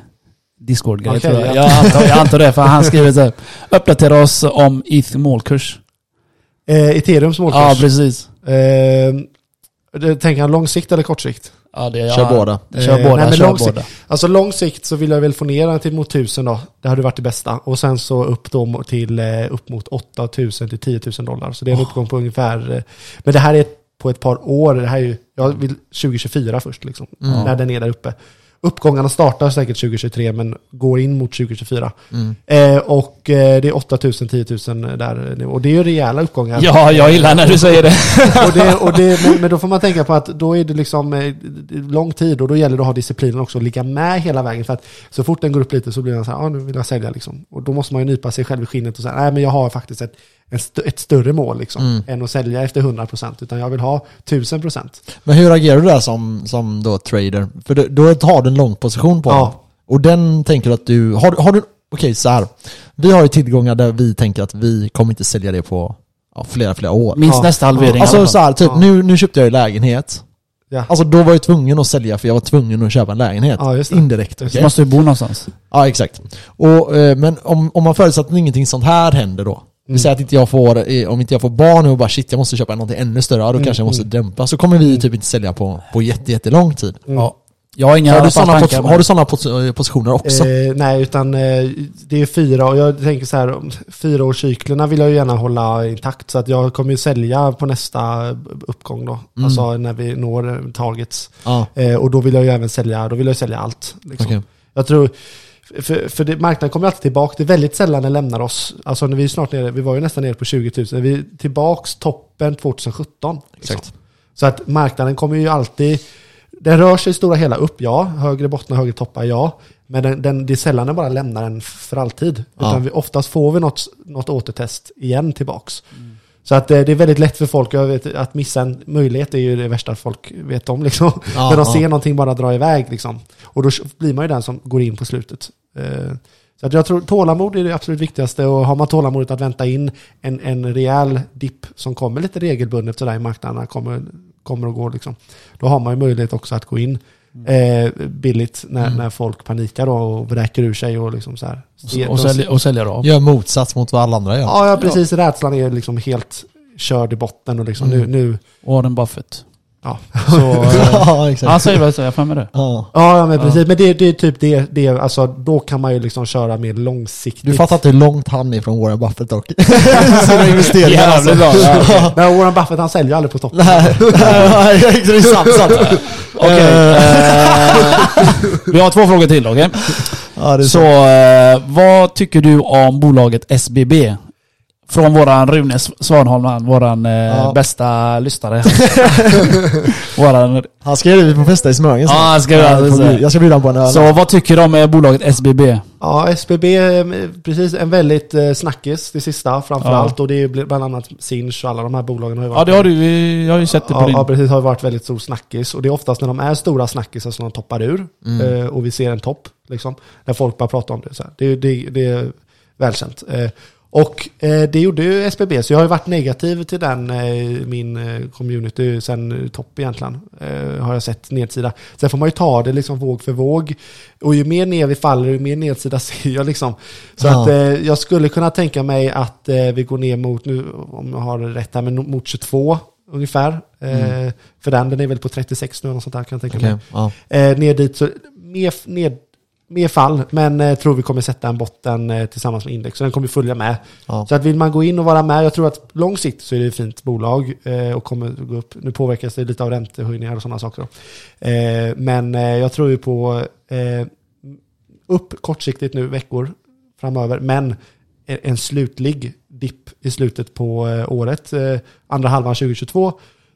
[SPEAKER 2] Discord-grej. Tror jag.
[SPEAKER 3] ja.
[SPEAKER 2] Jag, antar, jag antar det, för han skriver så här, Uppdatera oss om ETH målkurs.
[SPEAKER 3] Eh, Ethereums
[SPEAKER 2] Ja,
[SPEAKER 3] målkurs.
[SPEAKER 2] precis.
[SPEAKER 3] eh, tänker han lång sikt eller kort sikt?
[SPEAKER 2] Ja, det, jag,
[SPEAKER 1] Kör båda.
[SPEAKER 2] Kör
[SPEAKER 3] Eh,
[SPEAKER 2] båda,
[SPEAKER 3] nej, men
[SPEAKER 2] kör
[SPEAKER 3] lång sikt-
[SPEAKER 2] båda.
[SPEAKER 3] Alltså lång sikt så vill jag väl få ner den till mot 1000 då. Det hade varit det bästa. Och sen så upp då till eh, upp mot 8000 till 10 000 dollar. Så det är en uppgång på ungefär, eh, men det här är på ett par år. Det här är ju, jag vill 2024 först liksom.
[SPEAKER 1] Mm.
[SPEAKER 3] När den är där uppe. Uppgångarna startar säkert 2023 men går in mot 2024.
[SPEAKER 1] Mm.
[SPEAKER 3] Eh, och eh, det är 8000, 10 000 där nu. Och det är ju rejäla uppgångar.
[SPEAKER 2] Ja, jag gillar när du säger det.
[SPEAKER 3] och det, och det, men, men då får man tänka på att då är det liksom eh, lång tid och då gäller det att ha disciplinen också och ligga med hela vägen. För att så fort den går upp lite så blir man så här, ja nu vill jag sälja liksom. Och då måste man ju nypa sig själv i skinnet och säga, nej men jag har faktiskt ett, st- ett större mål liksom.
[SPEAKER 1] Mm.
[SPEAKER 3] Än att sälja efter 100% utan jag vill ha 1000%.
[SPEAKER 1] Men hur agerar du där som, som då trader? För då, då har du en lång position på
[SPEAKER 3] Ja.
[SPEAKER 1] den. Och den tänker du att du, har, har du, okej så här. Vi har ju tillgångar där vi tänker att vi kommer inte sälja det på ja, flera, flera år.
[SPEAKER 2] Minst
[SPEAKER 3] Ja.
[SPEAKER 2] nästa halvering. alla
[SPEAKER 1] Alltså
[SPEAKER 2] fall.
[SPEAKER 1] så här, typ
[SPEAKER 3] Ja.
[SPEAKER 1] nu, nu köpte jag ju lägenhet.
[SPEAKER 3] Ja.
[SPEAKER 1] Alltså då var jag tvungen att sälja för jag var tvungen att köpa en lägenhet.
[SPEAKER 3] Ja, just det.
[SPEAKER 1] Indirekt.
[SPEAKER 3] Just
[SPEAKER 2] Så
[SPEAKER 1] okej?
[SPEAKER 2] måste du bo någonstans.
[SPEAKER 1] Ja, exakt. Och, eh, men om, om man förutsätter att ingenting sånt här händer då.
[SPEAKER 3] Mm.
[SPEAKER 1] säger att inte jag får, eh, om inte jag får barn och bara shit jag måste köpa någonting ännu större, ja, då
[SPEAKER 3] Mm,
[SPEAKER 1] kanske jag måste
[SPEAKER 3] mm.
[SPEAKER 1] dämpa. Så kommer vi typ inte sälja på, på jätte, jättelång tid.
[SPEAKER 3] Mm.
[SPEAKER 2] Ja. Jag har inga
[SPEAKER 1] Har du, sådana
[SPEAKER 2] tankar,
[SPEAKER 1] har du sådana pos- eh, positioner också?
[SPEAKER 3] Eh, nej, utan eh, det är fyra och jag tänker så här, fyraårscyklerna vill jag ju gärna hålla intakt så att jag kommer ju sälja på nästa uppgång då.
[SPEAKER 1] Mm.
[SPEAKER 3] Alltså när vi når targets.
[SPEAKER 1] Ja,
[SPEAKER 3] Eh, och då vill jag ju även sälja, då vill jag sälja allt. Liksom.
[SPEAKER 1] okej.
[SPEAKER 3] Jag tror, för, för det, marknaden kommer alltid tillbaka, det är väldigt sällan den lämnar oss. Alltså när vi är snart nere, vi var ju nästan nere på 20 000, vi är tillbaks toppen 2017. liksom.
[SPEAKER 1] Exakt.
[SPEAKER 3] Så att marknaden kommer ju alltid, den rör sig i stora hela upp, ja. Högre bottnar, högre toppar, ja. Men den, den, det är sällan den bara lämnar den för alltid.
[SPEAKER 1] Ja.
[SPEAKER 3] Utan vi, oftast får vi något, något återtest igen tillbaks. Så att eh, det är väldigt lätt för folk vet, att missa en möjlighet är ju det värsta folk vet om. Liksom.
[SPEAKER 1] Ja,
[SPEAKER 3] När de
[SPEAKER 1] ja.
[SPEAKER 3] ser någonting bara dra iväg. Liksom. Och då blir man ju den som går in på slutet. Eh, Så att jag tror tålamod är det absolut viktigaste och har man tålamodet att vänta in en, en rejäl dipp som kommer lite regelbundet sådär i marknaderna kommer, kommer att gå liksom. Då har man ju möjlighet också att gå in eh, billigt när,
[SPEAKER 1] Mm.
[SPEAKER 3] när folk panikar då och vräker ur sig och liksom så här.
[SPEAKER 2] Och, och, och sälja av.
[SPEAKER 1] Gör motsats mot vad alla andra gör.
[SPEAKER 3] Ja, ja precis. Rädslan är liksom helt körd i botten och liksom
[SPEAKER 1] Mm.
[SPEAKER 3] nu, nu
[SPEAKER 2] Warren Buffett.
[SPEAKER 3] Ja.
[SPEAKER 2] Så, eh,
[SPEAKER 1] ja, exakt.
[SPEAKER 2] han säger väl så, jag får med det.
[SPEAKER 1] Ja.
[SPEAKER 3] Ja, ja men
[SPEAKER 2] Ja.
[SPEAKER 3] precis. Men det, det är typ det, det, alltså då kan man ju liksom köra mer långsiktigt.
[SPEAKER 1] Du fattar inte hur långt han är från Warren Buffett dock. Sina investeringar alltså.
[SPEAKER 2] Jävligt bra. Ja.
[SPEAKER 3] Men Warren Buffett han säljer aldrig på toppen.
[SPEAKER 1] Nej, det är sant, sant.
[SPEAKER 2] Okej.
[SPEAKER 1] Eh,
[SPEAKER 2] Vi har två frågor till, okej?
[SPEAKER 1] Ja, det är
[SPEAKER 2] Så
[SPEAKER 1] så.
[SPEAKER 2] eh, vad tycker du om bolaget SBB? Från våran Rune Svanholm, han, våran eh,
[SPEAKER 1] Ja.
[SPEAKER 2] bästa lyssnare. våran,
[SPEAKER 1] Han ska ju på festa i Smögen.
[SPEAKER 2] Ja, han ska så.
[SPEAKER 1] bjuda- jag ska bjuda på en öl.
[SPEAKER 2] så vad tycker du om eh, bolaget SBB?
[SPEAKER 3] Ja, SBB, eh, precis en väldigt snackis det sista framförallt. Och det är bl- bland annat Sinch och alla de här bolagen har ju varit
[SPEAKER 2] Ja det har du, jag har ju sett det på
[SPEAKER 3] Ja,
[SPEAKER 2] din.
[SPEAKER 3] ja, precis. Har varit väldigt stor snackis. Och det är oftast när de är stora snackisar som de toppar ur.
[SPEAKER 1] Mm.
[SPEAKER 3] Och vi ser en topp. Liksom, när folk bara pratar om det. Så här. Det, det, det är välkänt. Och eh, det gjorde ju SBB. Så jag har ju varit negativ till den, eh, min eh, community, sen topp egentligen. Eh, har jag sett nedsida. Sen får man ju ta det liksom våg för våg. Och ju mer ner vi faller, ju mer nedsida ser jag liksom. Så
[SPEAKER 1] Ja.
[SPEAKER 3] att eh, jag skulle kunna tänka mig att eh, vi går ner mot, nu om jag har rätt här, men mot 22 ungefär. Eh, för den, den är väl på 36 nu, något sånt där kan jag tänka
[SPEAKER 1] Okej,
[SPEAKER 3] mig.
[SPEAKER 1] ja.
[SPEAKER 3] Ner dit, så mer, ned, mer fall, men eh, tror vi kommer sätta en botten eh, tillsammans med index. Så den kommer följa med.
[SPEAKER 1] Ja.
[SPEAKER 3] Så att vill man gå in och vara med, jag tror att lång sikt så är det ett fint bolag eh, och kommer gå upp. Nu påverkas det lite av räntehöjningar och sådana saker. Eh, men eh, jag tror ju på eh, upp kortsiktigt nu veckor framöver, men en slutlig dipp i slutet på året, andra halvan 2022,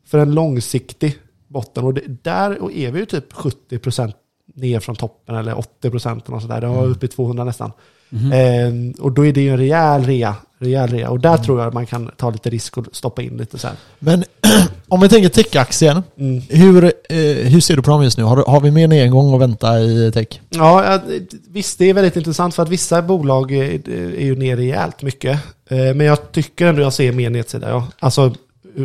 [SPEAKER 3] för en långsiktig botten. Och det, där och är vi ju typ 70% ner från toppen, eller 80% och sådär. Det var uppe i 200 nästan. Eh, och då är det ju en rejäl rea. Rejäl rea. Och där tror jag man kan ta lite risk och stoppa in lite här.
[SPEAKER 1] Men om vi tänker tech-aktien.
[SPEAKER 3] Mm.
[SPEAKER 1] Hur, eh, hur ser du på dem just nu? Har, har vi mer nedgång att vänta i tech?
[SPEAKER 3] Ja, ja, visst det är väldigt intressant för att vissa bolag är, är ju ner rejält mycket. Eh, Men jag tycker ändå jag ser mer nedsida, ja. Alltså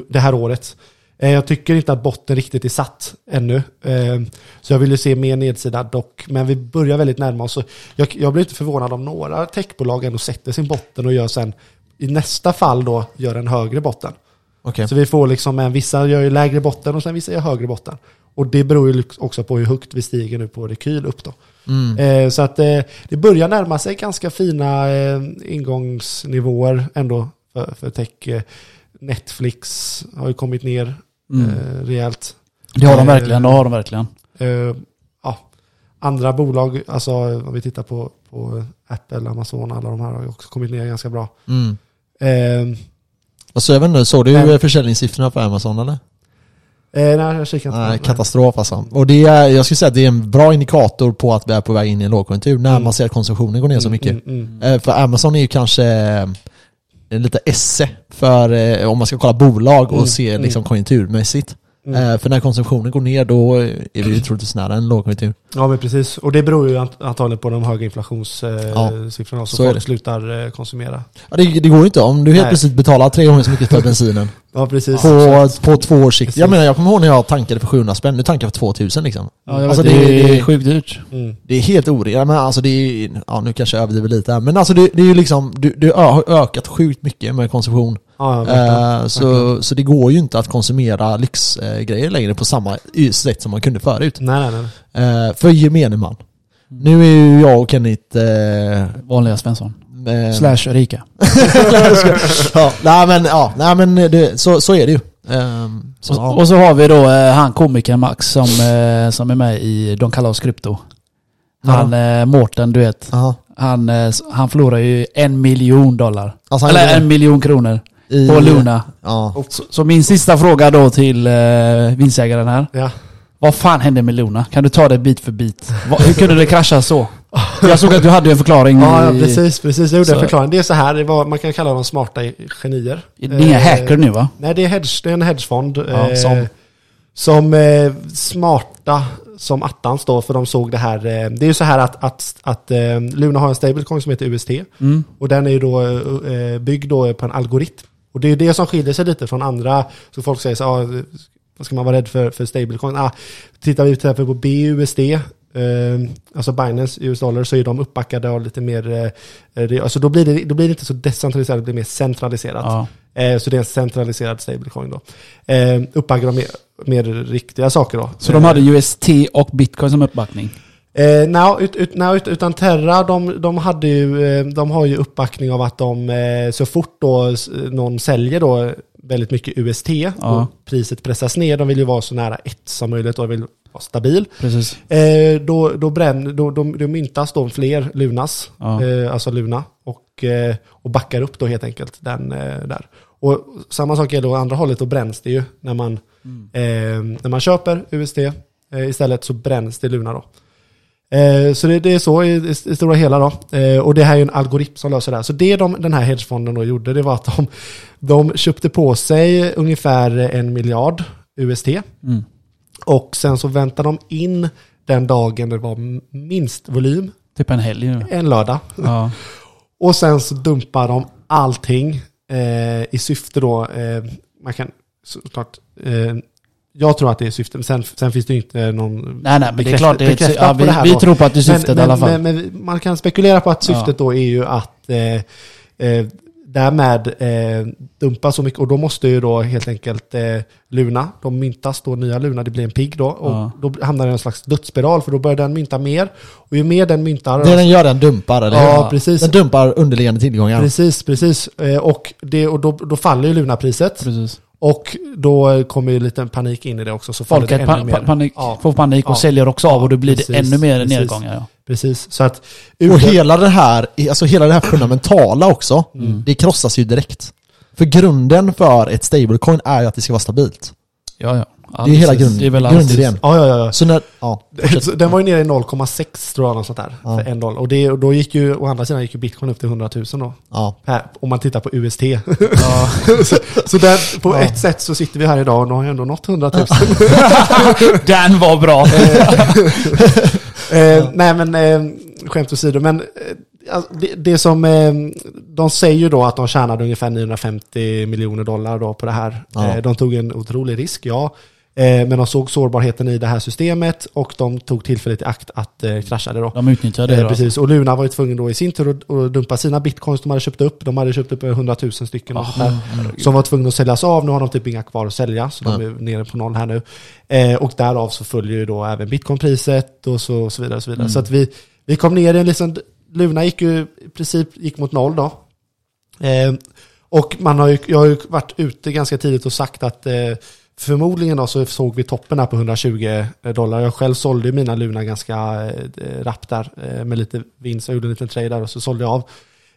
[SPEAKER 3] det här året. Eh, Jag tycker inte att botten riktigt är satt ännu. Eh, Så jag vill ju se mer nedsida dock. Men vi börjar väldigt närma oss. Jag, jag blir inte förvånad om några techbolag ändå sätter sin botten och gör sen i nästa fall då gör en högre botten.
[SPEAKER 1] Okej.
[SPEAKER 3] Så vi får liksom en, vissa gör ju lägre botten och sen vissa gör högre botten. Och det beror ju också på hur högt vi stiger nu på rekyl upp då.
[SPEAKER 1] Mm.
[SPEAKER 3] Eh, så att eh, det börjar närma sig ganska fina eh, ingångsnivåer ändå för, för tech. Netflix har ju kommit ner
[SPEAKER 2] Mm.
[SPEAKER 3] eh, rejält.
[SPEAKER 2] Det har de
[SPEAKER 3] eh,
[SPEAKER 2] verkligen, det har de verkligen.
[SPEAKER 3] Eh, ja, andra bolag, alltså om vi tittar på, på Apple, Amazon, alla de här har ju också kommit ner ganska bra.
[SPEAKER 1] Mm.
[SPEAKER 3] Eh,
[SPEAKER 1] Alltså, jag vet inte, såg du
[SPEAKER 3] Men-
[SPEAKER 1] eh, försäljningssiffrorna på Amazon eller?
[SPEAKER 3] eh, nej, jag kikar inte.
[SPEAKER 1] Nej, katastrof alltså. Och det är, jag skulle säga att det är en bra indikator på att vi är på väg in i en lågkonjunktur när
[SPEAKER 3] Mm.
[SPEAKER 1] man ser att konsumtionen går ner så mycket.
[SPEAKER 3] Mm, mm,
[SPEAKER 1] Eh, För Amazon är ju kanske eh, lite esse för eh, om man ska kolla bolag och
[SPEAKER 3] Mm,
[SPEAKER 1] se
[SPEAKER 3] mm.
[SPEAKER 1] liksom konjunkturmässigt.
[SPEAKER 3] Mm.
[SPEAKER 1] Eh, För när konsumtionen går ner då är vi ju troligtvis nära en lågkonjunktur.
[SPEAKER 3] Ja men precis. Och det beror ju ant- antagligen på de höga
[SPEAKER 1] Ja,
[SPEAKER 3] inflationssiffrorna. så
[SPEAKER 1] så är
[SPEAKER 3] folk slutar eh, konsumera.
[SPEAKER 1] Ja, det, det går ju inte om du helt
[SPEAKER 3] Nej.
[SPEAKER 1] plötsligt betalar tre gånger så mycket för bensinen
[SPEAKER 3] Ja precis.
[SPEAKER 1] på, på två års sikt.
[SPEAKER 3] Precis.
[SPEAKER 1] Jag menar jag kommer ihåg när jag tankade för 700 spänn, nu tankar jag för 2000 liksom.
[SPEAKER 2] Ja, jag
[SPEAKER 1] Alltså,
[SPEAKER 2] vet,
[SPEAKER 1] det-
[SPEAKER 2] det,
[SPEAKER 1] det-
[SPEAKER 2] är sjukt dyrt.
[SPEAKER 3] Mm.
[SPEAKER 1] Det är helt orimligt. Men alltså det är, ja nu kanske jag överdriver lite här. Men alltså det, det är ju liksom, du, du har ökat sjukt mycket med konsumtion.
[SPEAKER 3] Ja, verkligen.
[SPEAKER 1] Eh, så, så det går ju inte att konsumera lyxgrejer längre på samma sätt som man kunde förut.
[SPEAKER 3] Nej, nej, nej.
[SPEAKER 1] Eh, för gemene man. Nu är ju jag och Kenneth... Eh,
[SPEAKER 2] Vanliga Svensson.
[SPEAKER 1] eh,
[SPEAKER 2] Slash Rika.
[SPEAKER 1] ja, nej men, ja, nej, men det, så, så är det ju. Ehm, så,
[SPEAKER 2] Och,
[SPEAKER 1] ja.
[SPEAKER 2] och så har vi då eh, han komikern Max som, eh, som är med i De kallar oss krypto. Han eh, Mårten, du vet.
[SPEAKER 1] Aha.
[SPEAKER 2] Han, eh, han förlorar ju en miljon dollar.
[SPEAKER 1] Alltså,
[SPEAKER 2] Eller en miljon kronor
[SPEAKER 1] i-
[SPEAKER 2] på Luna.
[SPEAKER 1] Ja.
[SPEAKER 2] Så, så min sista fråga då till eh, vinstjägaren här.
[SPEAKER 3] Ja.
[SPEAKER 2] Vad fan hände med Luna? Kan du ta det bit för bit? Hur kunde det krascha så? Jag såg att du hade en förklaring.
[SPEAKER 3] Ja, ja,
[SPEAKER 2] i-
[SPEAKER 3] precis, precis. Jag gjorde en
[SPEAKER 2] Så-
[SPEAKER 3] förklaring. Det är så här, det var, man kan kalla dem smarta genier.
[SPEAKER 2] Det är inga
[SPEAKER 3] Eh,
[SPEAKER 2] hacker nu va?
[SPEAKER 3] Nej, det är, hedge, det är en hedgefond.
[SPEAKER 1] Ja,
[SPEAKER 3] eh,
[SPEAKER 1] som-
[SPEAKER 3] som eh, smarta som attans då, för de såg det här. Eh, det är ju så här att, att, att eh, Luna har en stablecoin som heter UST.
[SPEAKER 2] Mm.
[SPEAKER 3] Och den är ju då eh, byggd då på en algoritm. Och det är det som skiljer sig lite från andra. Så folk säger så ah, vad ska man vara rädd för, för stablecoin? Ah, tittar vi till exempel på BUSD, eh, alltså Binance US dollar, så är de uppbackade av lite mer, eh, alltså då blir, det, då blir det inte så decentraliserat, det blir mer centraliserat.
[SPEAKER 2] Ja.
[SPEAKER 3] Eh, så det är en centraliserad stablecoin då. Eh, uppbackade av mer, mer riktiga saker då.
[SPEAKER 2] Så de hade UST och bitcoin som uppbackning?
[SPEAKER 3] Eh, no, ut, ut, no, ut, utan Terra, de, de, hade ju, eh, de har ju uppbackning av att de eh, så fort då någon säljer då väldigt mycket UST
[SPEAKER 2] Ja.
[SPEAKER 3] och priset pressas ner, de vill ju vara så nära ett som möjligt och vill vara stabil.
[SPEAKER 2] Precis.
[SPEAKER 3] Eh, då, då, bränn, då, då, då myntas då fler Lunas,
[SPEAKER 2] Ja.
[SPEAKER 3] eh, alltså Luna, och, eh, och backar upp då helt enkelt den eh, där. Och samma sak gäller åt andra hållet, då bränns det ju när man, eh, när man köper eh, istället så bränns det Luna då. Eh, så det, det är så i, i, i stora hela då. Eh, och det här är ju en algoritm som löser det här. Så det de, den här hedgefonden då gjorde, det var att de, de köpte på sig ungefär en miljard USD.
[SPEAKER 2] Mm.
[SPEAKER 3] Och sen så väntade de in den dagen det var minst volym,
[SPEAKER 2] Typ en helg nu.
[SPEAKER 3] en lördag.
[SPEAKER 2] Ja.
[SPEAKER 3] Och sen så dumpar de allting eh, i syfte då, eh, man kan såklart, jag tror att det är syftet, men sen, sen finns det inte någon
[SPEAKER 2] Nej, nej, men det är klart. Det är,
[SPEAKER 3] bekräftat
[SPEAKER 2] ja,
[SPEAKER 3] på
[SPEAKER 2] vi,
[SPEAKER 3] det här
[SPEAKER 2] vi
[SPEAKER 3] då.
[SPEAKER 2] tror på att det är syftet i alla fall.
[SPEAKER 3] Men, men man kan spekulera på att syftet då är ju att eh, eh, därmed eh, dumpa så mycket och då måste ju då helt enkelt eh, Luna, de myntas då nya Luna, det blir en pigg då och
[SPEAKER 2] Ja.
[SPEAKER 3] då hamnar det i en slags dödsspiral för då börjar den mynta mer och ju mer den myntar
[SPEAKER 1] Det den gör den dumpar, eller
[SPEAKER 3] Ja,
[SPEAKER 1] hur?
[SPEAKER 3] precis.
[SPEAKER 1] Den dumpar underliggande tillgångar.
[SPEAKER 3] Precis, precis. Eh, Och, det, och då, då faller ju Luna-priset.
[SPEAKER 2] Precis.
[SPEAKER 3] Och då kommer ju lite panik in i det också. Så
[SPEAKER 2] Folket
[SPEAKER 3] det
[SPEAKER 2] pa pa panik,
[SPEAKER 3] Ja.
[SPEAKER 2] får panik och
[SPEAKER 3] Ja.
[SPEAKER 2] säljer också av och då blir
[SPEAKER 3] precis,
[SPEAKER 2] det ännu mer
[SPEAKER 3] precis.
[SPEAKER 2] nedgångar. Ja.
[SPEAKER 3] Precis. Så att...
[SPEAKER 1] Och hela det här, alltså hela det här fundamentala också,
[SPEAKER 3] Mm.
[SPEAKER 1] det krossas ju direkt. För grunden för ett stablecoin är ju att det ska vara stabilt.
[SPEAKER 2] Ja, ja. Ja,
[SPEAKER 1] det är hela grund,
[SPEAKER 2] Det är väl
[SPEAKER 1] grundidén.
[SPEAKER 3] Ja, ja, ja.
[SPEAKER 1] Så när, ja,
[SPEAKER 3] Så Den var ju nere i 0,6 tror jag, något sånt där.
[SPEAKER 1] Ja.
[SPEAKER 3] För en dollar. Och, det, och då gick ju, å andra sidan gick ju bitcoin upp till 100 000 då.
[SPEAKER 1] ja.
[SPEAKER 3] Per, om man tittar på UST.
[SPEAKER 2] Ja.
[SPEAKER 3] så så där, på
[SPEAKER 1] Ja.
[SPEAKER 3] ett sätt så sitter vi här idag och nu har jag ändå nått 100 000.
[SPEAKER 2] Den var bra!
[SPEAKER 3] Eh, nej men eh, skämt åsido, men eh, det, det som eh, de säger ju då att de tjänade ungefär 950 miljoner dollar då på det här.
[SPEAKER 1] Ja.
[SPEAKER 3] Eh, de tog en otrolig risk, ja. Eh, men de såg sårbarheten i det här systemet och de tog tillfället i akt att eh, krascha det då.
[SPEAKER 2] De utnyttjar det då.
[SPEAKER 3] precis, och Luna var ju tvungen då i sin tur att, dumpa sina bitcoins de hade köpt upp. De hade köpt upp 100 000 stycken sånt där, som var tvungna att säljas av. Nu har de typ inga kvar att sälja, så de
[SPEAKER 1] Ja.
[SPEAKER 3] är nere på noll här nu. Och därav så följer ju då även bitcoinpriset och så, och så vidare. Och så vidare. Så att vi, vi kom ner i en liksom, Luna gick ju i princip gick mot noll då. Eh, och man har ju, jag har ju varit ute ganska tidigt och sagt att eh, förmodligen då så såg vi toppen här på 120 eh, dollar. Jag själv sålde ju mina Luna ganska eh, rappt där eh, med lite vinst. Jag gjorde en liten trade där och så sålde jag av.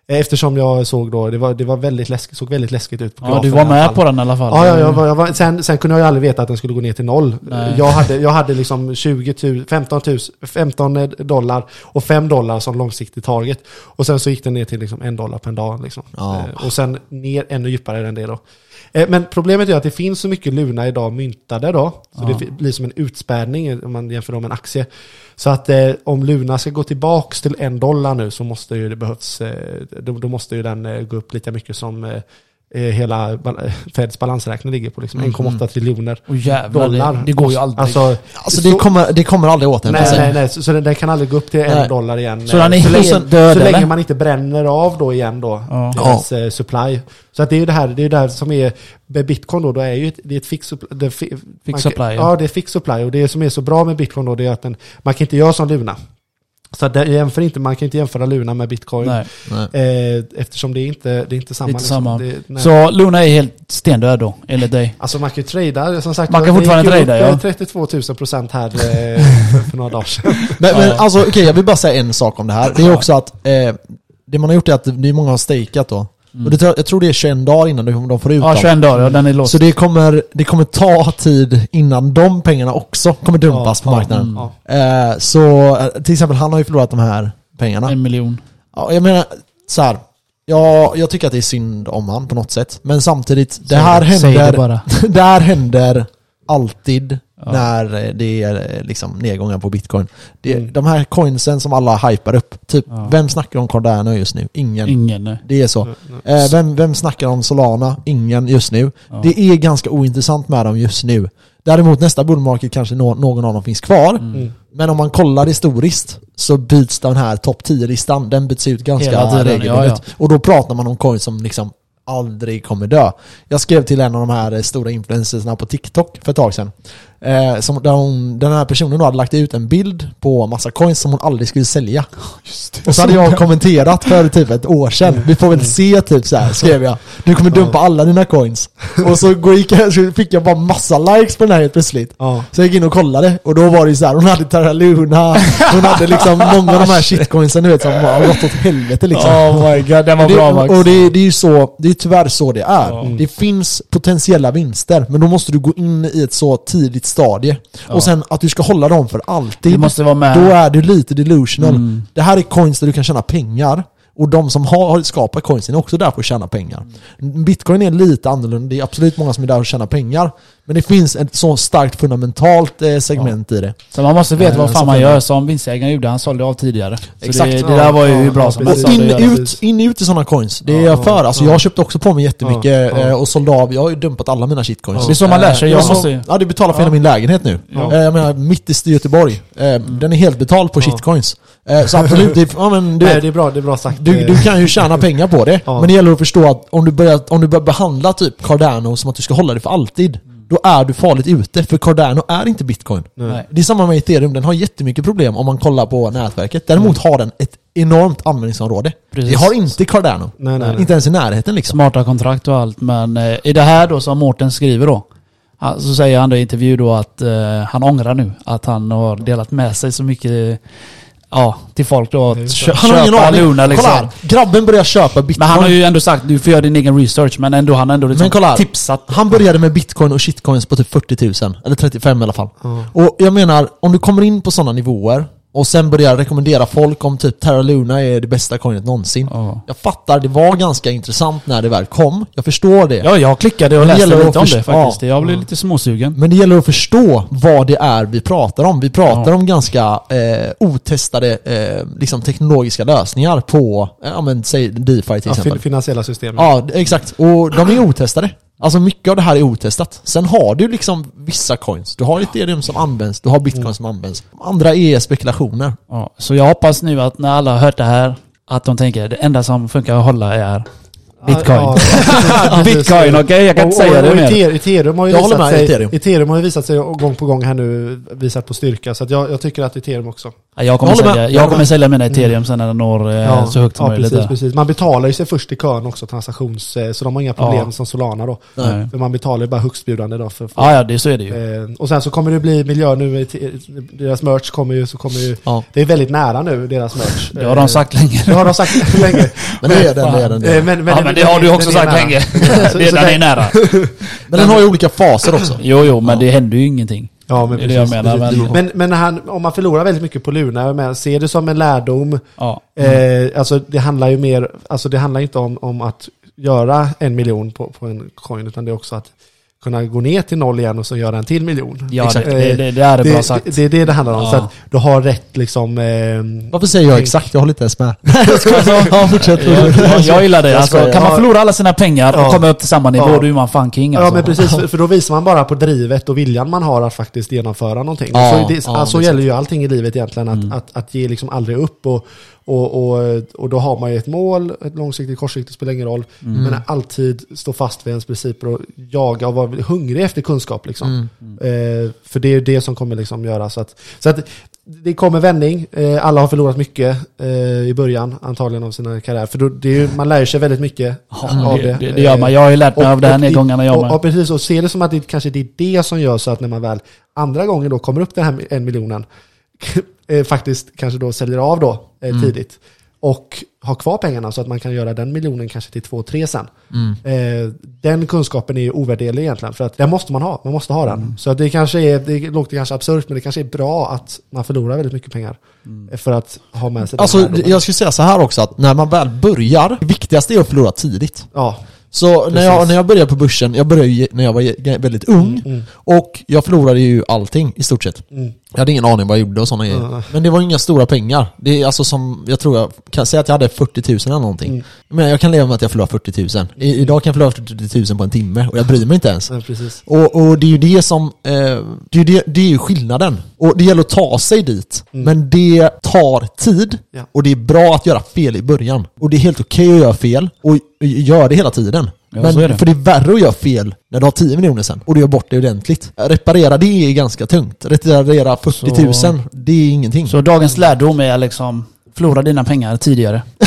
[SPEAKER 3] Eftersom jag såg då, det var, det var väldigt läskigt, såg väldigt läskigt ut på
[SPEAKER 2] Ja,
[SPEAKER 3] grafen
[SPEAKER 2] du
[SPEAKER 3] i
[SPEAKER 2] var
[SPEAKER 3] alla
[SPEAKER 2] med
[SPEAKER 3] fall.
[SPEAKER 2] på den i alla fall.
[SPEAKER 3] Ja, ja jag var, jag var, sen, sen kunde jag ju aldrig veta att den skulle gå ner till noll.
[SPEAKER 2] Nej.
[SPEAKER 3] Jag hade, jag hade liksom 20 000, 15, 000, 15 dollar och 5 dollar som långsiktig target. Och sen så gick den ner till liksom en dollar per dag. Liksom.
[SPEAKER 1] Ja.
[SPEAKER 3] Eh, Och sen ner ännu djupare än det då. Eh, Men problemet är att det finns så mycket Luna idag myntade då. Så
[SPEAKER 2] Ja.
[SPEAKER 3] det blir som en utspädning om man jämför dem med en aktie. Så att eh, om Luna ska gå tillbaks till en dollar nu så måste ju det behövs, eh, då, då måste ju den eh, gå upp lika mycket som eh, eh, hela bal- Feds balansräkning ligger på, liksom 1,8 triljoner
[SPEAKER 2] Och jävlar,
[SPEAKER 3] dollar.
[SPEAKER 2] det, det går ju aldrig.
[SPEAKER 3] Alltså,
[SPEAKER 1] Alltså
[SPEAKER 3] så-
[SPEAKER 1] det kommer, det kommer aldrig återhämta
[SPEAKER 3] Nej,
[SPEAKER 1] sig.
[SPEAKER 3] nej, nej. Så, så den, den kan aldrig gå upp till en dollar igen.
[SPEAKER 2] Så den är
[SPEAKER 3] så
[SPEAKER 2] helt
[SPEAKER 3] länge,
[SPEAKER 2] död,
[SPEAKER 3] Så länge man inte bränner av då igen då,
[SPEAKER 2] Ja.
[SPEAKER 3] deras eh, supply. Så att det är ju det här, det är det här som är, med bitcoin då, då är ju ett, det är ett fix, supply- det, fi- man kan-
[SPEAKER 2] supply, ja.
[SPEAKER 3] Ja, det är fix supply. Och det som är så bra med bitcoin då, det är att den, man kan inte göra som Luna. Så att det jämför inte, man kan inte jämföra Luna med bitcoin.
[SPEAKER 2] Nej.
[SPEAKER 1] Nej.
[SPEAKER 3] Eh, eftersom det är inte, det är inte samma.
[SPEAKER 2] Inte samma.
[SPEAKER 3] Det.
[SPEAKER 2] Så Luna är helt stendöd då, enligt dig?
[SPEAKER 3] Alltså man kan ju trada, som sagt.
[SPEAKER 2] Man kan fortfarande trada, ja.
[SPEAKER 3] eh, 32 000 procent här eh, för, för några dagar sedan.
[SPEAKER 1] Men, men alltså okej, jag vill bara säga en sak om det här. Det är också att eh, det man har gjort är att det är många har stakeat då. Och det, tror- jag tror det är 21 dagar innan de får ut
[SPEAKER 2] Ja,
[SPEAKER 1] dem.
[SPEAKER 2] 21 dagar, ja, den är låst.
[SPEAKER 1] Så det kommer, det kommer ta tid innan de pengarna också kommer dumpas
[SPEAKER 3] Ja,
[SPEAKER 1] på marknaden.
[SPEAKER 3] Ja.
[SPEAKER 1] Eh, så eh, till exempel, han har ju förlorat de här pengarna.
[SPEAKER 2] En miljon.
[SPEAKER 1] Ja, jag menar, så här. Ja, jag tycker att det är synd om han på något sätt. Men samtidigt, det här
[SPEAKER 2] Säg det
[SPEAKER 1] händer,
[SPEAKER 2] bara.
[SPEAKER 1] det här händer alltid
[SPEAKER 2] Ja.
[SPEAKER 1] när eh, det är eh, liksom nedgångar på bitcoin. Det,
[SPEAKER 3] Mm.
[SPEAKER 1] De här coinsen som alla hypar upp, typ,
[SPEAKER 2] Ja.
[SPEAKER 1] vem snackar om Cardano just nu? Ingen.
[SPEAKER 2] Ingen, nej.
[SPEAKER 1] Det är så.
[SPEAKER 3] Nej, nej.
[SPEAKER 1] Eh, vem, vem snackar om Solana? Ingen just nu.
[SPEAKER 2] Ja.
[SPEAKER 1] Det är ganska ointressant med dem just nu. Däremot nästa bullmarket kanske nå, någon av dem finns kvar.
[SPEAKER 3] Mm.
[SPEAKER 1] Men om man kollar historiskt så byts den här topp 10-listan, den byts ut ganska regelbundet.
[SPEAKER 2] ja,
[SPEAKER 1] Och då pratar man om coins som liksom aldrig kommer dö. Jag skrev till en av de här stora influencersna på TikTok för ett tag sedan. Eh, som, där hon, den här personen då hade lagt ut en bild på massa coins som hon aldrig skulle sälja. Och så hade jag kommenterat för typ ett år sedan. Vi får väl se typ så här, skrev jag. Du kommer dumpa alla dina coins. Och så gick jag, så fick jag bara massa likes på den här helt plötsligt.
[SPEAKER 3] Ja.
[SPEAKER 1] Så jag gick in och kollade och då var det ju så här, hon hade Terra Luna, hon hade liksom många av de här shitcoinsen du vet som har gått åt helvete liksom.
[SPEAKER 2] Oh my god, den var
[SPEAKER 1] Det,
[SPEAKER 2] bra Max.
[SPEAKER 1] och det, det är ju så, det är tyvärr så det är.
[SPEAKER 2] Ja.
[SPEAKER 1] Det finns potentiella vinster, men då måste du gå in i ett så tidigt stadie.
[SPEAKER 2] Ja.
[SPEAKER 1] Och sen att du ska hålla dem för alltid,
[SPEAKER 2] Du måste vara med.
[SPEAKER 1] då är du lite delusional.
[SPEAKER 2] Mm.
[SPEAKER 1] Det här är coins där du kan tjäna pengar. Och de som har skapat coinsen är också där för att tjäna pengar. Bitcoin är lite annorlunda, det är absolut många som är där för att tjäna pengar. Men det finns ett så starkt fundamentalt eh, segment i det.
[SPEAKER 2] Så man måste veta
[SPEAKER 1] Ja,
[SPEAKER 2] vad fan
[SPEAKER 1] så
[SPEAKER 2] man gör som vinstjärgaren gjorde. Han sålde av tidigare. Så
[SPEAKER 1] Exakt.
[SPEAKER 2] det,
[SPEAKER 3] Ja,
[SPEAKER 2] det där var ju
[SPEAKER 3] ja,
[SPEAKER 2] hur bra
[SPEAKER 3] ja,
[SPEAKER 2] som helst.
[SPEAKER 1] In, ut, in ut i sådana coins, det är
[SPEAKER 3] Ja,
[SPEAKER 1] jag för. Alltså
[SPEAKER 3] ja.
[SPEAKER 1] jag köpte också på mig jättemycket
[SPEAKER 3] Ja, ja.
[SPEAKER 1] eh, och sålde av. Jag har ju dumpat alla mina shitcoins.
[SPEAKER 3] Ja.
[SPEAKER 2] Det är så man lär sig.
[SPEAKER 1] Eh,
[SPEAKER 2] Jag måste
[SPEAKER 1] Ja, du betalar för
[SPEAKER 3] Ja.
[SPEAKER 1] hela min lägenhet nu.
[SPEAKER 3] Ja.
[SPEAKER 1] Eh, Jag menar, mitt i Göteborg. Eh, Den är helt betald på
[SPEAKER 3] Ja.
[SPEAKER 1] shitcoins. Eh, Så absolut, det, ja, men du,
[SPEAKER 3] Nej, det är bra, det är bra sagt.
[SPEAKER 1] du,
[SPEAKER 3] Eh,
[SPEAKER 1] du kan ju tjäna pengar på det.
[SPEAKER 3] Ja.
[SPEAKER 1] Men det gäller att förstå att om du, börjar, om du börjar behandla typ Cardano som att du ska hålla det för alltid, då är du farligt ute. För Cardano är inte bitcoin.
[SPEAKER 3] Nej.
[SPEAKER 1] Det är samma med ethereum, den har jättemycket problem om man kollar på nätverket. Däremot har den ett enormt användningsområde.
[SPEAKER 2] Precis.
[SPEAKER 1] Det har inte Cardano.
[SPEAKER 3] Nej, nej, nej.
[SPEAKER 1] Inte ens i närheten liksom.
[SPEAKER 2] Smarta kontrakt och allt. Men eh, i det här då som Mårten skriver då. Så säger han då i intervju då att eh, han ångrar nu att han har delat med sig så mycket ja, till folk då. Att kö-
[SPEAKER 1] Han har ingen
[SPEAKER 2] köpa
[SPEAKER 1] aning.
[SPEAKER 2] Luna liksom.
[SPEAKER 1] Kolla här, grabben börjar köpa bitcoin.
[SPEAKER 2] Men han har ju ändå sagt du får göra din egen research. Men ändå han har ändå liksom
[SPEAKER 1] Men kolla här.
[SPEAKER 2] tipsat.
[SPEAKER 1] Han började med bitcoin och shitcoins på typ 40 000, eller 35 i alla fall.
[SPEAKER 3] Ja.
[SPEAKER 1] Och jag menar, om du kommer in på sådana nivåer och sen börjar rekommendera folk om typ Terra Luna är det bästa coinet någonsin.
[SPEAKER 2] Ja.
[SPEAKER 1] Jag fattar, det var ganska intressant när det väl kom. Jag förstår det.
[SPEAKER 2] Ja, jag klickade och läste
[SPEAKER 1] gäller
[SPEAKER 2] lite om det faktiskt. Jag blev lite småsugen.
[SPEAKER 1] Men det gäller att förstå vad det är vi pratar om. Vi pratar om ganska eh, otestade eh, liksom teknologiska lösningar på, eh, ja men säg DeFi till
[SPEAKER 3] Ja,
[SPEAKER 1] exempel.
[SPEAKER 3] fin- finansiella system.
[SPEAKER 1] Ja, exakt. Och de är otestade. Alltså mycket av det här är otestat. Sen har du liksom vissa coins. Du har ethereum som används, du har bitcoin som används. Andra är spekulationer.
[SPEAKER 2] Ja, så jag hoppas nu att när alla har hört det här att de tänker det enda som funkar att hålla är bitcoin.
[SPEAKER 3] Ja, ja, precis.
[SPEAKER 2] bitcoin, okej? Jag kan inte säga
[SPEAKER 3] och-
[SPEAKER 2] det
[SPEAKER 3] och
[SPEAKER 2] mer.
[SPEAKER 3] Ethereum- har ju
[SPEAKER 1] Jag
[SPEAKER 3] visat
[SPEAKER 1] med,
[SPEAKER 3] sig,
[SPEAKER 1] Ethereum.
[SPEAKER 3] Ethereum har ju visat sig gång på gång här nu, visat på styrka. Så jag, jag tycker att Ethereum också.
[SPEAKER 2] Ja, jag kommer,
[SPEAKER 1] Jag med.
[SPEAKER 2] sälja,
[SPEAKER 1] Jag
[SPEAKER 2] kommer sälja mina ethereum sen när den når eh, så högt som möjligt.
[SPEAKER 3] precis,
[SPEAKER 2] där.
[SPEAKER 3] precis. Man betalar ju sig först i kön också, transaktions... eh, Så de har inga problem som Solana då.
[SPEAKER 2] Nej.
[SPEAKER 3] För man betalar ju bara högstbjudande då. För, för,
[SPEAKER 2] Ja, ja, det, så är det ju.
[SPEAKER 3] eh, och sen så kommer det bli miljö nu, deras merch kommer ju, så kommer ju... Det är väldigt nära nu, deras merch.
[SPEAKER 2] Det har de sagt länge.
[SPEAKER 3] Det har de sagt länge.
[SPEAKER 1] Men det är den, det är den. Det
[SPEAKER 2] har du också sagt länge. Det, är nära.
[SPEAKER 1] Men den har ju olika faser också.
[SPEAKER 2] Jo, jo, men det händer ju ingenting.
[SPEAKER 3] Ja, men
[SPEAKER 2] Det är det jag
[SPEAKER 3] precis,
[SPEAKER 2] menar,
[SPEAKER 3] precis.
[SPEAKER 2] men-
[SPEAKER 3] Men, men när han, om man förlorar väldigt mycket på Luna, men ser det som en lärdom.
[SPEAKER 2] Ja.
[SPEAKER 3] Eh, alltså det handlar ju mer, alltså det handlar inte om, om att göra en miljon på, på en coin, utan det är också att kunna gå ner till noll igen och så göra en till miljon.
[SPEAKER 2] Ja,
[SPEAKER 1] Exakt.
[SPEAKER 2] det, det, det är bra sagt.
[SPEAKER 3] Det, det är det det handlar om.
[SPEAKER 2] Ja.
[SPEAKER 3] Så att du har rätt liksom... Eh,
[SPEAKER 1] Varför säger jag exakt? Jag håller inte ens med. ja, fortsätt.
[SPEAKER 2] jag, jag gillar det.
[SPEAKER 1] Jag
[SPEAKER 2] Alltså, kan man förlora alla sina pengar och
[SPEAKER 3] Ja.
[SPEAKER 2] komma upp till samma nivå,
[SPEAKER 3] Ja.
[SPEAKER 2] då är man fan king alltså.
[SPEAKER 3] Ja men precis, för, då visar man bara på drivet och viljan man har att faktiskt genomföra någonting.
[SPEAKER 1] Ja,
[SPEAKER 3] så det,
[SPEAKER 1] ja,
[SPEAKER 3] så
[SPEAKER 1] det
[SPEAKER 3] gäller ju allting i livet egentligen, att,
[SPEAKER 2] Mm.
[SPEAKER 3] att, att ge liksom aldrig upp. Och, och, och, och då har man ju ett mål, ett långsiktigt, kortsiktigt spelar ingen roll.
[SPEAKER 2] Mm.
[SPEAKER 3] Men alltid stå fast vid ens principer och jaga och vara hungrig efter kunskap. Liksom.
[SPEAKER 1] Mm.
[SPEAKER 3] Eh, för det är det som kommer liksom göra så att, så att det kommer vändning. Eh, alla har förlorat mycket eh, i början antagligen av sina karriärer. För då, det ju, man lär sig väldigt mycket
[SPEAKER 2] Ja,
[SPEAKER 3] av
[SPEAKER 2] det,
[SPEAKER 3] det.
[SPEAKER 2] det, gör man. Jag har ju lärt mig av det här nedgångarna jag
[SPEAKER 3] och,
[SPEAKER 2] med.
[SPEAKER 3] och precis, och se det som att det kanske det är det som gör så att när man väl andra gången då kommer upp den här en miljonen, eh, faktiskt kanske då säljer av då eh,
[SPEAKER 2] Mm.
[SPEAKER 3] tidigt. Och har kvar pengarna så att man kan göra den miljonen kanske till två, tre sen.
[SPEAKER 2] Mm.
[SPEAKER 3] Eh, den kunskapen är ju ovärderlig egentligen, för att den måste man ha. Man måste ha den.
[SPEAKER 2] Mm.
[SPEAKER 3] Så det kanske är, det låter kanske absurt, men det kanske är bra att man förlorar väldigt mycket pengar.
[SPEAKER 2] Mm.
[SPEAKER 3] eh, För att ha med sig
[SPEAKER 1] Alltså, jag skulle säga så här också att när man väl börjar, det viktigaste är att förlora tidigt.
[SPEAKER 3] Ja,
[SPEAKER 1] Så när jag, när jag började på börsen, jag började när jag var väldigt ung
[SPEAKER 3] mm,
[SPEAKER 1] och jag förlorade ju allting i stort sett. Jag hade ingen aning vad jag gjorde och sådana grejer.
[SPEAKER 3] Mm.
[SPEAKER 1] Men det var inga stora pengar. Det är alltså som, jag tror jag kan säga att jag hade 40 000 eller någonting.
[SPEAKER 3] Mm.
[SPEAKER 1] Men jag kan leva med att jag förlorar 40 000. I, idag kan jag förlora 40 000 på en timme och jag bryr mig inte ens.
[SPEAKER 3] Ja.
[SPEAKER 1] Och, och det är ju det som, eh, det, är ju det, det är ju skillnaden. Och det gäller att ta sig dit.
[SPEAKER 3] Mm.
[SPEAKER 1] Men det tar tid.
[SPEAKER 3] Ja.
[SPEAKER 1] Och det är bra att göra fel i början. Och det är helt okej att göra fel. Och gör det hela tiden.
[SPEAKER 2] Ja,
[SPEAKER 1] Men
[SPEAKER 2] det.
[SPEAKER 1] för det är värre att göra fel när du har 10 miljoner sen och du gör bort det ordentligt. Reparera det är ganska tungt. Reparera 40 000,
[SPEAKER 2] Så-
[SPEAKER 1] det är ingenting.
[SPEAKER 2] Så dagens lärdom är liksom, förlora dina pengar tidigare.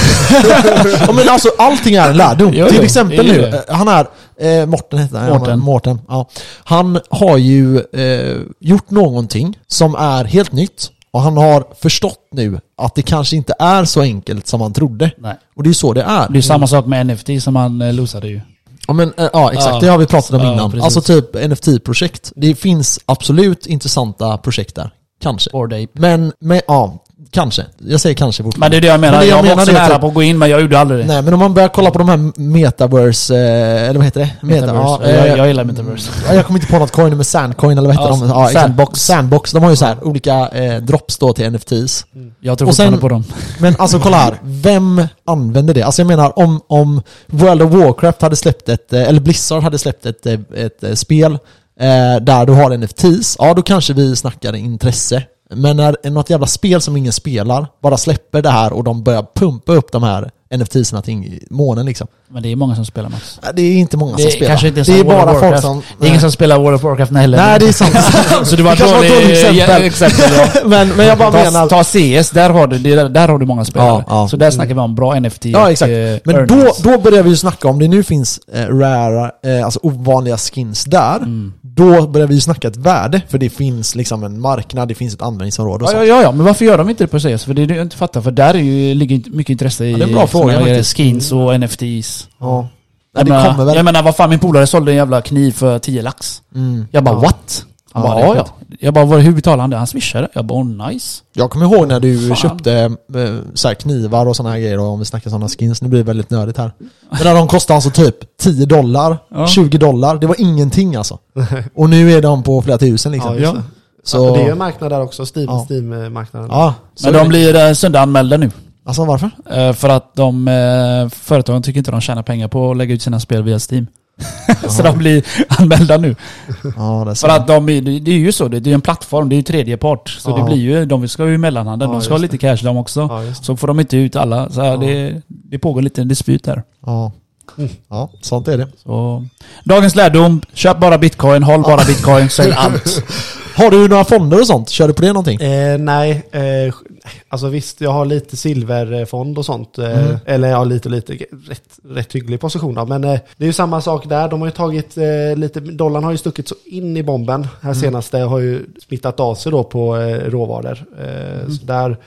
[SPEAKER 1] ja, men alltså allting är en lärdom.
[SPEAKER 2] Jo,
[SPEAKER 1] Till exempel nu, eh, han är, eh, Morten heter han,
[SPEAKER 2] Mårten.
[SPEAKER 1] han, Mårten ja. Han har ju eh, gjort någonting som är helt nytt och han har förstått nu att det kanske inte är så enkelt som han trodde.
[SPEAKER 2] Nej.
[SPEAKER 1] Och det är ju så det är.
[SPEAKER 2] Det är samma sak med NFT som han eh, losade ju.
[SPEAKER 1] Ja, men, eh, ja exakt,
[SPEAKER 2] Ja.
[SPEAKER 1] det har vi pratat om
[SPEAKER 2] Ja,
[SPEAKER 1] innan.
[SPEAKER 2] precis.
[SPEAKER 1] Alltså typ NFT-projekt. Det finns absolut intressanta projekt där. Kanske. Men, men ja, kanske. Jag säger kanske
[SPEAKER 2] Men
[SPEAKER 1] fortfarande.
[SPEAKER 2] det är det jag menar.
[SPEAKER 1] Men jag
[SPEAKER 2] jag var
[SPEAKER 1] menar
[SPEAKER 2] också nära
[SPEAKER 1] typ-
[SPEAKER 2] på att gå in men jag gjorde aldrig det.
[SPEAKER 1] Nej men om man börjar kolla på de här metaverse, eh, eller vad heter det? Meta,
[SPEAKER 2] Metaverse.
[SPEAKER 1] ja, eh,
[SPEAKER 2] jag, jag gillar metaverse.
[SPEAKER 1] Ja, jag kommer inte på något coin med Sandcoin eller vad heter
[SPEAKER 2] Ja,
[SPEAKER 1] de? Ja.
[SPEAKER 2] Sandbox.
[SPEAKER 1] Sandbox. De har ju så här olika eh, drops då till NFTs.
[SPEAKER 2] Jag tror fortfarande på dem.
[SPEAKER 1] Men alltså kolla här, vem använder det? Alltså jag menar om, om World of Warcraft hade släppt ett, eh, eller Blizzard hade släppt ett, ett, eh, spel eh, där du har NFTs, ja då kanske vi snackar intresse. Men när något jävla spel som ingen spelar bara släpper det här och de börjar pumpa upp de här NFTsarna till månen liksom.
[SPEAKER 2] Men det är många som spelar Max.
[SPEAKER 1] Det är inte många
[SPEAKER 2] Det
[SPEAKER 1] som spelar.
[SPEAKER 2] kanske inte
[SPEAKER 1] det är
[SPEAKER 2] World
[SPEAKER 1] bara folk som...
[SPEAKER 2] Det är ingen som spelar World of Warcraft heller.
[SPEAKER 1] Nej, det är sant.
[SPEAKER 2] Så det var
[SPEAKER 1] ett
[SPEAKER 2] dålig
[SPEAKER 1] dåligt exempel.
[SPEAKER 2] Exempel ja.
[SPEAKER 1] men, men jag bara menar...
[SPEAKER 2] Ta, ta CS, där har du, där- där har du många spelare.
[SPEAKER 1] Ja, ja.
[SPEAKER 2] Så där snackar vi om bra NFT
[SPEAKER 1] Ja exakt.
[SPEAKER 2] eh,
[SPEAKER 1] Men då, då börjar vi ju snacka om det nu finns eh, rara, eh, alltså ovanliga skins där.
[SPEAKER 2] Mm.
[SPEAKER 1] Då börjar vi ju snacka ett värde, för det finns liksom en marknad, det finns ett användningsområde och
[SPEAKER 2] Ja,
[SPEAKER 1] så.
[SPEAKER 2] ja, ja, men varför gör de inte det på CS? För det är det jag inte fattar, för där är ju, ligger inte mycket intresse i
[SPEAKER 1] Ja, det är en bra fråga faktiskt.
[SPEAKER 2] skins och NFTs.
[SPEAKER 1] Ja. Ja,
[SPEAKER 2] Jag,
[SPEAKER 1] det
[SPEAKER 2] menar,
[SPEAKER 1] kommer väl.
[SPEAKER 2] jag menar, vad fan min polare sålde en jävla kniv för 10 lax.
[SPEAKER 1] Mm.
[SPEAKER 2] Jag bara
[SPEAKER 3] Ja.
[SPEAKER 2] what? Han
[SPEAKER 1] Ja,
[SPEAKER 2] bara, ja. Jag bara, vad- hur betalar han det? Han swishade. Jag bara, oh, nice.
[SPEAKER 1] Jag kommer ihåg när du
[SPEAKER 2] Fan.
[SPEAKER 1] köpte eh, så här knivar och sådana här grejer, och om vi snackar sådana skins, nu blir det väldigt nördigt här. Men när de kostade alltså typ 10 dollar,
[SPEAKER 2] Ja.
[SPEAKER 1] 20 dollar, det var ingenting alltså. Och nu är de på flera tusen liksom.
[SPEAKER 3] Ja.
[SPEAKER 1] Så,
[SPEAKER 3] Ja, det är ju en marknad där också, Steam,
[SPEAKER 1] Ja.
[SPEAKER 3] Steam-marknaden.
[SPEAKER 1] ja, så
[SPEAKER 2] Men de blir eh, söndaganmälda nu.
[SPEAKER 1] Alltså varför?
[SPEAKER 2] Eh, för att de, företagen tycker inte de tjänar pengar på att lägga ut sina spel via Steam. så de blir anmälda nu.
[SPEAKER 1] Ja, det är
[SPEAKER 2] För att de, är- det är ju så, det är en plattform, det är ju tredje part. Så
[SPEAKER 1] Ja.
[SPEAKER 2] det blir ju, de ska ju mellanhanden,
[SPEAKER 3] Ja,
[SPEAKER 2] de ska ha lite cash de också.
[SPEAKER 3] Ja.
[SPEAKER 2] Så får de inte ut alla. Så här, det, det pågår lite en dispyt där.
[SPEAKER 1] Ja.
[SPEAKER 3] Mm.
[SPEAKER 1] ja, sånt är det.
[SPEAKER 2] Så, dagens lärdom, köp bara bitcoin, håll bara bitcoin, sälj allt.
[SPEAKER 1] Har du några fonder och sånt? Kör du på det någonting?
[SPEAKER 3] Eh, nej, eh, alltså visst jag har lite silverfond och sånt. Eh,
[SPEAKER 1] Mm.
[SPEAKER 3] Eller ja, lite lite. Rätt, rätt hygglig position då. Men eh, det är ju samma sak där. De har ju tagit eh, lite, dollarn har ju stuckit så in i bomben. Här
[SPEAKER 1] Mm.
[SPEAKER 3] senaste har ju smittat av sig då på eh, råvaror.
[SPEAKER 1] Mm.
[SPEAKER 3] Så där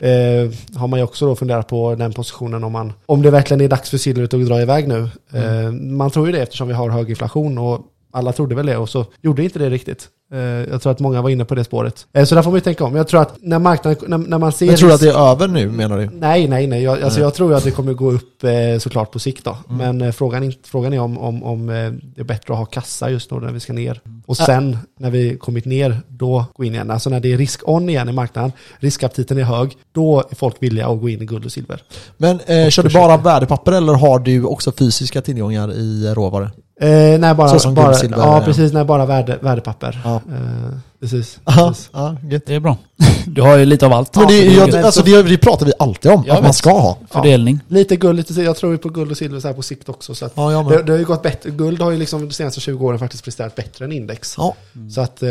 [SPEAKER 3] har man ju också då funderat på den positionen om, man, om det verkligen är dags för silvret att dra iväg nu.
[SPEAKER 1] Mm.
[SPEAKER 3] Man tror ju det eftersom vi har hög inflation och alla trodde väl det och så gjorde inte det riktigt. Eh, Jag tror att många var inne på det spåret. Eh, Så där får man ju tänka om. Jag tror att när marknaden, när, när man ser...
[SPEAKER 1] Men tror du att det är över nu menar du?
[SPEAKER 3] Nej, nej, nej. Jag, alltså
[SPEAKER 1] Nej.
[SPEAKER 3] jag tror att det kommer gå upp eh, såklart på sikt då.
[SPEAKER 1] Mm.
[SPEAKER 3] Men frågan, är- frågan är om, om, om det är bättre att ha kassa just nu när vi ska ner. Och sen när vi kommit ner, då gå in igen. Alltså när det är risk-on igen i marknaden, riskaptiten är hög, då är folk villiga att gå in i guld och silver.
[SPEAKER 1] Men eh, kör du bara värdepapper eller har du också fysiska tillgångar i råvaror?
[SPEAKER 3] Eh, nej, bara,
[SPEAKER 1] Så som
[SPEAKER 3] bara,
[SPEAKER 1] guld, silver,
[SPEAKER 3] ja,
[SPEAKER 1] ja.
[SPEAKER 3] precis. Nej, bara värde, värdepapper.
[SPEAKER 1] Ja.
[SPEAKER 3] Eh, precis.
[SPEAKER 1] Ja,
[SPEAKER 3] precis.
[SPEAKER 1] ja.
[SPEAKER 2] Det är bra. Du har ju lite av allt.
[SPEAKER 1] Men det,
[SPEAKER 3] Ja,
[SPEAKER 1] jag, alltså,
[SPEAKER 3] så-
[SPEAKER 1] det, det pratar vi alltid om,
[SPEAKER 2] Jag
[SPEAKER 1] att man
[SPEAKER 2] vet.
[SPEAKER 1] ska ha.
[SPEAKER 2] Fördelning.
[SPEAKER 3] Lite guld, lite, jag tror ju på guld och silver så här på sikt också. Så att
[SPEAKER 1] Ja,
[SPEAKER 3] det, det har ju gått bättre. Guld har ju liksom de senaste 20 åren faktiskt presterat bättre än index.
[SPEAKER 1] Ja.
[SPEAKER 3] Så, att, eh,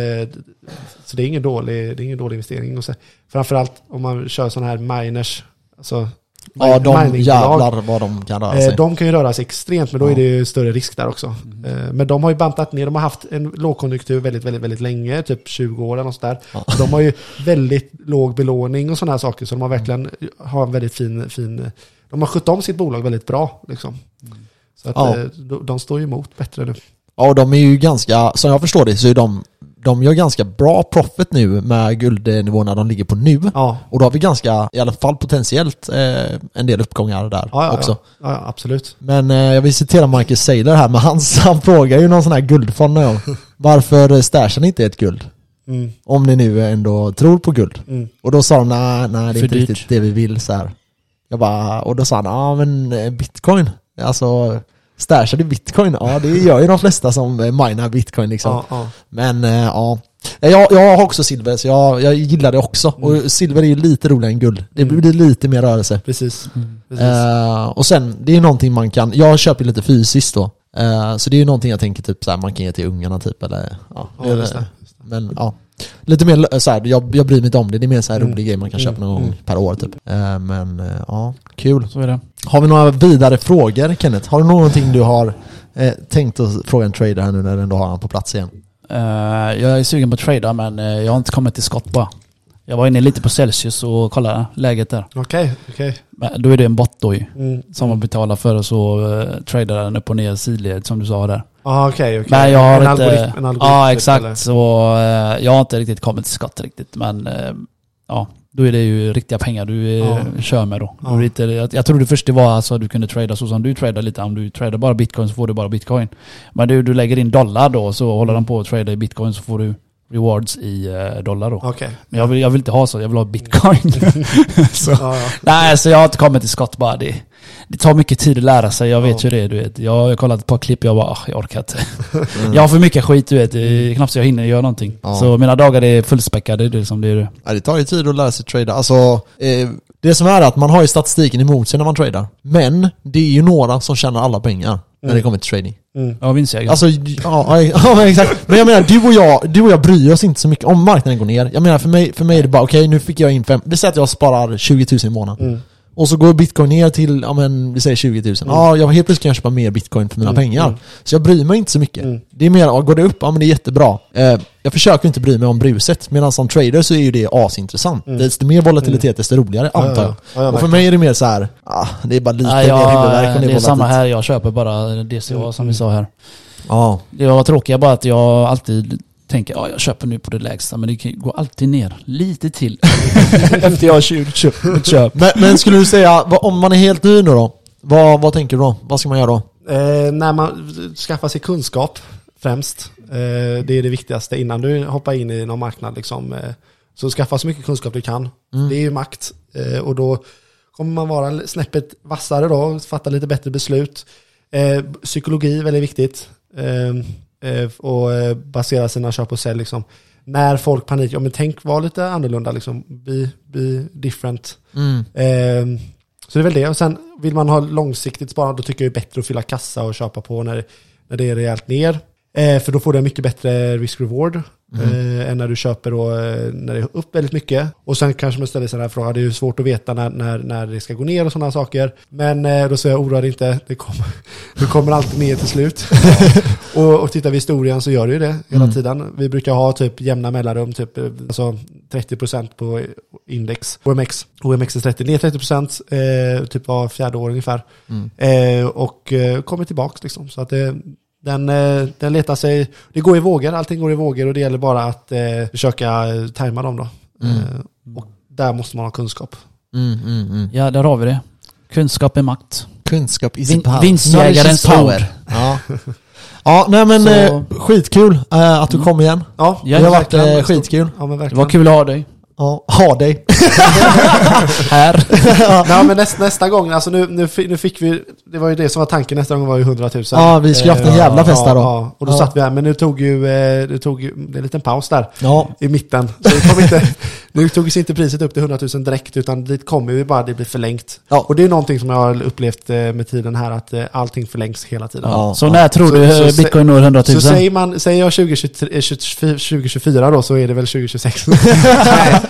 [SPEAKER 3] så det är ingen dålig, det är ingen dålig investering. Och så, framförallt om man kör sådana här miners, alltså
[SPEAKER 1] ja, de
[SPEAKER 3] miningbolag,
[SPEAKER 1] jävlar vad de kan röra
[SPEAKER 3] eh,
[SPEAKER 1] sig.
[SPEAKER 3] de kan ju röra sig extremt, men då
[SPEAKER 1] Ja.
[SPEAKER 3] är det ju större risk där också. Eh, Men de har ju bantat ner, de har haft en lågkonjunktur väldigt, väldigt, väldigt länge, typ 20 år eller något sådär.
[SPEAKER 1] Ja.
[SPEAKER 3] De har ju väldigt låg belåning och sådana här saker, så de har verkligen har en väldigt fin, fin de har skött om sitt bolag väldigt bra. Liksom. Så att,
[SPEAKER 1] Ja.
[SPEAKER 3] eh, de, de står ju emot bättre nu.
[SPEAKER 1] Ja, och de är ju ganska, som jag förstår det, så är de, de gör ganska bra profit nu med guldnivåerna de ligger på nu.
[SPEAKER 3] Ja,
[SPEAKER 1] Och då har vi ganska, i alla fall potentiellt, eh, en del uppgångar där
[SPEAKER 3] ja, ja,
[SPEAKER 1] också.
[SPEAKER 3] ja, absolut.
[SPEAKER 1] Men eh, jag vill citera Marcus Saylor här, men han, han frågar ju någon sån här guldfond gång. Varför stashar ni inte ett guld?
[SPEAKER 3] Mm,
[SPEAKER 1] Om ni nu ändå tror på guld.
[SPEAKER 3] mm.
[SPEAKER 1] Och då sa de nej, nej det är inte riktigt det vi vill så här. Jag bara, och då sa han, ja men eh, bitcoin, alltså stashar du bitcoin? Ja det gör ju de flesta som eh, minar bitcoin liksom.
[SPEAKER 3] Ja, ja.
[SPEAKER 1] Men eh, ja, jag, jag har också silver så jag, jag gillar det också.
[SPEAKER 3] Mm.
[SPEAKER 1] Och silver är ju lite roligare än guld. Det
[SPEAKER 3] Mm.
[SPEAKER 1] blir lite mer rörelse.
[SPEAKER 3] Precis.
[SPEAKER 2] Mm.
[SPEAKER 3] precis.
[SPEAKER 1] Eh, och sen, det är någonting man kan, jag köper lite fysiskt då. Eh, så det är ju någonting jag tänker typ så här, man kan ge till ungarna typ eller ja.
[SPEAKER 3] Ja, det.
[SPEAKER 1] Men ja. Lite mer så här, jag, jag bryr mig inte om det, det är mer så här
[SPEAKER 3] Mm.
[SPEAKER 1] rolig grej man kan köpa
[SPEAKER 3] Mm.
[SPEAKER 1] någon gång
[SPEAKER 3] Mm.
[SPEAKER 1] per år typ. Eh, men eh, ja, kul.
[SPEAKER 2] Så är det.
[SPEAKER 1] Har vi några vidare frågor Kenneth? Har du någonting du har eh, tänkt att fråga en trader här nu när du ändå har han på plats igen?
[SPEAKER 2] Eh, jag är sugen på att trada men jag har inte kommit till skott bara. Jag var inne lite på Celsius och kollade läget där.
[SPEAKER 3] Okej, okej.
[SPEAKER 2] Men då är det en bot då ju.
[SPEAKER 3] Mm.
[SPEAKER 2] Som man betalar för och så uh, tradar den upp och ner sidled som du sa där.
[SPEAKER 3] Ja, okej, okej.
[SPEAKER 2] Men jag har
[SPEAKER 3] en
[SPEAKER 2] inte...
[SPEAKER 3] algoritm, en algoritm
[SPEAKER 2] ja,
[SPEAKER 3] typ,
[SPEAKER 2] exakt.
[SPEAKER 3] eller?
[SPEAKER 2] Så eh, jag har inte riktigt kommit till skott riktigt. Men eh, ja, då är det ju riktiga pengar du eh,
[SPEAKER 3] Ja.
[SPEAKER 2] kör med då.
[SPEAKER 3] Ja.
[SPEAKER 2] Inte, jag, jag trodde först det var alltså att du kunde trada så som du tradar lite. Om du tradar bara bitcoin så får du bara bitcoin. Men du, du lägger in dollar då så håller de på att trada i bitcoin så får du rewards i eh, dollar då.
[SPEAKER 3] Okej.
[SPEAKER 2] Men jag vill, jag vill inte ha så, jag vill ha bitcoin. så.
[SPEAKER 3] Ja, ja.
[SPEAKER 2] Nej, så jag har inte kommit till skott bara. Det, det tar mycket tid att lära sig, jag vet
[SPEAKER 3] Ja.
[SPEAKER 2] ju det. Du vet. Jag har kollat ett par klipp, jag bara, "Ah, jag orkar inte. Jag har för mycket skit, du vet. Det är knappt så jag hinner göra någonting.
[SPEAKER 1] Ja.
[SPEAKER 2] Så mina dagar är fullspäckade, det är som det är det.
[SPEAKER 1] Ja, det tar ju tid att lära sig trada. Alltså, eh, det som är att man har ju statistiken emot sig när man tradar. Men det är ju några som tjänar alla pengar när
[SPEAKER 3] Mm.
[SPEAKER 1] det kommer till trading.
[SPEAKER 3] Mm.
[SPEAKER 2] Ja, vinstjägare.
[SPEAKER 1] Alltså, ja, ja, men exakt. Men jag menar, du och jag, du och jag bryr oss inte så mycket om marknaden går ner. Jag menar, för mig, för mig är det bara, okej nu fick jag in fem, vi säger att jag sparar 20 000 i månaden.
[SPEAKER 3] Mm.
[SPEAKER 1] Och så går bitcoin ner till, ja men vi säger 20 000. Ja, jag helt plötsligt kan jag köpa mer bitcoin för mina
[SPEAKER 3] Mm,
[SPEAKER 1] pengar.
[SPEAKER 3] mm.
[SPEAKER 1] Så jag bryr mig inte så mycket.
[SPEAKER 3] Mm.
[SPEAKER 1] Det är mer, ja, går det upp, ja men det är jättebra. Eh, jag försöker inte bry mig om bruset, medan som trader så är ju det asintressant.
[SPEAKER 3] Mm.
[SPEAKER 1] Desto mer volatilitet, desto roligare,
[SPEAKER 3] Ja,
[SPEAKER 1] antar
[SPEAKER 3] ja,
[SPEAKER 1] jag.
[SPEAKER 3] ja, ja,
[SPEAKER 1] och för mig är det mer så här, ah, det är bara lite mer huvudvärk
[SPEAKER 2] jag,
[SPEAKER 1] om
[SPEAKER 2] det är samma här, jag köper bara DCA
[SPEAKER 3] Mm,
[SPEAKER 2] som vi
[SPEAKER 3] mm.
[SPEAKER 2] sa här.
[SPEAKER 1] Ja,
[SPEAKER 2] Det var tråkiga bara att jag alltid tänker, ja jag köper nu på det lägsta, men det kan- går alltid ner lite till. Efter jag har köpt, köpt köp.
[SPEAKER 1] men, men skulle du säga, om man är helt ny nu då? Vad, vad tänker du då? Vad ska man göra då?
[SPEAKER 3] Eh, när man skaffar sig kunskap främst. Eh, det är det viktigaste innan du hoppar in i någon marknad. Liksom, eh, så skaffa så mycket kunskap du kan.
[SPEAKER 1] Mm.
[SPEAKER 3] Det är ju makt. Eh, och då kommer man vara snäppet vassare då, fatta lite bättre beslut. Eh, psykologi är väldigt viktigt. Eh, och eh, basera sina köp och sälj. Liksom. När folk panik, ja men tänk var lite annorlunda liksom. Be, be different.
[SPEAKER 1] Mm.
[SPEAKER 3] Eh, så det är väl det. Och sen vill man ha långsiktigt sparande, då tycker jag det är bättre att fylla kassa och köpa på när, när det är rejält ner. Eh, för då får du en mycket bättre risk-reward eh, än när du köper då, eh, när det är upp väldigt mycket. Och sen kanske man ställer sig den här frågan, det är ju svårt att veta när, när, när det ska gå ner och sådana saker. Men eh, då säger jag, oroa dig inte, det kommer, det kommer alltid ner till slut. och, och tittar vi i historien så gör det ju det hela
[SPEAKER 1] Mm.
[SPEAKER 3] tiden. Vi brukar ha typ jämna mellanrum, typ alltså 30% på index. OMX, OMX är 30, ner 30% eh, typ var fjärde år ungefär.
[SPEAKER 1] Mm.
[SPEAKER 3] Eh, och eh, kommer tillbaka liksom. Så att det, den, eh, den letar sig, det går i vågor, allting går i vågor och det gäller bara att eh, försöka tajma dem då.
[SPEAKER 1] Mm.
[SPEAKER 3] Eh, och där måste man ha kunskap.
[SPEAKER 1] Mm, mm, mm.
[SPEAKER 2] Ja, där har vi det. Kunskap är makt.
[SPEAKER 1] Kunskap is
[SPEAKER 2] Vin-
[SPEAKER 1] power.
[SPEAKER 2] vinstjägarens ord.
[SPEAKER 1] Ja. ja, nej men
[SPEAKER 2] Så-
[SPEAKER 1] eh, skitkul eh, att du kom igen.
[SPEAKER 3] Ja,
[SPEAKER 1] det har varit
[SPEAKER 3] verkligen.
[SPEAKER 1] eh, skitkul.
[SPEAKER 3] Ja, men
[SPEAKER 2] Det
[SPEAKER 3] verkligen.
[SPEAKER 2] var kul att ha dig
[SPEAKER 1] Ja, ha dig.
[SPEAKER 2] här.
[SPEAKER 3] Nej, men näst, nästa gång, alltså nu, nu, nu fick vi, det var ju det som var tanken, nästa gång var ju 100 000.
[SPEAKER 1] Ja, vi skulle haft en
[SPEAKER 3] Eh,
[SPEAKER 1] jävla fest
[SPEAKER 3] ja,
[SPEAKER 1] där då.
[SPEAKER 3] Ja, och då
[SPEAKER 1] Ja.
[SPEAKER 3] satt vi här, men nu tog ju, eh, det tog ju det är en liten paus där
[SPEAKER 1] Ja,
[SPEAKER 3] i mitten. Så det kom inte, nu togs inte priset upp till 100 000 direkt, utan dit kommer vi bara, det blir förlängt.
[SPEAKER 1] Ja.
[SPEAKER 3] Och det är någonting som jag har upplevt eh, med tiden här, att allting förlängs hela tiden.
[SPEAKER 1] Ja.
[SPEAKER 2] Så när tror
[SPEAKER 3] Så-
[SPEAKER 2] du
[SPEAKER 3] så
[SPEAKER 2] bitcoin når 100 000?
[SPEAKER 3] Så säger, man, säger jag 2023, eh, 2024 då, så är det väl 2026.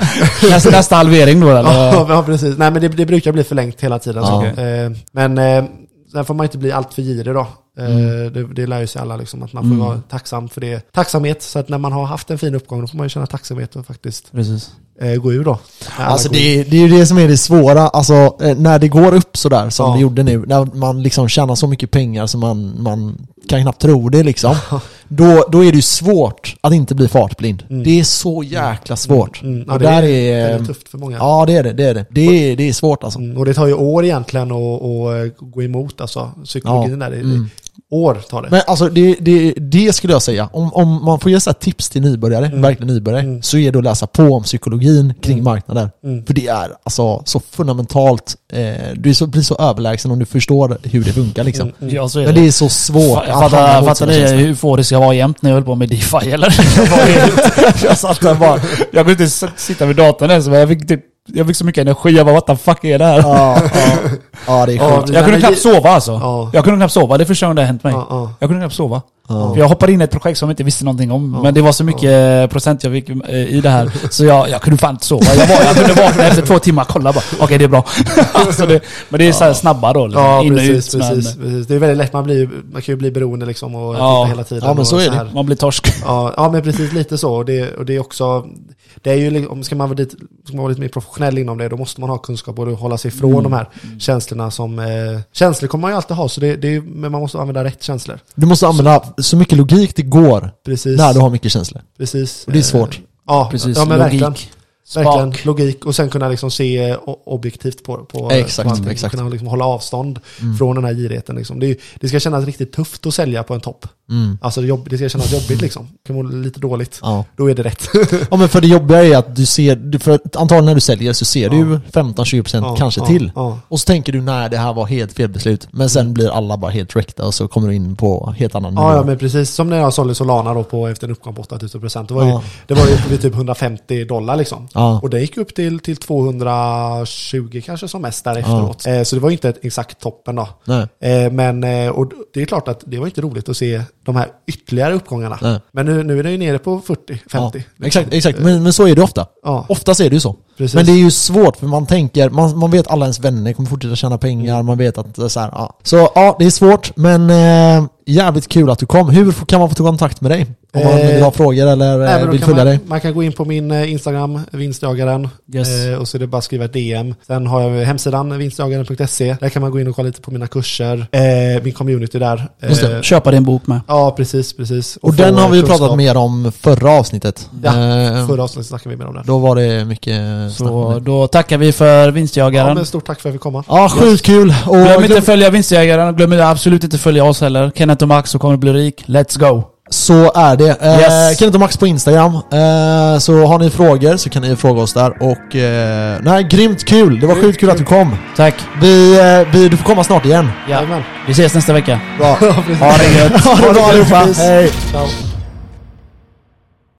[SPEAKER 2] nästa, nästa halvering då eller?
[SPEAKER 3] Ja, ja, precis. Nej, men det, det brukar bli förlängt hela tiden. Så.
[SPEAKER 1] Ja.
[SPEAKER 3] Eh, men eh, sen får man inte bli allt för girig då. Eh, det, det lär ju sig alla liksom, att man får
[SPEAKER 2] Mm.
[SPEAKER 3] vara tacksam för det. Tacksamhet, så att när man har haft en fin uppgång då får man ju känna tacksamhet och faktiskt
[SPEAKER 2] Precis.
[SPEAKER 3] eh, gå ur då.
[SPEAKER 1] Alltså det, är- det är ju det som är det svåra, alltså när det går upp sådär som
[SPEAKER 3] Ja.
[SPEAKER 1] det gjorde nu, när man liksom tjänar så mycket pengar som man, man kan knappt tro det liksom. Då, då är det ju svårt att inte bli fartblind.
[SPEAKER 3] Mm.
[SPEAKER 1] Det är så jäkla svårt.
[SPEAKER 3] Mm, ja,
[SPEAKER 1] och
[SPEAKER 3] det
[SPEAKER 1] där
[SPEAKER 3] är,
[SPEAKER 1] är,
[SPEAKER 3] tufft för många.
[SPEAKER 1] Ja det är det, det är det. Det är, det är svårt alltså.
[SPEAKER 3] Mm, och det tar ju år egentligen att, att gå emot alltså, psykologin där. Det,
[SPEAKER 1] Mm.
[SPEAKER 3] År tar det.
[SPEAKER 1] Men alltså det, det, det skulle jag säga, om, om man får ge så här tips till nybörjare,
[SPEAKER 3] Mm.
[SPEAKER 1] verkligen nybörjare,
[SPEAKER 3] Mm.
[SPEAKER 1] så är det att läsa på om psykologin kring
[SPEAKER 3] Mm.
[SPEAKER 1] marknader.
[SPEAKER 3] Mm.
[SPEAKER 1] För det är alltså så fundamentalt, eh, du är så, blir så överlägsen om du förstår hur det funkar liksom.
[SPEAKER 3] Mm, mm.
[SPEAKER 2] Ja, så är
[SPEAKER 1] Men
[SPEAKER 2] det.
[SPEAKER 1] det är så svårt
[SPEAKER 2] Fattar, fattar ni
[SPEAKER 1] känslor.
[SPEAKER 2] hur få det ska vara jämt när jag höll på med DeFi eller? Jag satt där bara, jag kunde inte sitta vid datorn ens, men jag fick typ jag fick så mycket energi. Jag bara what the fuck är det här?
[SPEAKER 1] Ja, ja. ja det är sjukt.
[SPEAKER 2] jag kunde knappt sova alltså.
[SPEAKER 3] Ja.
[SPEAKER 2] Jag kunde knappt sova, det är första gången det har hänt mig.
[SPEAKER 3] Ja, ja.
[SPEAKER 2] Jag kunde knappt sova.
[SPEAKER 1] Ja.
[SPEAKER 2] För jag hoppade in i ett projekt som jag inte visste någonting om.
[SPEAKER 3] Ja.
[SPEAKER 2] Men det var så mycket procent jag fick eh, i det här. Så jag, jag kunde fan inte sova. Jag, var, jag kunde vakna efter två timmar och kolla bara. Okej, det är bra. alltså det, men det är så här snabba då. Liksom.
[SPEAKER 3] Ja,
[SPEAKER 2] in och
[SPEAKER 3] precis,
[SPEAKER 2] ut.
[SPEAKER 3] precis,
[SPEAKER 2] Men,
[SPEAKER 3] precis. Det är väldigt lätt, man, blir, man kan ju bli beroende liksom och
[SPEAKER 2] Ja.
[SPEAKER 3] hela tiden.
[SPEAKER 1] Ja, men
[SPEAKER 3] och
[SPEAKER 1] så är det.
[SPEAKER 3] här.
[SPEAKER 2] man blir torsk.
[SPEAKER 3] Ja, ja, men precis lite så. Och det, och det är också, det är ju, om ska man, vara lite, ska man vara lite mer professionell inom det, då måste man ha kunskap och hålla sig ifrån
[SPEAKER 2] Mm.
[SPEAKER 3] de här känslorna som, eh, känslor kommer man ju alltid ha, så det, det är, men man måste använda rätt känslor.
[SPEAKER 1] Du måste använda så mycket logik det går
[SPEAKER 3] Precis.
[SPEAKER 1] när du har mycket känslor.
[SPEAKER 3] precis.
[SPEAKER 1] Och det är svårt.
[SPEAKER 3] Ja,
[SPEAKER 2] Precis,
[SPEAKER 3] ja men
[SPEAKER 2] logik.
[SPEAKER 3] verkligen. Verkligen, logik och sen kunna liksom se o- objektivt på, på
[SPEAKER 1] Exakt,
[SPEAKER 3] på allting.
[SPEAKER 1] exakt.
[SPEAKER 3] Kunna liksom hålla avstånd från den här girigheten. Liksom. Det, är, det ska kännas riktigt tufft att sälja på en topp.
[SPEAKER 1] Mm.
[SPEAKER 3] Alltså det, jobb, det ska kännas jobbigt liksom. Det kan må lite dåligt.
[SPEAKER 1] Ja.
[SPEAKER 3] Då är det rätt.
[SPEAKER 1] ja men för det jobbiga är att du ser, du- för antagligen när du säljer så ser du
[SPEAKER 3] Ja.
[SPEAKER 1] ju 15-20%
[SPEAKER 3] Ja,
[SPEAKER 1] kanske till. Och så tänker du nej det här var helt fel beslut. Men sen blir alla bara helt wreckade och så kommer du in på helt annan
[SPEAKER 3] Ja, ja,
[SPEAKER 1] nivå.
[SPEAKER 3] men precis som när jag sålde Solana då på, efter en uppgång på 8000%. Det var ju, det var ju typ 150 dollar liksom.
[SPEAKER 1] Ja.
[SPEAKER 3] Och det gick upp till, till 220 kanske som mest där efteråt. Eh, så det var inte exakt toppen då. Eh, men eh, och det är klart att det var inte roligt att se de här ytterligare uppgångarna.
[SPEAKER 1] Nej.
[SPEAKER 3] Men nu, nu är det ju nere på 40-50.
[SPEAKER 1] Ja,
[SPEAKER 3] liksom.
[SPEAKER 1] exakt, exakt. Men, men så är det ofta.
[SPEAKER 3] Ja,
[SPEAKER 1] Oftast är det ju så.
[SPEAKER 3] precis.
[SPEAKER 1] Men det är ju svårt för man tänker, man, man vet alla ens vänner kommer fortsätta tjäna pengar, man vet att det är så här, ja. Så ja, det är svårt men eh, jävligt kul att du kom. Hur kan man få ta kontakt med dig? Om man
[SPEAKER 3] Eh,
[SPEAKER 1] vill ha frågor eller eh, vill följa
[SPEAKER 3] man,
[SPEAKER 1] dig?
[SPEAKER 3] man kan gå in på min eh, Instagram, vinstjagaren.
[SPEAKER 2] Yes.
[SPEAKER 3] Eh, och så är det bara att skriva ett DM. Sen har jag hemsidan vinstjagaren.se. Där kan man gå in och kolla lite på mina kurser. Eh, min community där.
[SPEAKER 1] Just det.
[SPEAKER 3] Eh,
[SPEAKER 2] Köpa din bok med.
[SPEAKER 3] ja, precis, precis.
[SPEAKER 1] Och
[SPEAKER 3] få,
[SPEAKER 1] den har
[SPEAKER 3] eh,
[SPEAKER 1] vi ju pratat mer om förra avsnittet.
[SPEAKER 3] Ja,
[SPEAKER 1] Eh,
[SPEAKER 3] Förra avsnittet snackade vi mer om det.
[SPEAKER 1] Då var det mycket
[SPEAKER 2] Så då tackar vi för
[SPEAKER 3] Ja,
[SPEAKER 2] vinstjagaren.
[SPEAKER 3] men stort tack för att fick komma.
[SPEAKER 1] Ja, sjukt kul! Och
[SPEAKER 2] Glöm inte att följa vinstjägaren, glöm absolut inte att följa oss heller. Kenneth och Max så kommer du bli rik. Let's go!
[SPEAKER 1] Så är det. Eh,
[SPEAKER 2] Yes.
[SPEAKER 1] Kenneth och Max på Instagram. Eh, så har ni frågor så kan ni fråga oss där. Och eh, nej, grymt kul! Det var sjukt kul att du kom.
[SPEAKER 2] Tack!
[SPEAKER 1] Vi, eh, vi, du får komma snart igen.
[SPEAKER 2] Ja. Vi ses nästa vecka.
[SPEAKER 1] Bra.
[SPEAKER 2] Ha det gött!
[SPEAKER 1] Ha det bra allihopa! Hej!
[SPEAKER 3] Ciao.